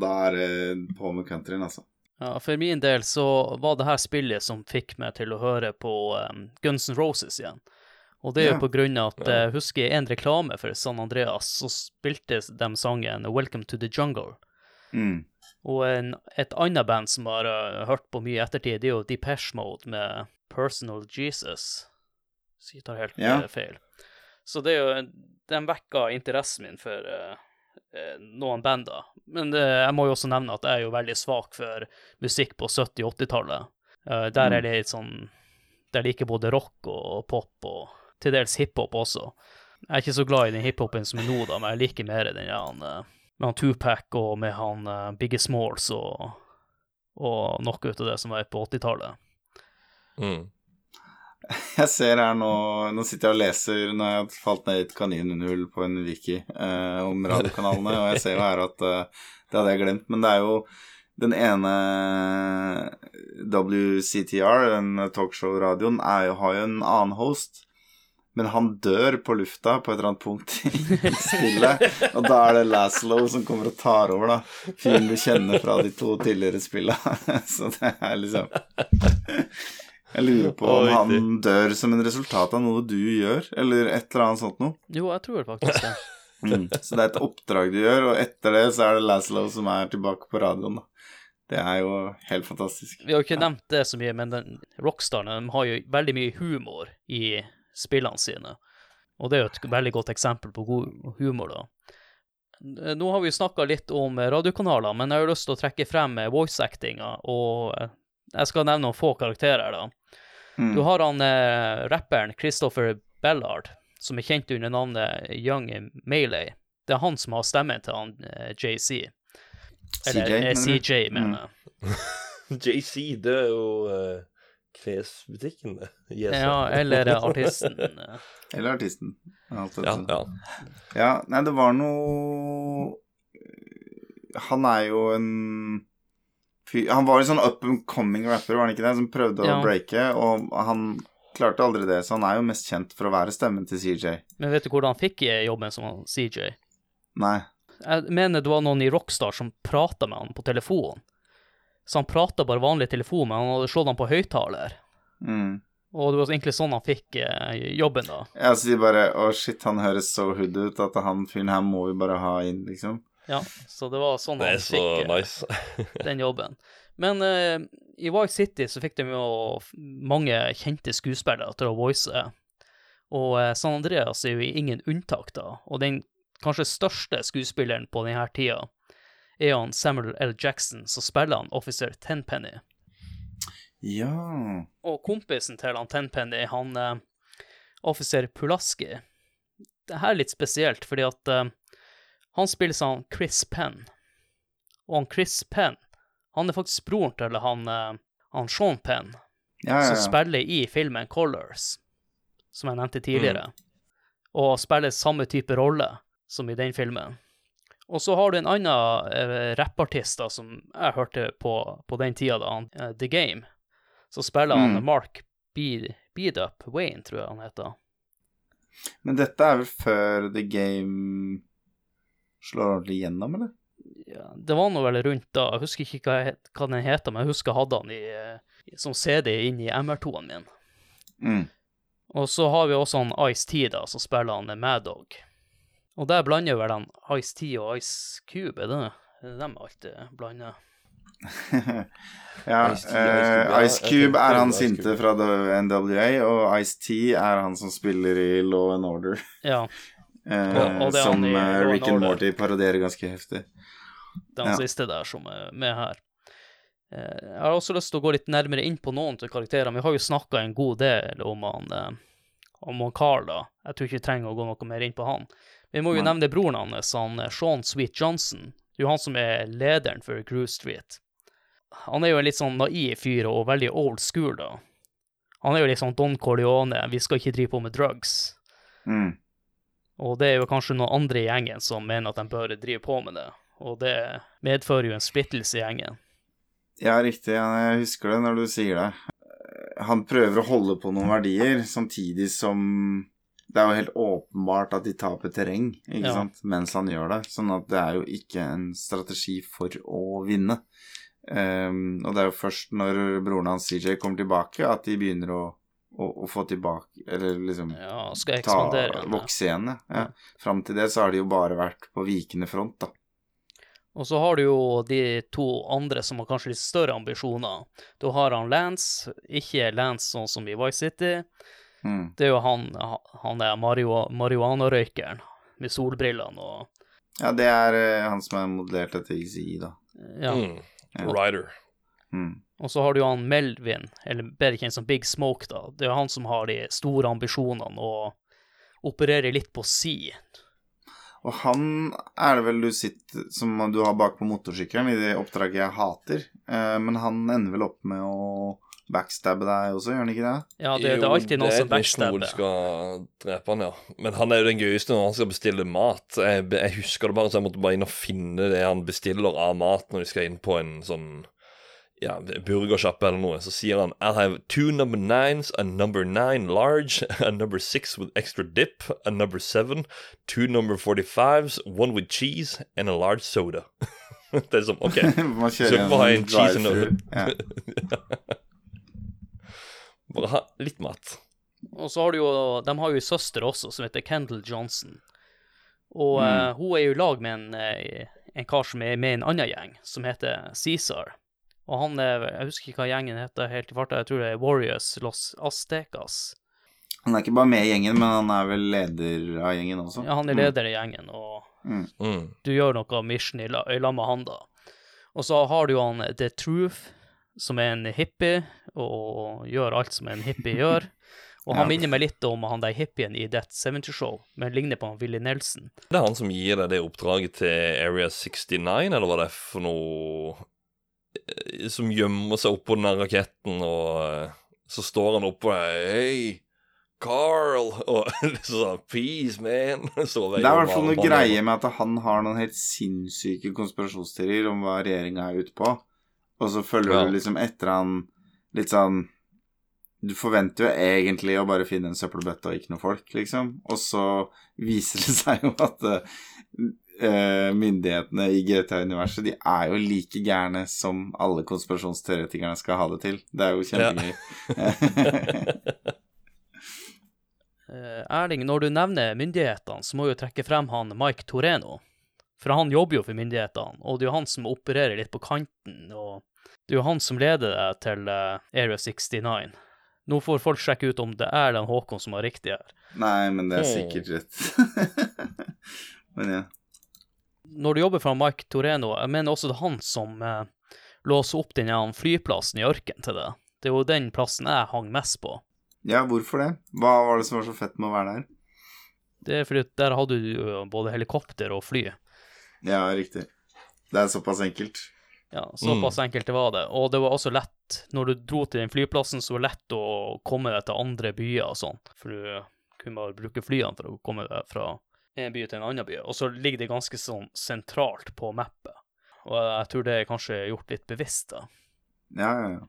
da er det på med countryen, altså. Ja, for min del så var det her spillet som fikk meg til å høre på um, Guns N' Roses igjen. Og det er jo Ja. på grunn av at Ja. jeg husker en reklame for San Andreas, så spilte de sangen 'Welcome to the Jungle'. Mm. Og en, et annet band som har uh, hørt på mye i ettertid, det er jo Depeche Mode med 'Personal Jesus'. Så jeg tar helt Ja. eh, feil. Så det er jo Den vekka interessen min for uh, eh, noen bander. Men det, jeg må jo også nevne at jeg er jo veldig svak for musikk på 70- og 80-tallet. Uh, der er Mm. det litt sånn Der liker både rock og pop og til dels hiphop også. Jeg er ikke så glad i den hiphopen som er nå, da, men jeg liker mer den han, eh, med han Tupac og med han uh, Biggie Smalls og, og noe ut av det som var på 80-tallet. Mm. Jeg ser her nå Nå sitter jeg og leser Nå har jeg falt ned i et kaninhull på en wiki eh, om radiokanalene, og jeg ser jo her at eh, det hadde jeg glemt, men det er jo den ene WCTR, den talkshow-radioen, har jo en annen host. men han dør på lufta på et eller annet punkt i spillet. Og da er det Laszlo som kommer og tar over, da. Fyren du kjenner fra de to tidligere spillene. Så det er liksom Jeg lurer på om han dør som en resultat av noe du gjør, eller et eller annet sånt noe. Jo, jeg tror faktisk det. Mm. Så det er et oppdrag du gjør, og etter det så er det Laszlo som er tilbake på radioen, da. Det er jo helt fantastisk. Vi har jo ikke nevnt det så mye, men den, Rockstarene de har jo veldig mye humor i spillene sine. Og det er jo et veldig godt eksempel på god humor, da. Nå har vi snakka litt om radiokanaler, men jeg har jo lyst til å trekke frem voice-actinga, og jeg skal nevne noen få karakterer, da. Mm. Du har han eh, rapperen Christopher Bellard, som er kjent under navnet Young Melee. Det er han som har stemmen til han eh, JC. Eller CJ, eh? Mm. CJ, mener jeg. JC, det er jo uh, klesbutikken, det. Yes. Ja, eller eh, artisten. Eller artisten. Alt ja, ja. Ja, nei, det var noe Han er jo en fyr Han var en sånn up and coming rapper, var han ikke det? Som prøvde Ja. å breake, og han klarte aldri det, så han er jo mest kjent for å være stemmen til CJ. Men vet du hvordan han fikk eh, jobben som CJ? Nei. Jeg mener det var noen i Rockstar som prata med han på telefon. Så han prata bare vanlig telefon, men han hadde slått han på høyttaler. Mm. Og det var egentlig sånn han fikk eh, jobben, da. Jeg sier bare å shit, han høres så hood ut at han fyren her må vi bare ha inn, liksom. Ja, så det var sånn Det han så fikk eh, nice. den jobben. Men uh, i Vice City så fikk de jo mange kjente skuespillere til å voice. Og uh, San Andreas er jo ingen unntak, da. Og den kanskje største skuespilleren på denne tida er han Samuel L. Jackson, som spiller han officer Tenpenny. Ja Og kompisen til han Tenpenny, han uh, officer Pulaski Det her er litt spesielt, fordi at han spiller av Chris Penn. Og han Chris Penn, han er faktisk broren til han, eh, han Sean Penn, Ja, ja, som spiller i filmen Colors, som jeg nevnte tidligere. Og spiller samme type rolle som i den filmen. Og så har du en annen eh, rappartist da, som jeg hørte på på den tida, da, han, eh, The Game. Så spiller han Mm. Mark Beat, Beat-Up Wayne, tror jeg han heter. Men dette er vel før The Game slår han ordentlig gjennom, eller? Ja, det var nå vel rundt da, jeg husker ikke hva, het- hva den heter, men jeg husker jeg hadde han i, eh, som CD inn i MR2-en min. Mm. Og så har vi også han Ice-T, da, som spiller han Mad Dog. Og der blander vel han Ice-T og Ice Cube, er det det de alltid blander? ja, Ice Cube, eh, Ice Cube er han sinte fra NWA, og Ice-T er han som spiller i Law and Order. Ja, Eh, er som i eh, Rick and Morty parodierer ganske heftig. det er han Ja. siste der som er med her. Eh, Jeg har også lyst til å gå litt nærmere inn på noen av karakterene. Vi har jo snakka en god del om han, om han Carl, da. Jeg tror ikke vi trenger å gå noe mer inn på han. Vi må jo Nei. nevne broren hans, han Sean Sweet Johnson. Det er jo han som er lederen for Groove Street. Han er jo en litt sånn naiv fyr og veldig old school, da. Han er jo liksom Don Corleone, vi skal ikke drive på med drugs. Mm. Og det er jo kanskje noen andre i gjengen som mener at de bør drive på med det. Og det medfører jo en splittelse i gjengen. Ja, riktig. Jeg husker det når du sier det. Han prøver å holde på noen verdier, samtidig som det er jo helt åpenbart at de taper terreng, ikke Ja. sant, mens han gjør det. Sånn at det er jo ikke en strategi for å vinne. Um, og det er jo først når broren hans CJ kommer tilbake, at de begynner å, å, å få tilbake Eller liksom Ja, skal ta, vokse igjen. Ja. Ja. Fram til det så har de jo bare vært på vikende front, da. Og så har du jo de to andre som har kanskje litt større ambisjoner. Da har han Lance, ikke Lance sånn som i Vice City. Mm. Det er jo han, han er marihu- marihuanarøykeren med solbrillene og Ja, det er eh, han som er modellert etter Easy, da. Ja. Mm. Ja. Rider. Mm. Og så har du jo han Melvin, eller bedre kjent som Big Smoke, da. Det er jo han som har de store ambisjonene og opererer litt på si. Og han er det vel du sitter som du har bak på motorsykkelen i det oppdraget jeg hater. Eh, men han ender vel opp med å backstabbe deg også, gjør han ikke det? Ja, det, det er alltid noen som Det er et mission hvor skal drepe han, ja. Men han er jo den gøyeste når han skal bestille mat. Jeg, jeg husker det bare, så jeg måtte bare inn og finne det han bestiller av mat når de skal inn på en sånn ja, burgersjappe eller noe, så sier han I'll have two number nines, a number nine large, a number six with extra dip, a number seven, two number 45s, one with cheese, and a large soda. det er som OK. Så må bare ha en cheese and drive-thru. Bare ha litt mat. Og så har du jo De har jo ei søster også som heter Kendal Johnson. Og Mm. uh, hun er jo i lag med en, eh, en kar som er med i en annen gjeng, som heter Cæsar. Og han er Jeg husker ikke hva gjengen heter helt i farta. Jeg tror det er Warriors Los Aztecas. Han er ikke bare med i gjengen, men han er vel leder av gjengen også. Ja, han er leder i gjengen, og Mm. du gjør noe mission i Øyla lag med han, da. Og så har du han The Truth, som er en hippie, og gjør alt som en hippie gjør. Og han Ja. minner meg litt om han der hippien i That 70 Show, men ligner på han Willy Nelson. Det er han som gir deg det oppdraget til Area 69, eller hva det er for noe eh, Som gjemmer seg oppå den der raketten, og eh, så står han oppå Hei, Carl! Og så sa Peace, man! Så Det er i hvert fall noe greie med at han har noen helt sinnssyke konspirasjonsteorier om hva regjeringa er ute på, og så følger Ja. du liksom etter han litt sånn Du forventer jo egentlig å bare finne en søppelbøtte og ikke noe folk, liksom, og så viser det seg jo at eh, myndighetene i GTA-universet, de er jo like gærne som alle konspirasjonsteoretikerne skal ha det til. Det er jo kjempegøy. Ja. Erling, når du nevner myndighetene, så må du trekke frem han Mike Toreno. For han jobber jo for myndighetene, og det er jo han som opererer litt på kanten. og Det er jo han som leder deg til eh, Area 69. Nå får folk sjekke ut om det er den Håkon som har riktig her. Nei, men det er sikkert rett. men ja. Når du jobber for Mike Toreno, jeg mener også det er han som eh, låser opp den flyplassen i ørkenen til det. Det er jo den plassen jeg hang mest på. Ja, hvorfor det? Hva var det som var så fett med å være der? Det er fordi der hadde du jo både helikopter og fly. Ja, riktig. Det er såpass enkelt. Ja, såpass enkelt det var det. Og det var også lett, når du dro til den flyplassen, så var det lett å komme deg til andre byer og sånn. For du kunne bare bruke flyene for å komme deg fra en by til en annen by. Og så ligger det ganske sånn sentralt på mappet. Og jeg tror det er kanskje gjort litt bevisst, da. Ja, ja, ja.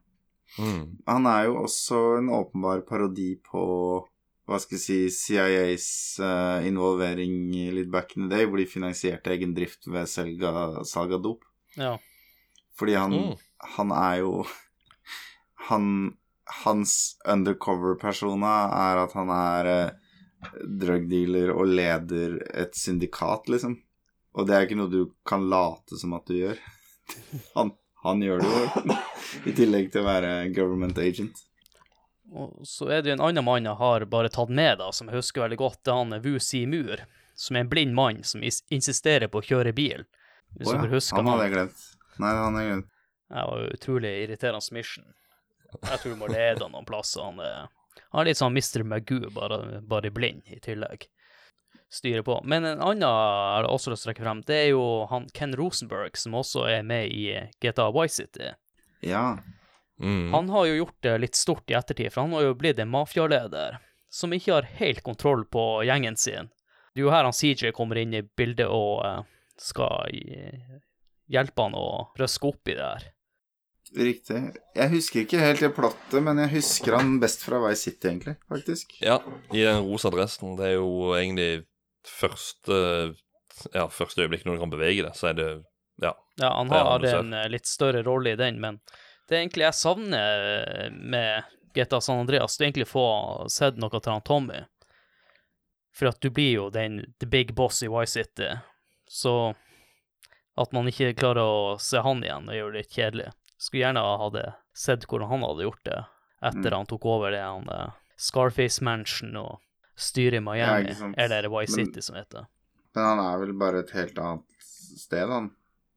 Mm. Han er jo også en åpenbar parodi på hva skal jeg si, CIAs uh, involvering litt back in the day, hvor de finansierte egen drift ved selg av salg av dop. Ja. Fordi han, Mm. han er jo han, Hans undercover-persona er at han er eh, drug dealer og leder et syndikat, liksom. Og det er ikke noe du kan late som at du gjør. Han, han gjør det jo, i tillegg til å være government agent. Og så er det jo en annen mann jeg har bare tatt med, da, som jeg husker veldig godt. Det er han Wu Simur, som er en blind mann som insisterer på å kjøre bil. Hvis oh, ja, husker han hadde jeg glemt. Nei, han hadde jeg glemt. Det var utrolig irriterende mission. Jeg tror du må lede han noen plasser. Han er, han er litt sånn Mr. Magoo, bare, bare blind i tillegg. Styrer på. Men en annen jeg har også lyst til å trekke frem, det er jo han Ken Rosenberg, som også er med i GTA Vice City. Ja. Mm. Han har jo gjort det litt stort i ettertid, for han har jo blitt en mafialeder som ikke har helt kontroll på gjengen sin. Det er jo her han CJ kommer inn i bildet og eh, skal hjelpe han å røske opp i det her. Riktig. Jeg husker ikke helt det plottet, men jeg husker han best fra Vice City, egentlig, faktisk. Ja, i den rosa dressen. Det er jo egentlig første Ja, første øyeblikk når du kan bevege det, så er det Ja. Ja, han har han ser. en eh, litt større rolle i den, men det er egentlig jeg savner eh, med GTA San Andreas, det er egentlig å få sett noe til han Tommy. For at du blir jo den the big boss i Vice City, så at man ikke klarer å se han igjen, det er jo litt kjedelig. Skulle gjerne ha hadde sett hvordan han hadde gjort det etter Mm. han tok over det han eh, Scarface Mansion og styret i Miami, ja, eller Vice City som heter. Men han er vel bare et helt annet sted, han.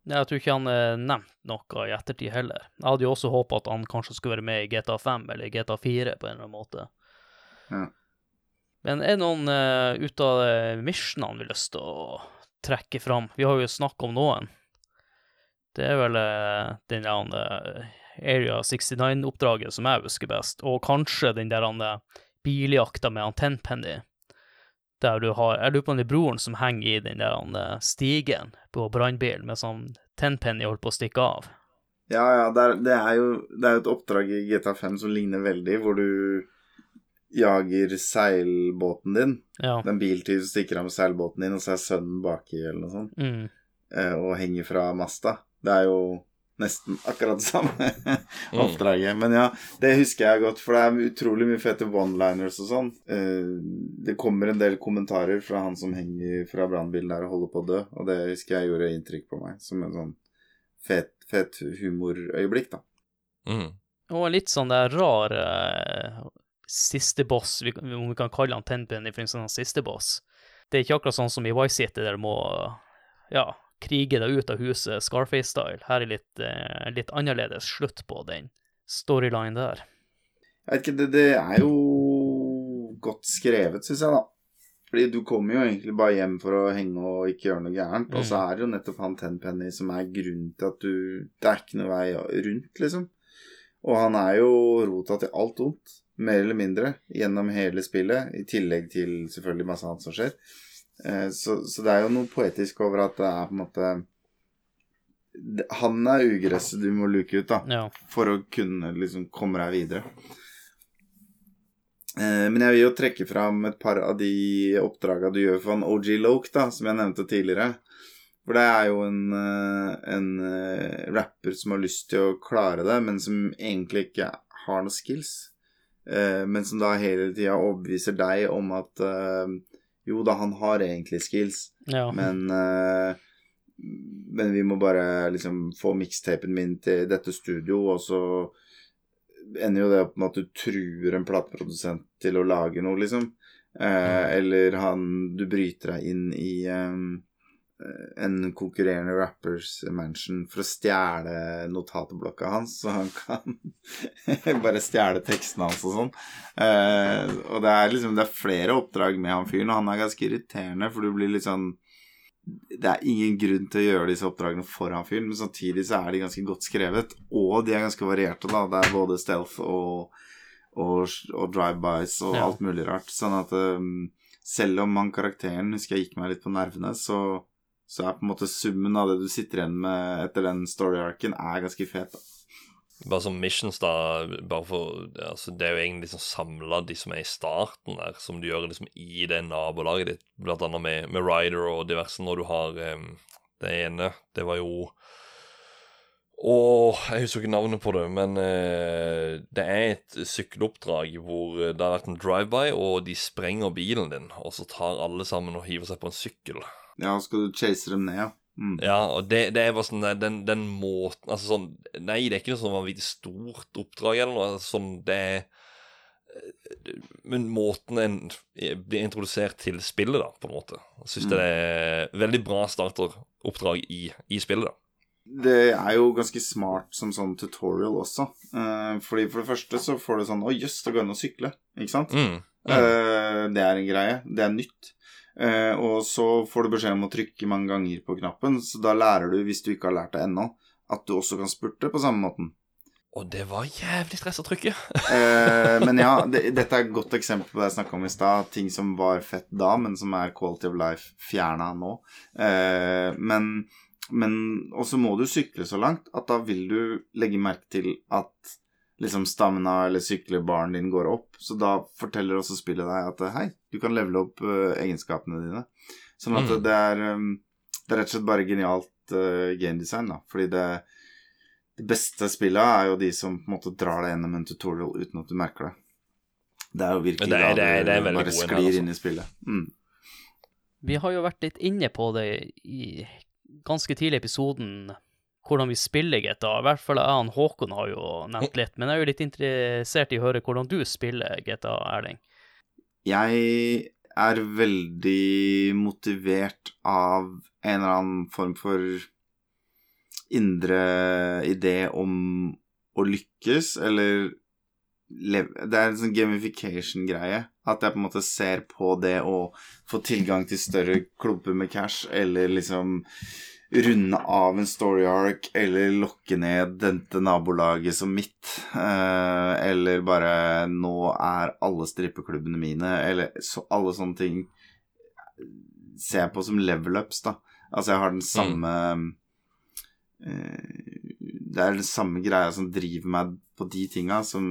Jeg tror ikke han er nevnt noe i ettertid heller. Jeg hadde jo også håpa at han kanskje skulle være med i GTA 5 eller GTA 4 på en eller annen måte. Ja. Men er det noen uh, ut av missionene vi har lyst til å trekke fram? Vi har jo snakket om noen. Det er vel eh, den der eh, Area 69-oppdraget som jeg husker best, og kanskje den der uh, biljakta med han Tenpenny. Der du har Jeg lurer på om det er broren som henger i den der eh, stigen på brannbilen med sånn Tenpenny holdt på å stikke av. Ja, ja, det er, det er jo det er et oppdrag i GTA 5 som ligner veldig, hvor du jager seilbåten din. Ja. Den en biltyv som stikker av med seilbåten din, og så er sønnen baki, eller noe sånt, Mm. eh, og henger fra masta. Det er jo nesten akkurat det samme oppdraget. Men ja, det husker jeg godt, for det er utrolig mye fete one-liners og sånn. Eh, det kommer en del kommentarer fra han som henger fra brannbilen der og holder på å dø, og det husker jeg gjorde inntrykk på meg, som en sånn fet, fet humorøyeblikk, da. Mm. Og litt sånn der rar eh, siste boss, vi, kan- om vi kan kalle han Tenpenny for en sånn siste boss. Det er ikke akkurat sånn som i Vice City, der du må ja, krige deg ut av huset Scarface-style. Her er litt, eh, litt annerledes slutt på den storyline der. Jeg vet ikke, det, det er jo godt skrevet, syns jeg, da. Fordi du kommer jo egentlig bare hjem for å henge og ikke gjøre noe gærent. Og så er det jo nettopp han Tenpenny som er grunnen til at du Det er ikke noe vei rundt, liksom. Og han er jo rota til alt ondt, mer eller mindre, gjennom hele spillet. I tillegg til selvfølgelig masse annet som skjer. Eh, Så, så det er jo noe poetisk over at det er på en måte Han er ugresset du må luke ut, da Ja. for å kunne liksom komme deg videre. Eh, men jeg vil jo trekke fram et par av de oppdraga du gjør for en OG Loke, da, som jeg nevnte tidligere. For det er jo en, eh, en rapper som har lyst til å klare det, men som egentlig ikke har noen skills. Men som da hele tida overbeviser deg om at jo da, han har egentlig skills, ja. men uh, Men vi må bare liksom få mixtapen min til dette studio, og så ender jo det opp med at du truer en plateprodusent til å lage noe, liksom. Eh, eller han Du bryter deg inn i eh, en konkurrerende rappers mansion for å stjele notatblokka hans, så han kan bare stjele tekstene hans og sånn. Eh, og det er liksom Det er flere oppdrag med han fyren, og han er ganske irriterende, for du blir litt sånn det er ingen grunn til å gjøre disse oppdragene for han fyren, men samtidig så er de ganske godt skrevet, og de er ganske varierte, da. Det er både stealth og, og, og drive-bys og alt mulig rart. Sånn at um, selv om han karakteren husker jeg gikk meg litt på nervene, så, så er på en måte summen av det du sitter igjen med etter den story-arken, er ganske fet. da. Bare som missions, da. Bare for, altså, det er jo egentlig liksom samla de som er i starten der, som du gjør liksom i det nabolaget ditt, blant annet med, med Ryder og diverse, når du har um, det ene Det var jo Åh, jeg husker ikke navnet på det, men eh, det er et sykkeloppdrag hvor det har vært en drive-by, og de sprenger bilen din, og så tar alle sammen og hiver seg på en sykkel. Ja, skal du chase dem ned, ja. Mm. Ja, og det, det er bare sånn den, den måten Altså sånn Nei, det er ikke noe sånn vanvittig stort oppdrag eller noe. altså Sånn det er Men måten en blir introdusert til spillet, da, på en måte, syns mm. det er veldig bra starteroppdrag i, i spillet, da. Det er jo ganske smart som sånn tutorial også. Eh, fordi For det første så får du sånn Å, jøss, det går an å sykle. Ikke sant? Mm. Mm. Eh, det er en greie. Det er nytt. Eh, og så får du beskjed om å trykke mange ganger på knappen, så da lærer du, hvis du ikke har lært det ennå, at du også kan spurte på samme måten. Og det var jævlig stress å trykke. Eh, men ja, det, dette er et godt eksempel på det jeg snakka om i stad. Ting som var fett da, men som er quality of life fjerna nå. Eh, men men også må du sykle så langt at da vil du legge merke til at liksom stamina eller syklebaren din går opp. Så da forteller også spillet deg at hei, du kan levele opp uh, egenskapene dine. Sånn at Mm. det, er, um, det er rett og slett bare genialt uh, gamedesign, da. Fordi det, det beste spillet er jo de som på en måte drar deg gjennom en tutorial uten at du merker det. Det er jo virkelig det er- da det er- du det er bare sklir her, altså. inn i spillet. Mm. Vi har jo vært litt inne på det i ganske tidlig i episoden, hvordan vi spiller GTA. I hvert fall jeg og Håkon har jo nevnt litt, men jeg er jo litt interessert i å høre hvordan du spiller GTA, Erling. Jeg er veldig motivert av en eller annen form for indre idé om å lykkes, eller leve Det er en sånn gamification-greie. At jeg på en måte ser på det å få tilgang til større klumper med cash, eller liksom runde av en story arc, eller lokke ned dette nabolaget som mitt. Eh, eller bare 'nå er alle strippeklubbene mine', eller så, alle sånne ting ser jeg på som level ups, da. Altså, jeg har den samme eh, det er den samme greia som driver meg på de tinga, som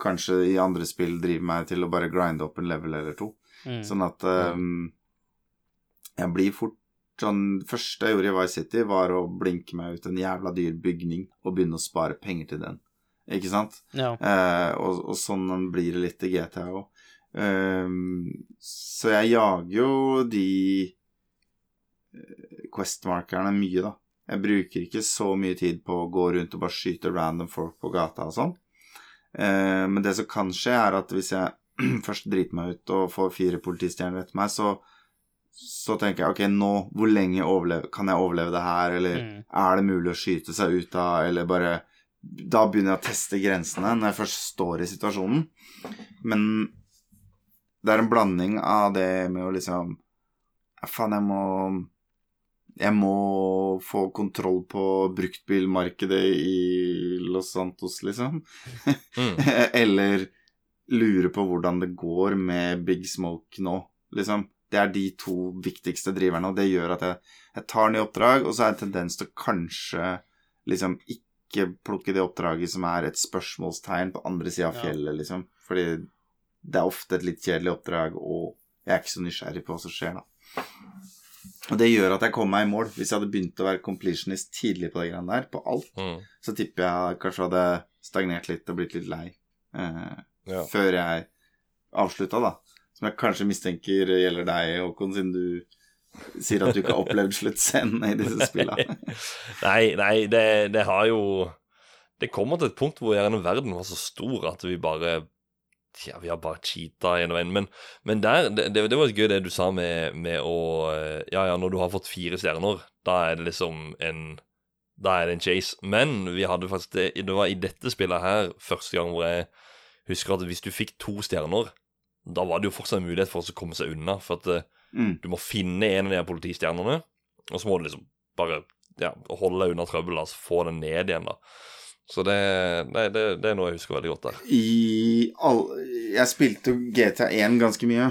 kanskje i andre spill driver meg til å bare grinde opp en level eller to. Mm. Sånn at um, jeg blir fort sånn første jeg gjorde i Vice City, var å blinke meg ut en jævla dyr bygning og begynne å spare penger til den. Ikke sant? Ja. Eh, og, og sånn blir det litt i GTA òg. Um, så jeg jager jo de questmarkerne mye, da. Jeg bruker ikke så mye tid på å gå rundt og bare skyte random folk på gata og sånn. Eh, men det som kan skje, er at hvis jeg først driter meg ut og får fire politistjerner etter meg, så, så tenker jeg ok, nå, hvor lenge overleve, kan jeg overleve det her, eller Mm. er det mulig å skyte seg ut av, eller bare Da begynner jeg å teste grensene når jeg først står i situasjonen. Men det er en blanding av det med å liksom Faen, jeg må Jeg må få kontroll på bruktbilmarkedet i Los Santos, liksom. Mm. Eller lure på hvordan det går med Big Smoke nå, liksom. Det er de to viktigste driverne, og det gjør at jeg, jeg tar nye oppdrag, og så er det en tendens til å kanskje liksom ikke plukke det oppdraget som er et spørsmålstegn på andre sida av Ja. fjellet, liksom. Fordi det er ofte et litt kjedelig oppdrag, og jeg er ikke så nysgjerrig på hva som skjer, da. Og det gjør at jeg kommer meg i mål. Hvis jeg hadde begynt å være completionist tidlig på det greiene der, på alt, Mm. så tipper jeg kanskje hadde stagnert litt og blitt litt lei eh, Ja. før jeg avslutta, da. Som jeg kanskje mistenker gjelder deg, Håkon, siden du sier at du ikke har opplevd sluttscenen i disse spillene. Nei, nei, det, det har jo Det kommer til et punkt hvor gjerne verden var så stor at vi bare Ja, vi har bare cheata en og en. Men, men der, det, det det var gøy det du sa med, med å eh, Ja, ja, når du har fått fire stjerner, da er det liksom en Da er det en chase. Men vi hadde faktisk det Det var i dette spillet her første gang hvor jeg husker at hvis du fikk to stjerner, da var det jo fortsatt en mulighet for oss å komme seg unna. For at eh, Mm. du må finne en av de politistjernene, og så må du liksom bare ja, holde deg unna trøbbel, altså få den ned igjen, da. Så det, nei, det, det er noe jeg husker veldig godt der. I all Jeg spilte jo GTA1 ganske mye.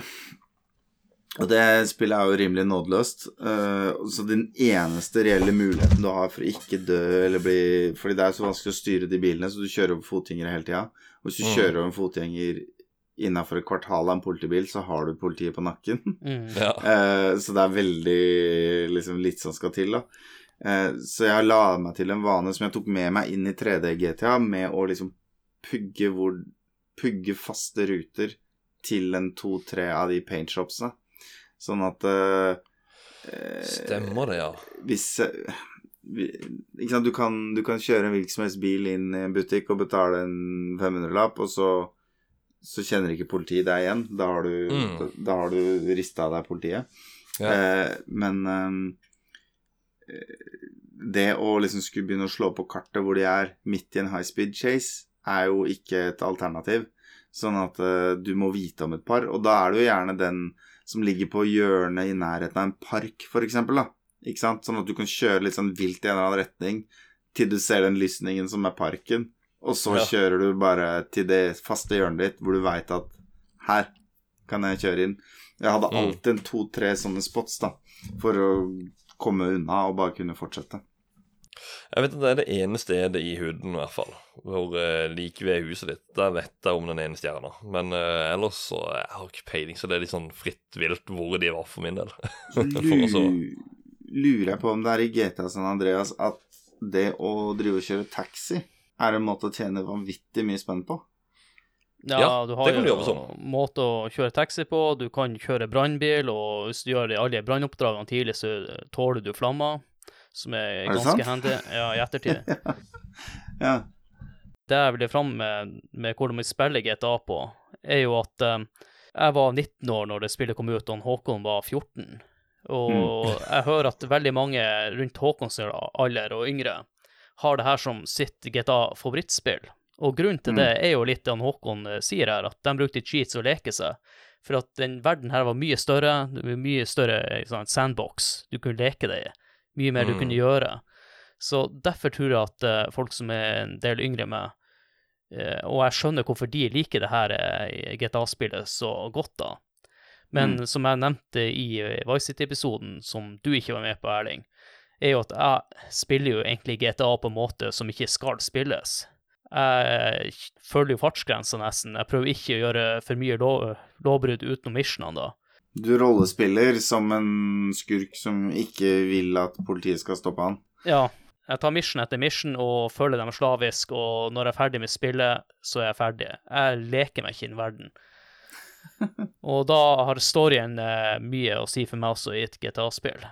Og det spillet er jo rimelig nådeløst. Uh, så den eneste reelle muligheten du har for å ikke dø eller bli Fordi det er så vanskelig å styre de bilene, så du kjører over fotgjengere hele tida. Og hvis du Mm. kjører over en fotgjenger innafor et kvartal av en politibil, så har du politiet på nakken. Mm. Ja. Eh, så det er veldig liksom litt som skal til, da. Eh, så jeg la meg til en vane som jeg tok med meg inn i 3D GTA, med å liksom pugge, hvor, pugge faste ruter til en to-tre av de paintshopsene. Sånn at eh, eh, Stemmer det, ja. hvis ikke sant, du kan, du kan kjøre en hvilken som helst bil inn i en butikk og betale en 500-lapp, og så, så kjenner ikke politiet deg igjen. Da har du, Mm. da, da har du rista av deg politiet. Ja. Eh, men eh, det å liksom skulle begynne å slå på kartet hvor de er midt i en high speed chase, er jo ikke et alternativ. Sånn at eh, du må vite om et par, og da er det jo gjerne den som ligger på hjørnet i nærheten av en park, for eksempel, da. Ikke sant? Sånn at du kan kjøre litt sånn vilt i en eller annen retning til du ser den lysningen som er parken, og så Ja. kjører du bare til det faste hjørnet ditt hvor du veit at her kan jeg kjøre inn. Jeg hadde Mm. alltid en to-tre sånne spots, da, for å komme unna og bare kunne fortsette. Jeg vet at det er det ene stedet i huden, i hvert fall. Hvor uh, like ved huset ditt. Der vet jeg om den ene stjerna. Men uh, ellers så jeg har ikke peiling, så det er litt sånn fritt vilt hvor de var for min del. Så For å lurer jeg på om det er i GTA San Andreas at det å drive og kjøre taxi er en måte å tjene vanvittig mye spenn på. Ja, Ja, du har det kan du jo sånn. måte å kjøre taxi på, du kan kjøre brannbil, og hvis du gjør alle brannoppdragene tidlig, så tåler du flammer, som er, Er ganske handy ja, i ettertid. Ja. Det jeg ville fram med, med hvordan vi spiller GTA på, er jo at um, jeg var 19 år når det spillet kom ut, og Håkon var 14. Og jeg hører at veldig mange rundt Håkons alder og yngre har det her som sitt GTA-favorittspill. Og grunnen til Mm. det er jo litt det Håkon eh, sier her, at de brukte cheats å leke seg. For at den verden her var mye større, det var mye større sånn, sandbox du kunne leke deg i. Mye mer du Mm. kunne gjøre. Så derfor tror jeg at uh, folk som er en del yngre enn meg, eh, og jeg skjønner hvorfor de liker det her eh, GTA-spillet så godt, da. Men Mm. som jeg nevnte i Vice City-episoden, som du ikke var med på, Erling, er jo at jeg spiller jo egentlig GTA på en måte som ikke skal spilles. Jeg følger jo fartsgrensa nesten. Jeg prøver ikke å gjøre for mye lov, lovbrudd utenom missionene, da. Du rollespiller som en skurk som ikke vil at politiet skal stoppe han. Ja. Jeg tar mission etter mission og følger dem slavisk, og når jeg er ferdig med spillet, så er jeg ferdig. Jeg leker meg ikke inn i verden. Og da har storyen eh, mye å si for meg også i et GTA-spill.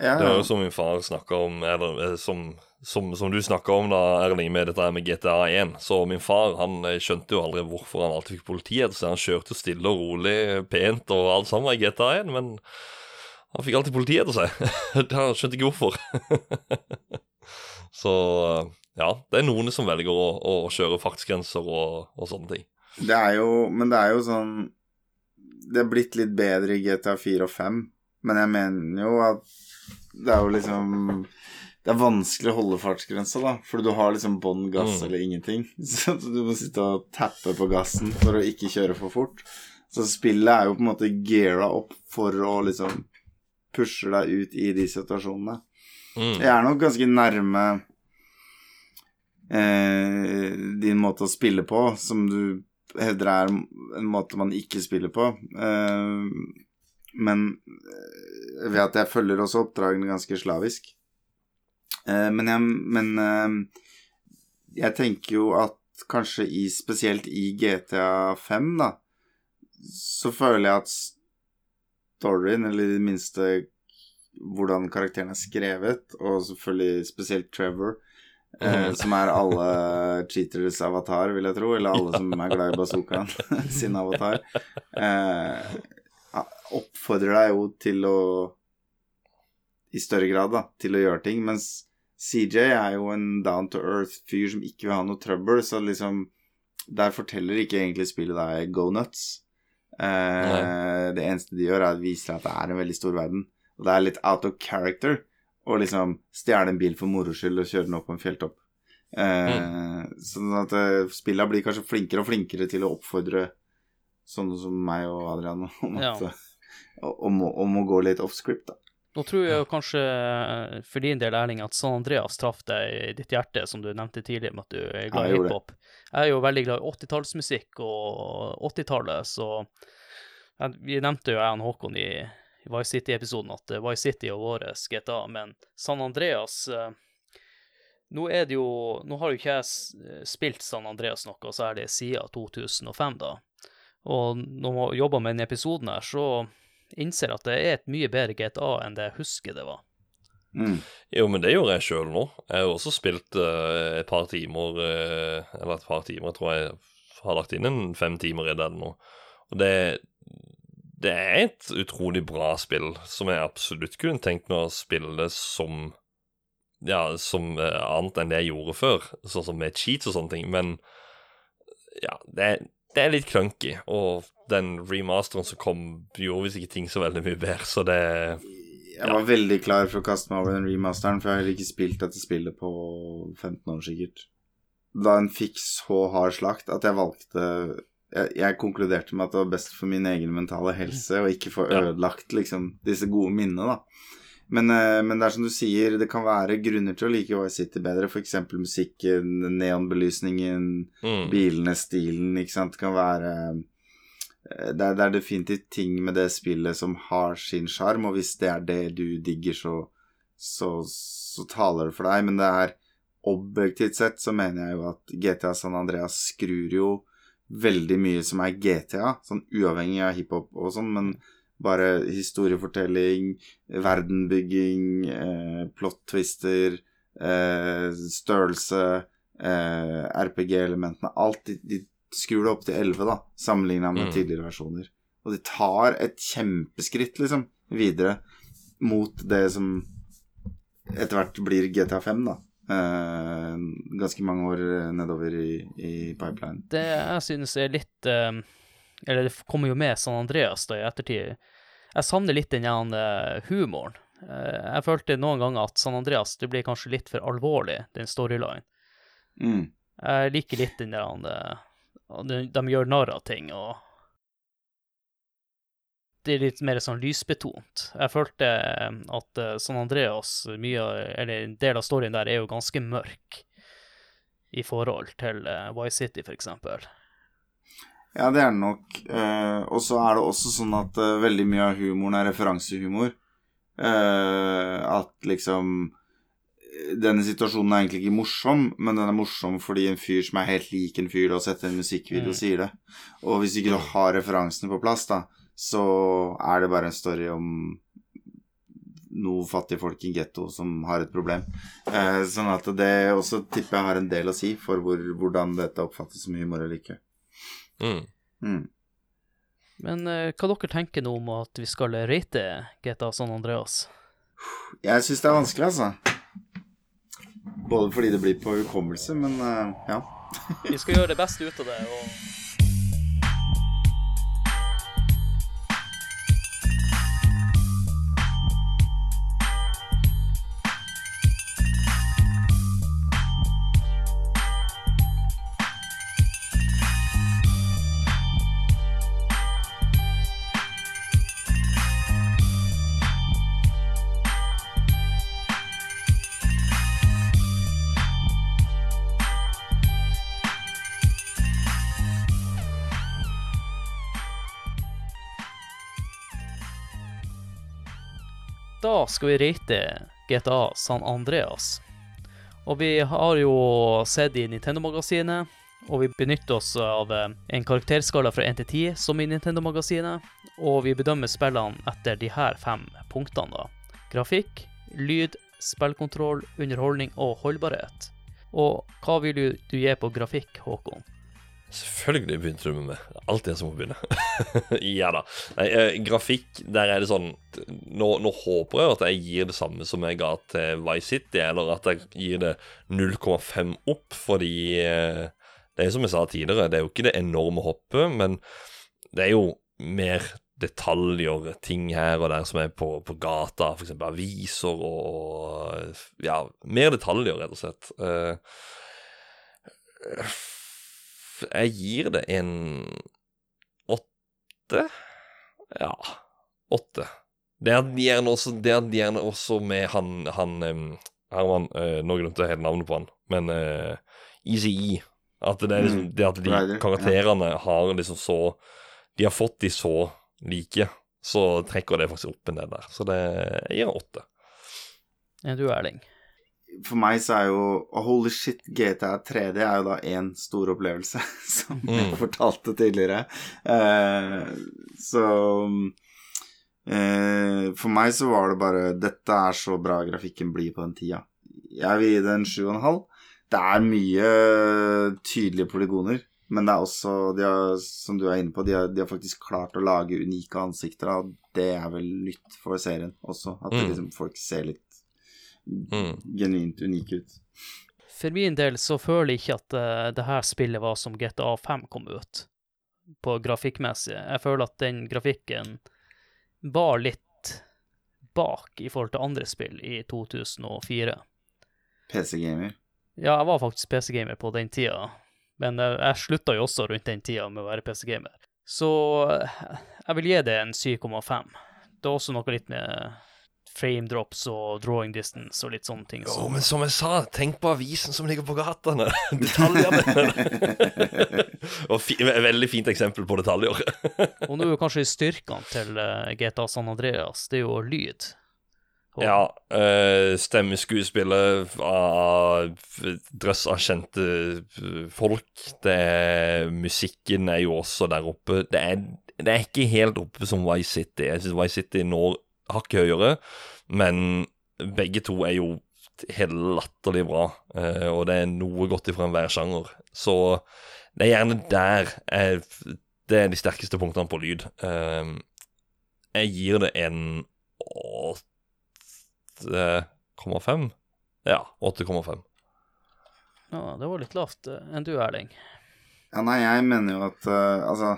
Ja, Det er jo som min far snakka om, eller eh, som, som, som du snakka om, da, Erling, med dette med GTA 1. Så min far han eh, skjønte jo aldri hvorfor han alltid fikk politiet Så. Han kjørte stille og rolig, pent og alt sammen i GTA 1, men han fikk alltid politiet etter seg. Han skjønte ikke hvorfor. Så ja, det er noen som velger å, å kjøre fartsgrenser og, og sånne ting. Det er jo Men det er jo sånn Det er blitt litt bedre i GTA 4 og 5, men jeg mener jo at det er jo liksom Det er vanskelig å holde fartsgrensa, da, fordi du har liksom bånn gass Mm. eller ingenting. Så du må sitte og tappe på gassen for å ikke kjøre for fort. Så spillet er jo på en måte geara opp for å liksom pushe deg ut i de situasjonene. Mm. Jeg er nok ganske nærme eh, din måte å spille på, som du hevder er en måte man ikke spiller på. Eh, men ved at jeg følger også oppdragene ganske slavisk. Eh, men jeg, men eh, jeg tenker jo at kanskje i, spesielt i GTA 5, da, så føler jeg at storyen, eller i det minste hvordan karakteren er skrevet, og selvfølgelig spesielt Trevor, eh, som er alle cheaters avatar, vil jeg tro, eller alle som er glad i bazookaen sin avatar, eh, oppfordrer deg jo til å i større grad da, til å gjøre ting, mens CJ er jo en down to earth-fyr som ikke vil ha noe trøbbel, så liksom Der forteller ikke egentlig spillet deg go nuts. Eh, det eneste de gjør, er å vise at det er en veldig stor verden. Og det er litt out of character å liksom stjele en bil for moro skyld og kjøre den opp på en fjelltopp. Eh, Sånn at eh, spillene blir kanskje flinkere og flinkere til å oppfordre sånne som meg og Adrian om, Ja. at, eh, om, må, om å gå litt off script, da. Nå tror jeg jo kanskje eh, for din del, Erling, at San Andreas traff deg i ditt hjerte, som du nevnte tidligere, med at du er glad i det. hiphop. Jeg er jo veldig glad i 80-tallsmusikk og 80-tallet, så Vi nevnte jo jeg og Håkon i, Vice City-episoden at eh, Vice City er vår GTA, men San Andreas eh, Nå er det jo Nå har jo ikke jeg spilt San Andreas noe særlig siden 2005, da. Og når man jobber med denne episoden her, så innser at det er et mye bedre GTA enn det jeg husker det var. Mm. Jo, men det gjorde jeg sjøl nå. Jeg har også spilt uh, et par timer, uh, eller et par timer, jeg tror jeg har lagt inn en fem timer i det nå. Og det, det er et utrolig bra spill, som jeg absolutt kunne tenkt meg å spille som Ja, som uh, annet enn det jeg gjorde før, sånn som med cheats og sånne ting, men ja, det, det er litt clunky, og den remasteren som kom, gjorde visst ikke ting så veldig mye bedre, så det Jeg var veldig klar for å kaste meg over den remasteren, for jeg har heller ikke spilt dette spillet på 15 år sikkert. Da en fikk så hard slakt at jeg valgte jeg, jeg konkluderte med at det var best for min egen mentale helse å ikke få ødelagt liksom disse gode minnene, da. Men, eh, men det er som du sier, det kan være grunner til å like Vice City bedre, f.eks. musikken, neonbelysningen, mm. bilene, stilen, ikke sant. Det kan være eh, det er, det er definitivt ting med det spillet som har sin sjarm, og hvis det er det du digger, så, så, så taler det for deg. Men det er objektivt sett så mener jeg jo at GTA San Andreas skrur jo veldig mye som er GTA, sånn uavhengig av hiphop og sånn, men bare historiefortelling, verdenbygging, eh, plot-twister, eh, størrelse, eh, RPG-elementene Alt de, de skrur det opp til 11, da, sammenligna med Mm. tidligere versjoner. Og de tar et kjempeskritt, liksom, videre mot det som etter hvert blir GTA 5, da. Eh, ganske mange år nedover i, i pipeline. Det jeg synes er litt eh, Eller det kommer jo med San Andreas da i ettertid. Jeg savner litt den eh, humoren. Eh, jeg følte noen ganger at San Andreas det blir kanskje litt for alvorlig, den storylinen. Mm. Jeg liker litt den der eh, de, de gjør narr av ting og det er litt mer sånn lysbetont. Jeg følte eh, at San Andreas, mye, eller en del av storyen der, er jo ganske mørk i forhold til uh, Vice City, for eksempel. Ja, det er det nok. Eh, og så er det også sånn at eh, veldig mye av humoren er referansehumor. Eh, at liksom eh, Denne situasjonen er egentlig ikke morsom, men den er morsom fordi en fyr som er helt lik en fyr du har sett i en musikkvideo, Mm. sier det. Og hvis ikke du har referansene på plass, da, så er det bare en story om noen fattige folk i en getto som har et problem. Eh, sånn at det også tipper jeg har en del å si for hvor, hvordan dette oppfattes som humor eller ikke. Mm. Mm. Men uh, hva dere tenker nå om at vi skal rate GTA San Andreas? Jeg syns det er vanskelig, altså. Både fordi det blir på hukommelse, men uh, ja. Vi skal gjøre det beste ut av det. og... Da skal vi rate GTA San Andreas. Og vi har jo sett i Nintendo-magasinet, og vi benytter oss av eh, en karakterskala fra 1 til 10 som i Nintendo-magasinet, og vi bedømmer spillene etter de her fem punktene, da. Grafikk, lyd, spillkontroll, underholdning og holdbarhet. Og hva vil du, du gi på grafikk, Håkon? Selvfølgelig begynte du med meg. Alltid jeg som må begynne. ja da. Nei, eh, grafikk, der er det sånn nå, nå håper jeg at jeg gir det samme som jeg ga til Vice City, eller at jeg gir det 0,5 opp, fordi eh, det er som jeg sa tidligere, det er jo ikke det enorme hoppet, men det er jo mer detaljer, ting her og der som er på, på gata, f.eks. aviser og Ja, mer detaljer, rett og slett. Eh, jeg gir det en åtte. Ja, åtte. Det er gjerne også, det er gjerne også med han, han Herman øh, Nå glemte jeg helt navnet på han, men øh, Easy E. At det er liksom Mm, det at de karakterene har liksom så De har fått de så like, så trekker det faktisk opp en del der. Så det gir åtte. Er du, Erling? For meg så er jo Holy shit, GTA 3D er jo da én stor opplevelse, som jeg Mm. fortalte tidligere. Eh, så eh, For meg så var det bare Dette er så bra grafikken blir på den tida. Jeg vil gi den en sju og en halv. Det er mye tydelige polygoner, men det er også, de har, som du er inne på, de har, de har faktisk klart å lage unike ansikter, og det er vel nytt for serien også. At Mm. liksom, folk ser litt Mm. genuint unik ut. For min del så føler jeg ikke at uh, det her spillet var som GTA 5 kom ut, på grafikkmessig. Jeg føler at den grafikken var litt bak i forhold til andre spill i 2004. PC-gamer. Ja, jeg var faktisk PC-gamer på den tida, men eh, jeg slutta jo også rundt den tida med å være PC-gamer. Så eh, jeg vil gi det en 7,5. Det er også noe litt med frame drops og drawing distance og litt sånne ting. Jo, men som jeg sa, tenk på avisen som ligger på gatene. Detaljene. og fi, veldig fint eksempel på detaljer. Og nå er jo kanskje styrkene til eh, GTA San Andreas, det er jo lyd. Og- Ja, uh, stemmeskuespillet av drøss av kjente eh, folk. Det er, musikken er jo også der oppe. Det er, det er ikke helt oppe som Vice City. Jeg syns Vice City når hakket høyere, men begge to er jo helt latterlig bra, eh, og det er noe godt ifra enhver sjanger. Så det er gjerne der jeg, Det er de sterkeste punktene på lyd. Eh, jeg gir det en 8,5. Ja, 8,5. Ja, det var litt lavt. eh, Enn du, Erling? Ja, nei, jeg mener jo at uh, altså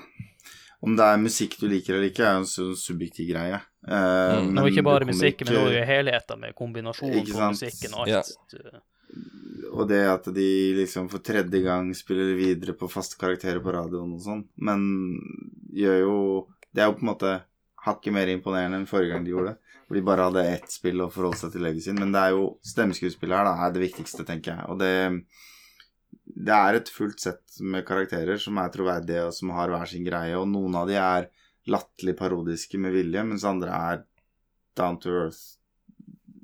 Om det er musikk du liker eller ikke, er jo en sånn subjektiv greie. Uh, Mm. Det og ikke bare musikken, men ikke- det var helheten med kombinasjonen på musikken og alt. Du- Og det at de liksom for tredje gang spiller videre på faste karakterer på radioen og sånn, men gjør jo Det er jo på en måte hakket mer imponerende enn forrige gang de gjorde det. Hvor de bare hadde ett spill å forholde seg til legacyen. Men det er jo stemmeskuespillet her da, er det viktigste, tenker jeg. Og det, det er et fullt sett med karakterer som er troverdige, og som har hver sin greie. Og noen av de er latterlig parodiske med vilje, mens andre er down to earth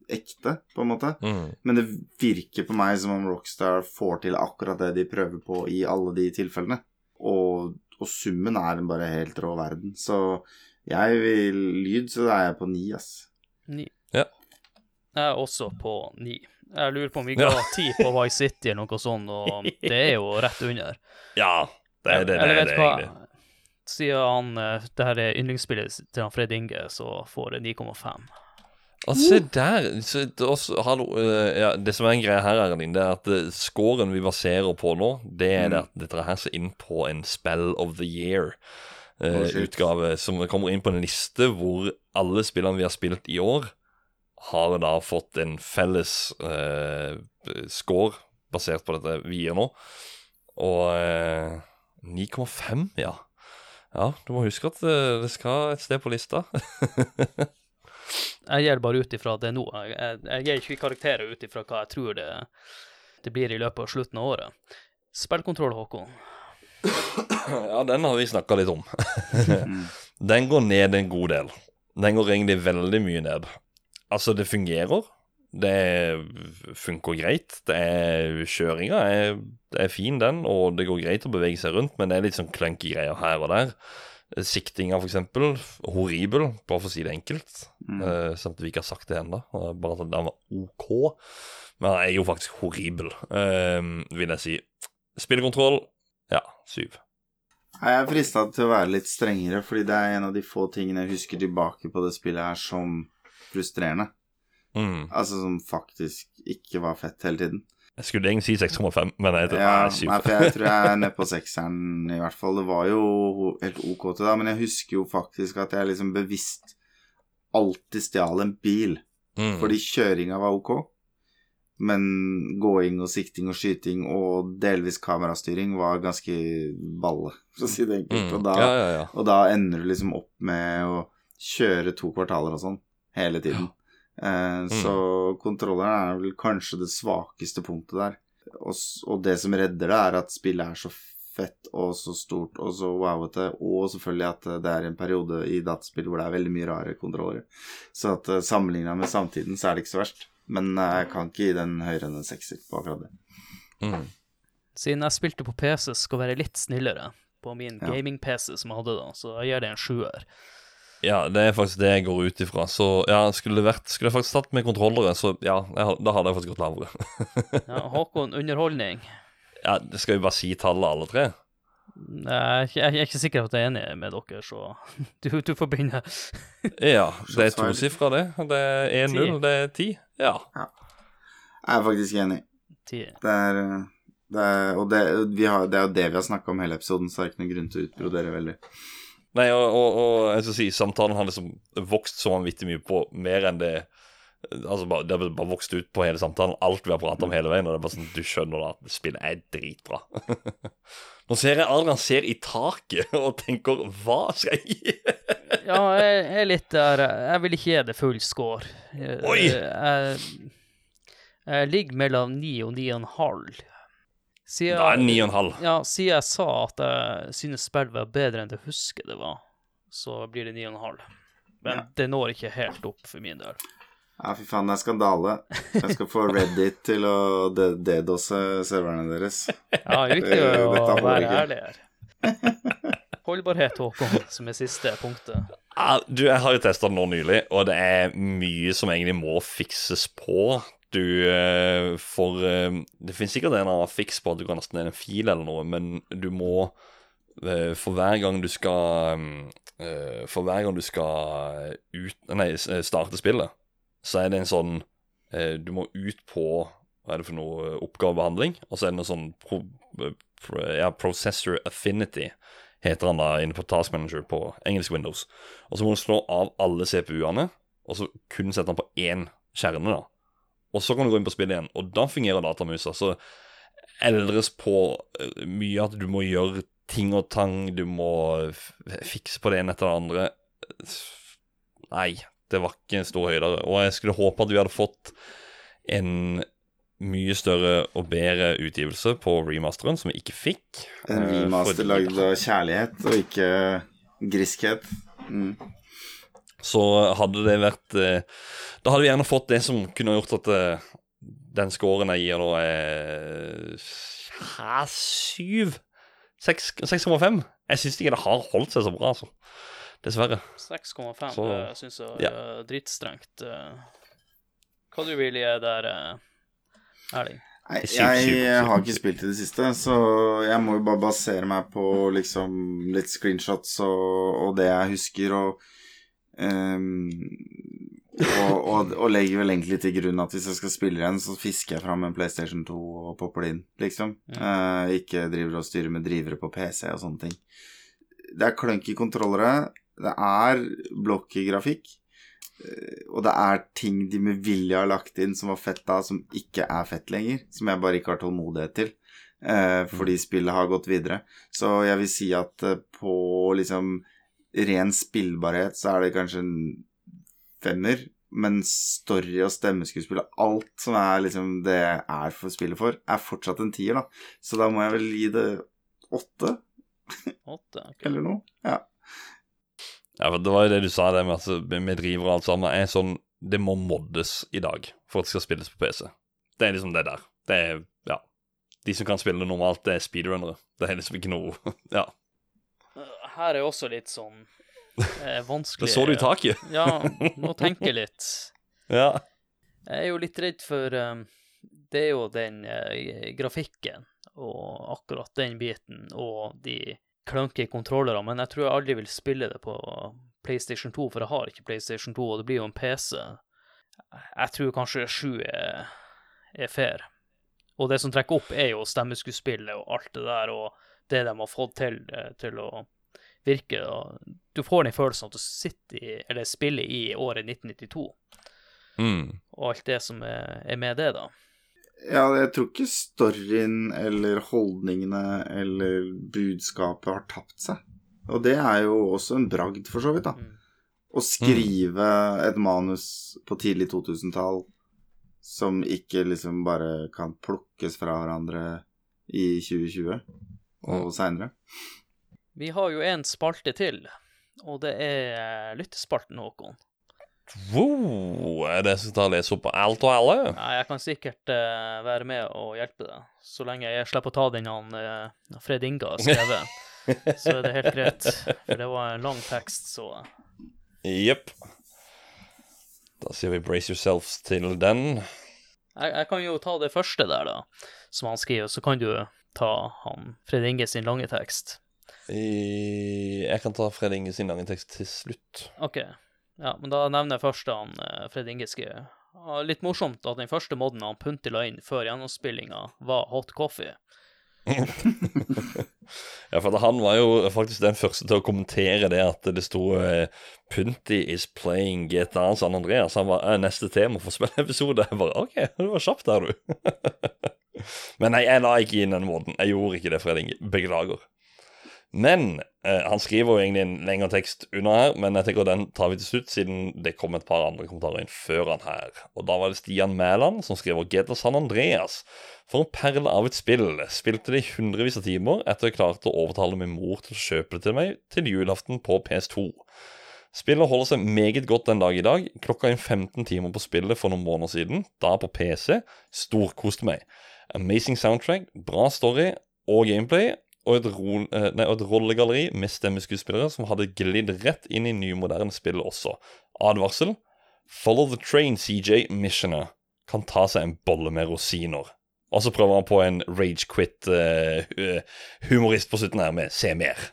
ekte, på en måte. Mm. Men det virker på meg som om Rockstar får til akkurat det de prøver på i alle de tilfellene. Og, og summen er en bare helt rå verden. Så jeg vil lyd, så er jeg på ni, ass. Ni. Ja. Jeg er også på ni. Jeg lurer på om vi ga ti på Vice City eller noe sånt, og det er jo rett under. Ja, det er det, det, Eller det, det egentlig. Siden han, eh, det her er yndlingsspillet til han Fred Inge, så får det 9,5. Og se der så, også, hallo, eh, ja, Det som er en greie her, Erling, det er at eh, scoren vi baserer på nå, det er det at dette her ser inn på en Spell of the. Year-utgave, som kommer inn på en liste hvor alle spillene vi har spilt i år, har da fått en felles eh, score basert på dette vi gjør nå. Og eh, 9,5, ja. Ja, du må huske at eh, det skal et sted på lista. Jeg gjør det bare ut ifra det nå. Jeg, jeg, jeg gir ikke karakterer ut ifra hva jeg tror det, det blir i løpet av slutten av året. Spillkontroll, Håkon. Ja, den har vi snakka litt om. den går ned en god del. Den går egentlig veldig mye ned. Altså, det fungerer. Det funker greit. Det er Kjøringa er, det er fin, den, og det går greit å bevege seg rundt, men det er litt sånn clunky greier her og der. Siktinga, for eksempel. Horribel, bare for å si det enkelt. Mm. Eh, samt vi ikke har sagt det ennå. Bare at den var OK. Men den er jo faktisk horribel, uh, vil jeg si. Spillekontroll, ja, syv. Jeg er frista til å være litt strengere, fordi det er en av de få tingene jeg husker tilbake på det spillet her som frustrerende. Mm. Altså som faktisk ikke var fett hele tiden. Jeg skulle egentlig si 6,5, men jeg Ja, nei, for jeg tror jeg er nede på sekseren i hvert fall. Det var jo helt ok til det, men jeg husker jo faktisk at jeg liksom bevisst alltid stjal en bil. Mm. Fordi kjøringa var ok, men gåing og sikting og skyting og delvis kamerastyring var ganske balle, for å si det enkelt. Mm. Og, da, ja, ja. og da ender du liksom opp med å kjøre to kvartaler og sånn hele tiden. Eh, Så kontrolleren er vel kanskje det svakeste punktet der. Og, og det som redder det, er at spillet er så fett og så stort og så wowete, og selvfølgelig at det er en periode i dataspill hvor det er veldig mye rare kontrollere. Så at uh, sammenligna med samtiden, så er det ikke så verst. Men eh, jeg kan ikke gi den høyere enn en sekser på akkurat det. Mm. Siden jeg spilte på PC, skal være litt snillere på min Ja. gaming-PC som jeg hadde da, så jeg gir det en sjuer. Ja, det er faktisk det jeg går ut ifra. Så ja, skulle det vært Skulle jeg faktisk tatt med kontrollere, så ja, jeg, da hadde jeg faktisk gått lavere. Ja, Håkon, underholdning. ja, det skal vi bare si tallet, alle tre? Jeg er jeg er ikke sikker på at jeg er enig med dere, så du, du får begynne. Ja, det er tosifra, det. Det er 1-0, det er 10. Ja. Jeg er faktisk enig. 10. Det er, eh, det er Og det, vi har, det er jo det vi har snakka om hele episoden, så det er ikke noen grunn til å utbrodere veldig. Nei, og, og, og jeg skal si, samtalen har liksom vokst så vanvittig mye på mer enn det Altså, bare, Det har bare vokst ut på hele samtalen. Alt vi har pratet om hele veien. Og det er bare sånn, Du skjønner da at spillet er dritbra. Nå ser jeg Adrian ser i taket og tenker Hva skal jeg gi? Ja, jeg er litt der Jeg vil ikke gi det full score. Jeg- Oi! Jeg, jeg ligger mellom ni og ni og en halv. Siden, Da er det 9,5. Ja, siden jeg sa at jeg synes spill var bedre enn det jeg husker det var, så blir det ni og en halv. Men Ja. det når ikke helt opp for min del. Ja, fy faen, det er skandale. Jeg skal få Reddit til å dedose serverne deres. Ja, viktig å være ærlig her. Holdbarhet, Håkon, som er siste punktet. Ja, du, jeg har jo testa den nå nylig, og det er mye som egentlig må fikses på. Du eh, får eh, Det finnes sikkert en annen fiks på at du kan laste ned en fil eller noe, men du må eh, For hver gang du skal eh, For hver gang du skal ut Nei, starte spillet, så er det en sånn eh, Du må ut på Hva er det for noe oppgavebehandling? Og så er det noe sånn pro, pro, ja, Processor Affinity heter han da inne på Task Manager på engelsk Windows. Og så må du slå av alle CPU-ene, og så kun sette den på én kjerne. da. Og så kan du gå inn på spillet igjen, og da fungerer datamusa. Så eldres på eh, mye at du må gjøre ting og tang, du må fikse på det ene etter det andre. Nei, det var ikke en stor høydere. Og jeg skulle håpe at vi hadde fått en mye større og bedre utgivelse på remasteren, som vi ikke fikk. En Eh, remaster lagd av kjærlighet og ikke griskhet. Mm. Så hadde det vært eh, Da hadde vi gjerne fått det som kunne gjort at eh, den scoren jeg gir da er Hæ, syv? 6,5? Jeg syns ikke det har holdt seg så bra, altså. Dessverre. 6,5 det syns jeg er dritstrengt. drittstrengt. Hva du vil gi der, eh, Erling? Nei, jeg har ikke spilt i det siste, så jeg må jo bare basere meg på liksom litt screenshots og, og det jeg husker, og ehm, og, og, og legger vel egentlig til grunn at hvis jeg skal spille igjen, så fisker jeg fram en PlayStation 2 og popper det inn, liksom. Eh, ikke driver og styrer med drivere på PC og sånne ting. Det er clunky kontrollere, det er blokky grafikk, eh, og det er ting de med vilje har lagt inn som var fett da, som ikke er fett lenger. Som jeg bare ikke har tålmodighet til. Eh, fordi spillet har gått videre. Så jeg vil si at eh, på liksom ren spillbarhet så er det kanskje en femmer. Men story og stemmeskuespill og alt som er liksom det er for spillet for, er fortsatt en tier, da. Så da må jeg vel gi det åtte, Åtte? ok. eller noe. Ja. Ja, for Det var jo det du sa, det med, at vi driver og alt sammen. er sånn, Det må moddes i dag for at det skal spilles på PC. Det er liksom det der. Det er, ja De som kan spille det normalt, det er speedrunnere. Det er liksom ikke noe Ja. Her er også litt sånn eh, vanskelig Det så du i taket. Ja, må tenke litt. Ja. Jeg er jo litt redd for um, Det er jo den uh, grafikken og akkurat den biten og de clunky kontrollerne, men jeg tror jeg aldri vil spille det på PlayStation 2, for jeg har ikke PlayStation 2, og det blir jo en PC. Jeg tror kanskje 7 er, er fair. Og det som trekker opp, er jo stemmeskuespillet og alt det der, og det de har fått til eh, til å virke. da. Du får den følelsen at du sitter i, eller spiller i året 1992 Mm. og alt det som er, er med det, da. Ja, jeg tror ikke storyen eller holdningene eller budskapet har tapt seg. Og det er jo også en bragd, for så vidt, da. Mm. Å skrive et manus på tidlig 2000-tall som ikke liksom bare kan plukkes fra hverandre i 2020 og seinere. Vi har jo en spalte til, og det er lyttespalten, Håkon. Wow, er det som tar lese opp på alt og alle? Nei, jeg kan sikkert uh, være med og hjelpe deg, så lenge jeg slipper å ta den han uh, Fred Inga har skrevet. så er det helt greit, for det var en lang tekst, så Jepp. Da sier vi 'brace yourselves' til den. jeg, jeg kan jo ta det første der, da, som han skriver, så kan du ta han Fred Inge sin lange tekst. Jeg kan ta Fred Inge sin lange tekst til slutt. OK. Ja, men da nevner jeg først han eh, Fred Inge skrev. Litt morsomt at den første moden han Punti la inn før gjennomspillinga, var hot coffee. Ja, for han var jo faktisk den første til å kommentere det at det sto eh, 'Punti is playing GTA San Andreas'. Han var eh, neste tema for spilleepisode. Jeg bare OK, det var kjapt der, du. Men nei, jeg la ikke inn den måten. Jeg gjorde ikke det, Fred Inge. Beklager. Men eh, han skriver jo egentlig en lengre tekst under her, men jeg tenker den tar vi til slutt, siden det kom et par andre kommentarer inn før han her. Og da var det Stian Mæland som skriver GTA San Andreas. For en perle av et spill. Spilte det i hundrevis av timer etter jeg klarte å overtale min mor til å kjøpe det til meg til julaften på PS2. Spillet holder seg meget godt den dag i dag. Klokka inn 15 timer på spillet for noen måneder siden, da på PC. Storkoste meg. Amazing soundtrack, bra story og gameplay, og et, ro, eh, nei, et rollegalleri med stemmeskuespillere som hadde glidd rett inn i nymoderne spill også. Advarsel. Follow the train, CJ Missioner. Kan ta seg en bolle med rosiner. Og så prøver han på en rage quit-humorist på slutten her med 'se mer'.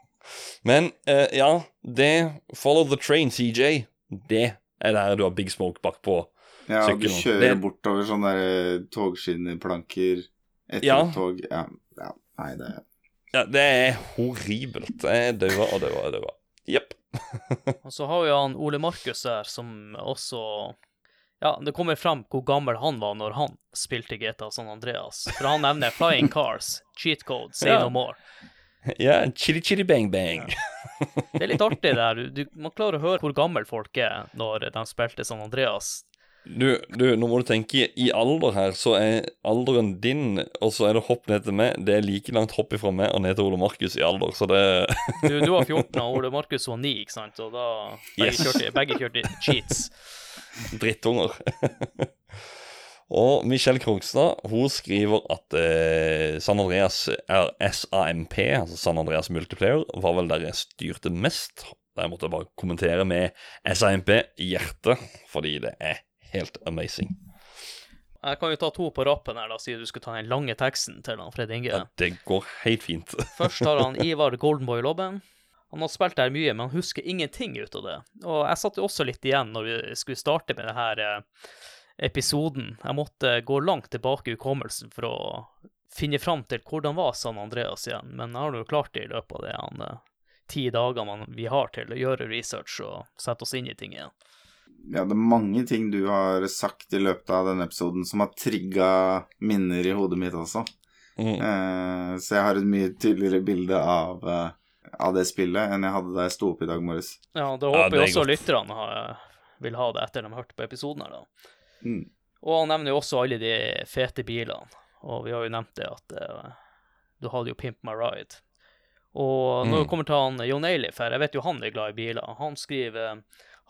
Men uh, ja, det Follow the train, CJ. Det er der du har Big Smoke bakpå. Ja, du kjører Det- bortover sånne togskinnerplanker etter Ja. tog. Ja, ja. Nei, det Ja, det er horribelt. Jeg daua og daua og daua. Jepp. Og så har vi han Ole Markus her, som også Ja, det kommer frem hvor gammel han var når han spilte GTA San Andreas. For han nevner Flying Cars, Cheat Code, Say Ja. No More. Ja, chili chili bang bang. Det er litt artig det her. Du, man klarer å høre hvor gammel folk er når de spilte San Andreas. Du, du, nå må du tenke i alder her, så er alderen din, og så er det hopp ned til meg. Det er like langt hopp ifra meg og ned til Ole Markus i alder, så det Du, du var 14, og Ole Markus var 9, ikke sant? Og da begge, Yes. kjørte, begge kjørte cheats. Drittunger. og Michelle Krogstad hun skriver at eh, San Andreas er SAMP, altså San Andreas Multiplayer, var vel der jeg styrte mest. Der måtte jeg bare kommentere med SAMP hjerte, fordi det er helt amazing. Jeg kan jo ta to på rappen her, da, siden du skulle ta den lange teksten til han Fred Inge. Ja, det går helt fint. Først har han Ivar Goldenboy Lobben. Han har spilt der mye, men han husker ingenting ut av det. Og jeg satt jo også litt igjen når vi skulle starte med denne episoden. Jeg måtte gå langt tilbake i hukommelsen for å finne fram til hvordan var San Andreas igjen, men jeg har jo klart det i løpet av det han, eh, ti dager vi har til å gjøre research og sette oss inn i ting igjen. Ja, det er mange ting du har sagt i løpet av denne episoden som har trigga minner i hodet mitt også. Mm. Eh, så jeg har et mye tydeligere bilde av, eh, av det spillet enn jeg hadde da jeg sto opp i dag morges. Ja, da Ja, håper det er jeg også godt. lytterne har, vil ha det etter de har hørt på episoden her, da. Mm. Og han nevner jo også alle de fete bilene, og vi har jo nevnt det at eh, du hadde jo Pimp My Ride. Og når Mm. det kommer til han Jon Eilif her, jeg vet jo han er glad i biler, han skriver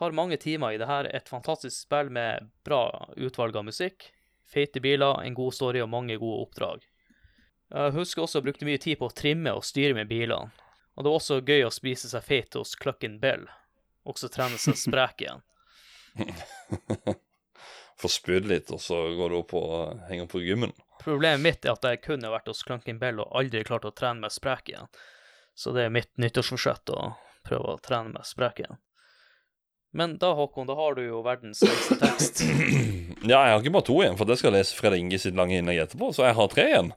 har mange timer i det her, et fantastisk spill med bra utvalg av musikk, feite biler, en god story og mange gode oppdrag. Jeg husker også jeg brukte mye tid på å trimme og styre med bilene, og det var også gøy å spise seg feit hos Cluckin' Bell, også trene seg sprek igjen. Få spydd litt, og så går du opp og henger på gymmen. Problemet mitt er at jeg kunne vært hos Clunkin Bell og aldri klart å trene meg sprek igjen. Så det er mitt nyttårsforsett å prøve å trene meg sprek igjen. Men da, Håkon, da har du jo verdens lengste tekst. Ja, jeg har ikke bare to igjen, for det skal jeg lese Fred Inge sitt lange innlegg etterpå, så jeg har tre igjen.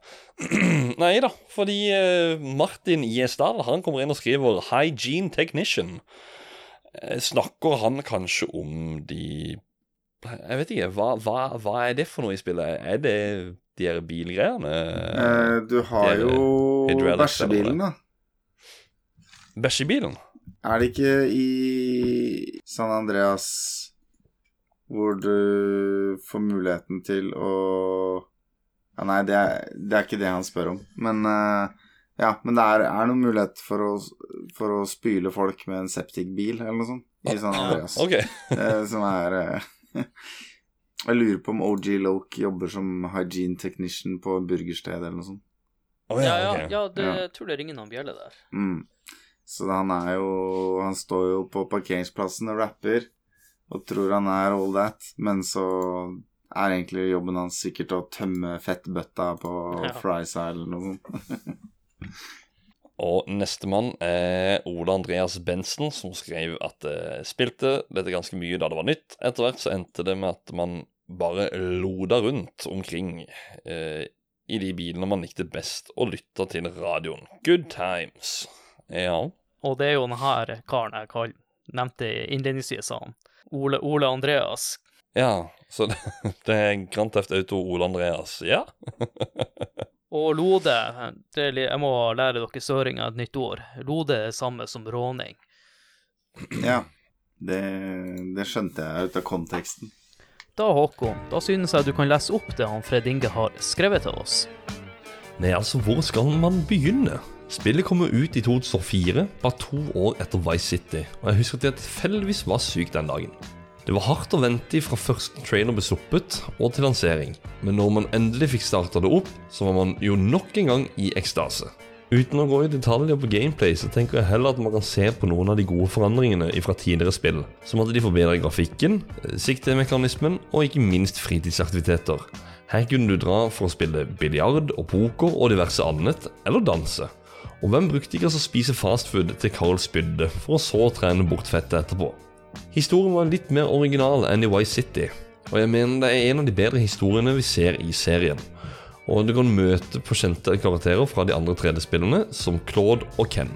Nei da, fordi eh, Martin Gjesdal han kommer inn og skriver 'Hygiene Technician'. Eh, Snakker han kanskje om de Jeg vet ikke, hva, hva, hva er det for noe i spillet? Er det de her bilgreiene? Eh, du har jo bæsjebilen, da. Bæsjebilen? Er det ikke i San Andreas hvor du får muligheten til å ja, Nei, det er, det er ikke det han spør om. Men eh, ja, men det er, er noen mulighet for å, for å spyle folk med en septikbil eller noe sånt i San Andreas. Okay. Eh, som er eh, Jeg lurer på om OG Loke jobber som hygiene technician på burgersted eller noe sånt. Oh, Ja, ja, ok. ja, det Ja. jeg tror det ringer noen bjeller der. Mm. Så han er jo Han står jo på parkeringsplassen og rapper og tror han er all that, men så er egentlig jobben hans sikkert å tømme fettbøtta på Ja. Frysa eller noe sånt. Og nestemann er Ola Andreas Bensen, som skrev at det spilte dette ganske mye da det var nytt. Etter hvert så endte det med at man bare loda rundt omkring eh, i de bilene man likte best, og lytta til radioen. Good times. Ja. Og det er jo denne karen jeg kall, nevnte innledningsvis, sa han. Ole, Ole Andreas. Ja, så det, det er Grand Theft Auto Ole Andreas. Ja. Og lode, det jeg må lære dere søringer et nytt ord. Lode er samme som råning. Ja, det, det skjønte jeg ut av konteksten. Da, Håkon, da synes jeg du kan lese opp det han Fred Inge har skrevet til oss. Nei, altså, hvor skal man begynne? Spillet kommer ut i 2004, bare to år etter Vice City, og jeg husker at jeg tilfeldigvis var syk den dagen. Det var hardt å vente fra første trailer ble sluppet og til lansering, men når man endelig fikk starta det opp, så var man jo nok en gang i ekstase. Uten å gå i detaljer på gameplay, så tenker jeg heller at man kan se på noen av de gode forandringene fra tidligere spill, som at de forbedrer grafikken, eh, siktemekanismen og ikke minst fritidsaktiviteter. Her kunne du dra for å spille biljard og poker og diverse annet, eller danse. Og hvem brukte ikke altså å spise fastfood til Carl spydde, for å så trene bort fettet etterpå? Historien var litt mer original enn i Vice City, og jeg mener det er en av de bedre historiene vi ser i serien. Og du kan møte på kjente karakterer fra de andre 3D-spillene, som Claude og Ken.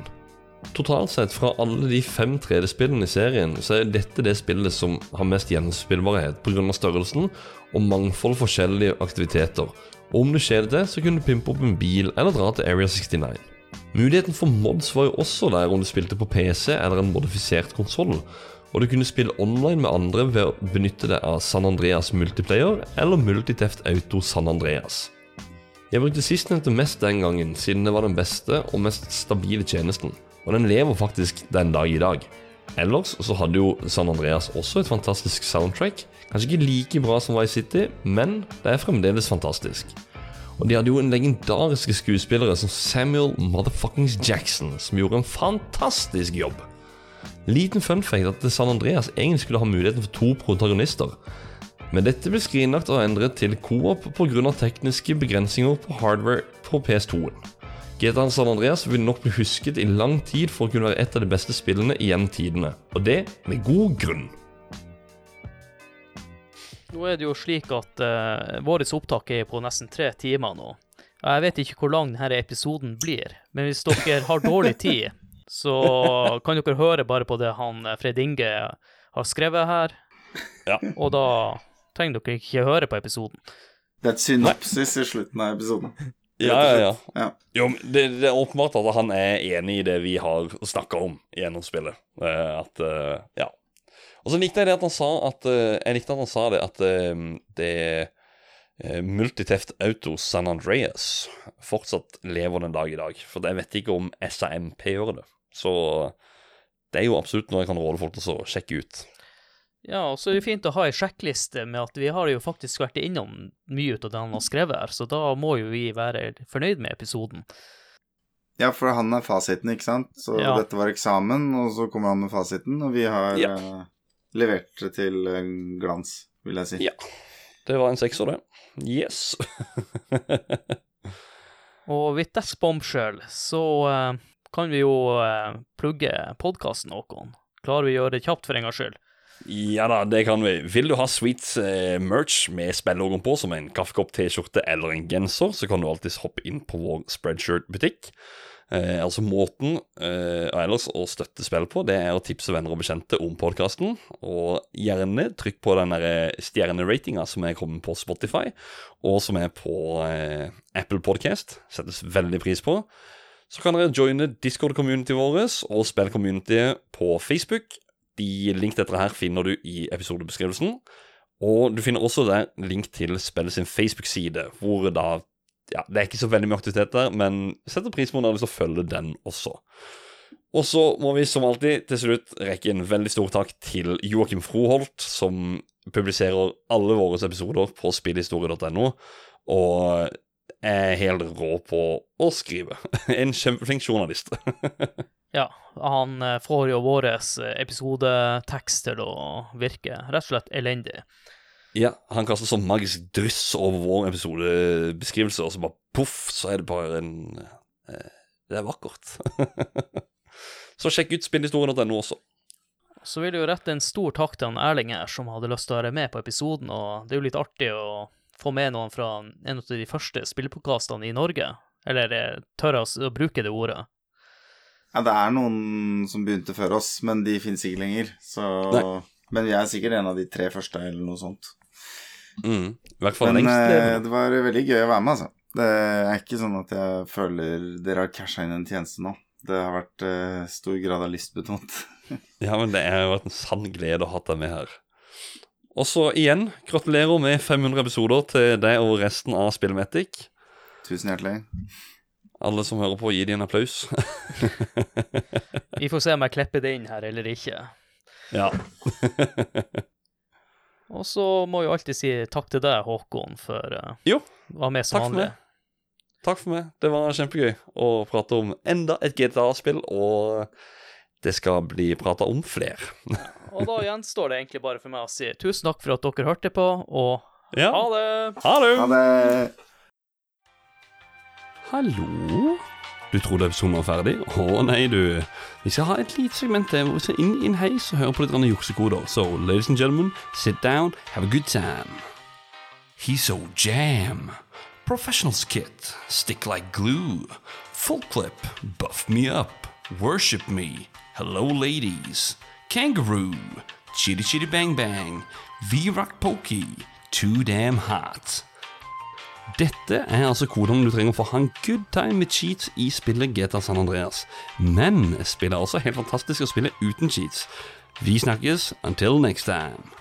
Totalt sett, fra alle de fem 3D-spillene i serien, så er dette det spillet som har mest gjennomspillbarhet pga. størrelsen og mangfold forskjellige aktiviteter. Og om du kjeder deg, så kunne du pimpe opp en bil eller dra til Area 69. Muligheten for mods var jo også der om du spilte på PC eller en modifisert konsoll, og du kunne spille online med andre ved å benytte deg av San Andreas Multiplayer eller Multiteft Auto San Andreas. Jeg brukte sistnevnte mest den gangen, siden det var den beste og mest stabile tjenesten, og den lever faktisk den dag i dag. Ellers så hadde jo San Andreas også et fantastisk soundtrack. Kanskje ikke like bra som Vice City, men det er fremdeles fantastisk. Og de hadde jo en legendariske skuespillere som Samuel motherfuckings Jackson, som gjorde en fantastisk jobb. Liten fun fact at San Andreas egentlig skulle ha muligheten for to protagonister. Men dette ble skrinlagt og endret til co-op pga. tekniske begrensninger på hardware på PS2-en. GTA San Andreas vil nok bli husket i lang tid for å kunne være et av de beste spillene gjennom tidene, og det med god grunn. Nå er det jo slik at uh, vårt opptak er på nesten tre timer nå. Jeg vet ikke hvor lang denne episoden blir, men hvis dere har dårlig tid, så kan dere høre bare på det han eh, Fred Inge har skrevet her. Ja. Og da trenger dere ikke høre på episoden. Det er et synopsis i slutten av episoden. Ja, ja, ja. Ja. Jo, det, det er åpenbart at han er enig i det vi har snakka om gjennom spillet. Eh, At eh, Ja. Og så likte jeg det at han sa at eh, Jeg likte at han sa det at eh, det eh, Multiteft Auto San Andreas fortsatt lever den dag i dag. For jeg vet ikke om SAMP gjør det. Så det er jo absolutt noe jeg kan råde folk til å sjekke ut. Ja, og så er det fint å ha ei sjekkliste med at vi har jo faktisk vært innom mye ut av det han har skrevet her, så da må jo vi være fornøyd med episoden. Ja, for han er fasiten, ikke sant? Så Ja. dette var eksamen, og så kommer han med fasiten, og vi har Ja. Eh, levert til eh, glans, vil jeg si. Ja. Det var en sekser, det. Yes. Og with that bombshell, så uh, kan vi jo uh, plugge podkasten Håkon. Klarer vi å gjøre det kjapt for en gangs skyld? Ja da, det kan vi. Vil du ha sweet uh, merch med spillelogoen på, som en kaffekopp, T-skjorte eller en genser, så kan du alltids hoppe inn på vår Spreadshirt-butikk. Eh, altså Måten eh, og ellers å støtte spillet på, det er å tipse venner og bekjente om podkasten. Og gjerne trykk på den eh, stjerneratinga som er kommet på Spotify, og som er på eh, Apple Podcast. Settes veldig pris på. Så kan dere joine Discord-communityet vårt og spillcommunityet på Facebook. De link til dette her finner du i episodebeskrivelsen. Og du finner også der link til spillet sin Facebook-side, hvor da ja, Det er ikke så veldig mye aktivitet der, men setter pris på når du har lyst å følge den også. Og så må vi som alltid til slutt rekke en veldig stor takk til Joakim Froholt, som publiserer alle våre episoder på spillhistorie.no, og er helt rå på å skrive. En kjempeflink journalist. Ja, han eh, får jo vår episodetekst til å virke rett og slett elendig. Ja, han kaster sånn magisk dryss over vår episodebeskrivelse, og så bare poff, så er det bare en eh, Det er vakkert. så sjekk ut spinnhistorien.no også. Så vil jeg jo rette en stor takk til han Erling her, som hadde lyst til å være med på episoden, og det er jo litt artig å få med noen fra en av de første spillpodkastene i Norge. Eller eh, tør jeg å bruke det ordet? Ja, det er noen som begynte før oss, men de finnes ikke lenger. Så Men vi er sikkert en av de tre første, eller noe sånt. Mm. I hvert fall Men lengst eh, det var veldig gøy å være med, altså. Det er ikke sånn at jeg føler dere har casha inn en tjeneste nå. Det har vært uh, stor grad av lystbetont. Ja, men det har vært en sann glede å ha deg med her. Og så igjen, gratulerer med 500 episoder til deg og resten av Spillmetic. Tusen hjertelig. Alle som hører på, gi dem en applaus. Vi får se om jeg klipper det inn her eller ikke. ja. Og så må jeg alltid si takk til deg, Håkon, for uh, å være med som takk meg. Takk for meg. Det var kjempegøy å prate om enda et GTA-spill, og det skal bli prata om flere. Og da gjenstår det egentlig bare for meg å si tusen takk for at dere hørte på, og Ja. ha det! Ha det! Ha det. Hallo? Du trodde episoden er var ferdig? Å nei, du. Vi skal ha et lite segment hvor vi skal inn i en heis og høre på litt juksekoder. So, ladies and gentlemen, sit down, have a good time. He's so jam. Professionals kit, stick like glue. Full clip, buff me up. Worship me. Hello, ladies. Kangaroo. Chitty chitty bang bang. V-Rock pokey. Too damn hot. Dette er altså kodene du trenger for å ha en good time med cheats i spillet GTA San Andreas. Men spillet er også helt fantastisk å spille uten cheats. Vi snakkes until next time.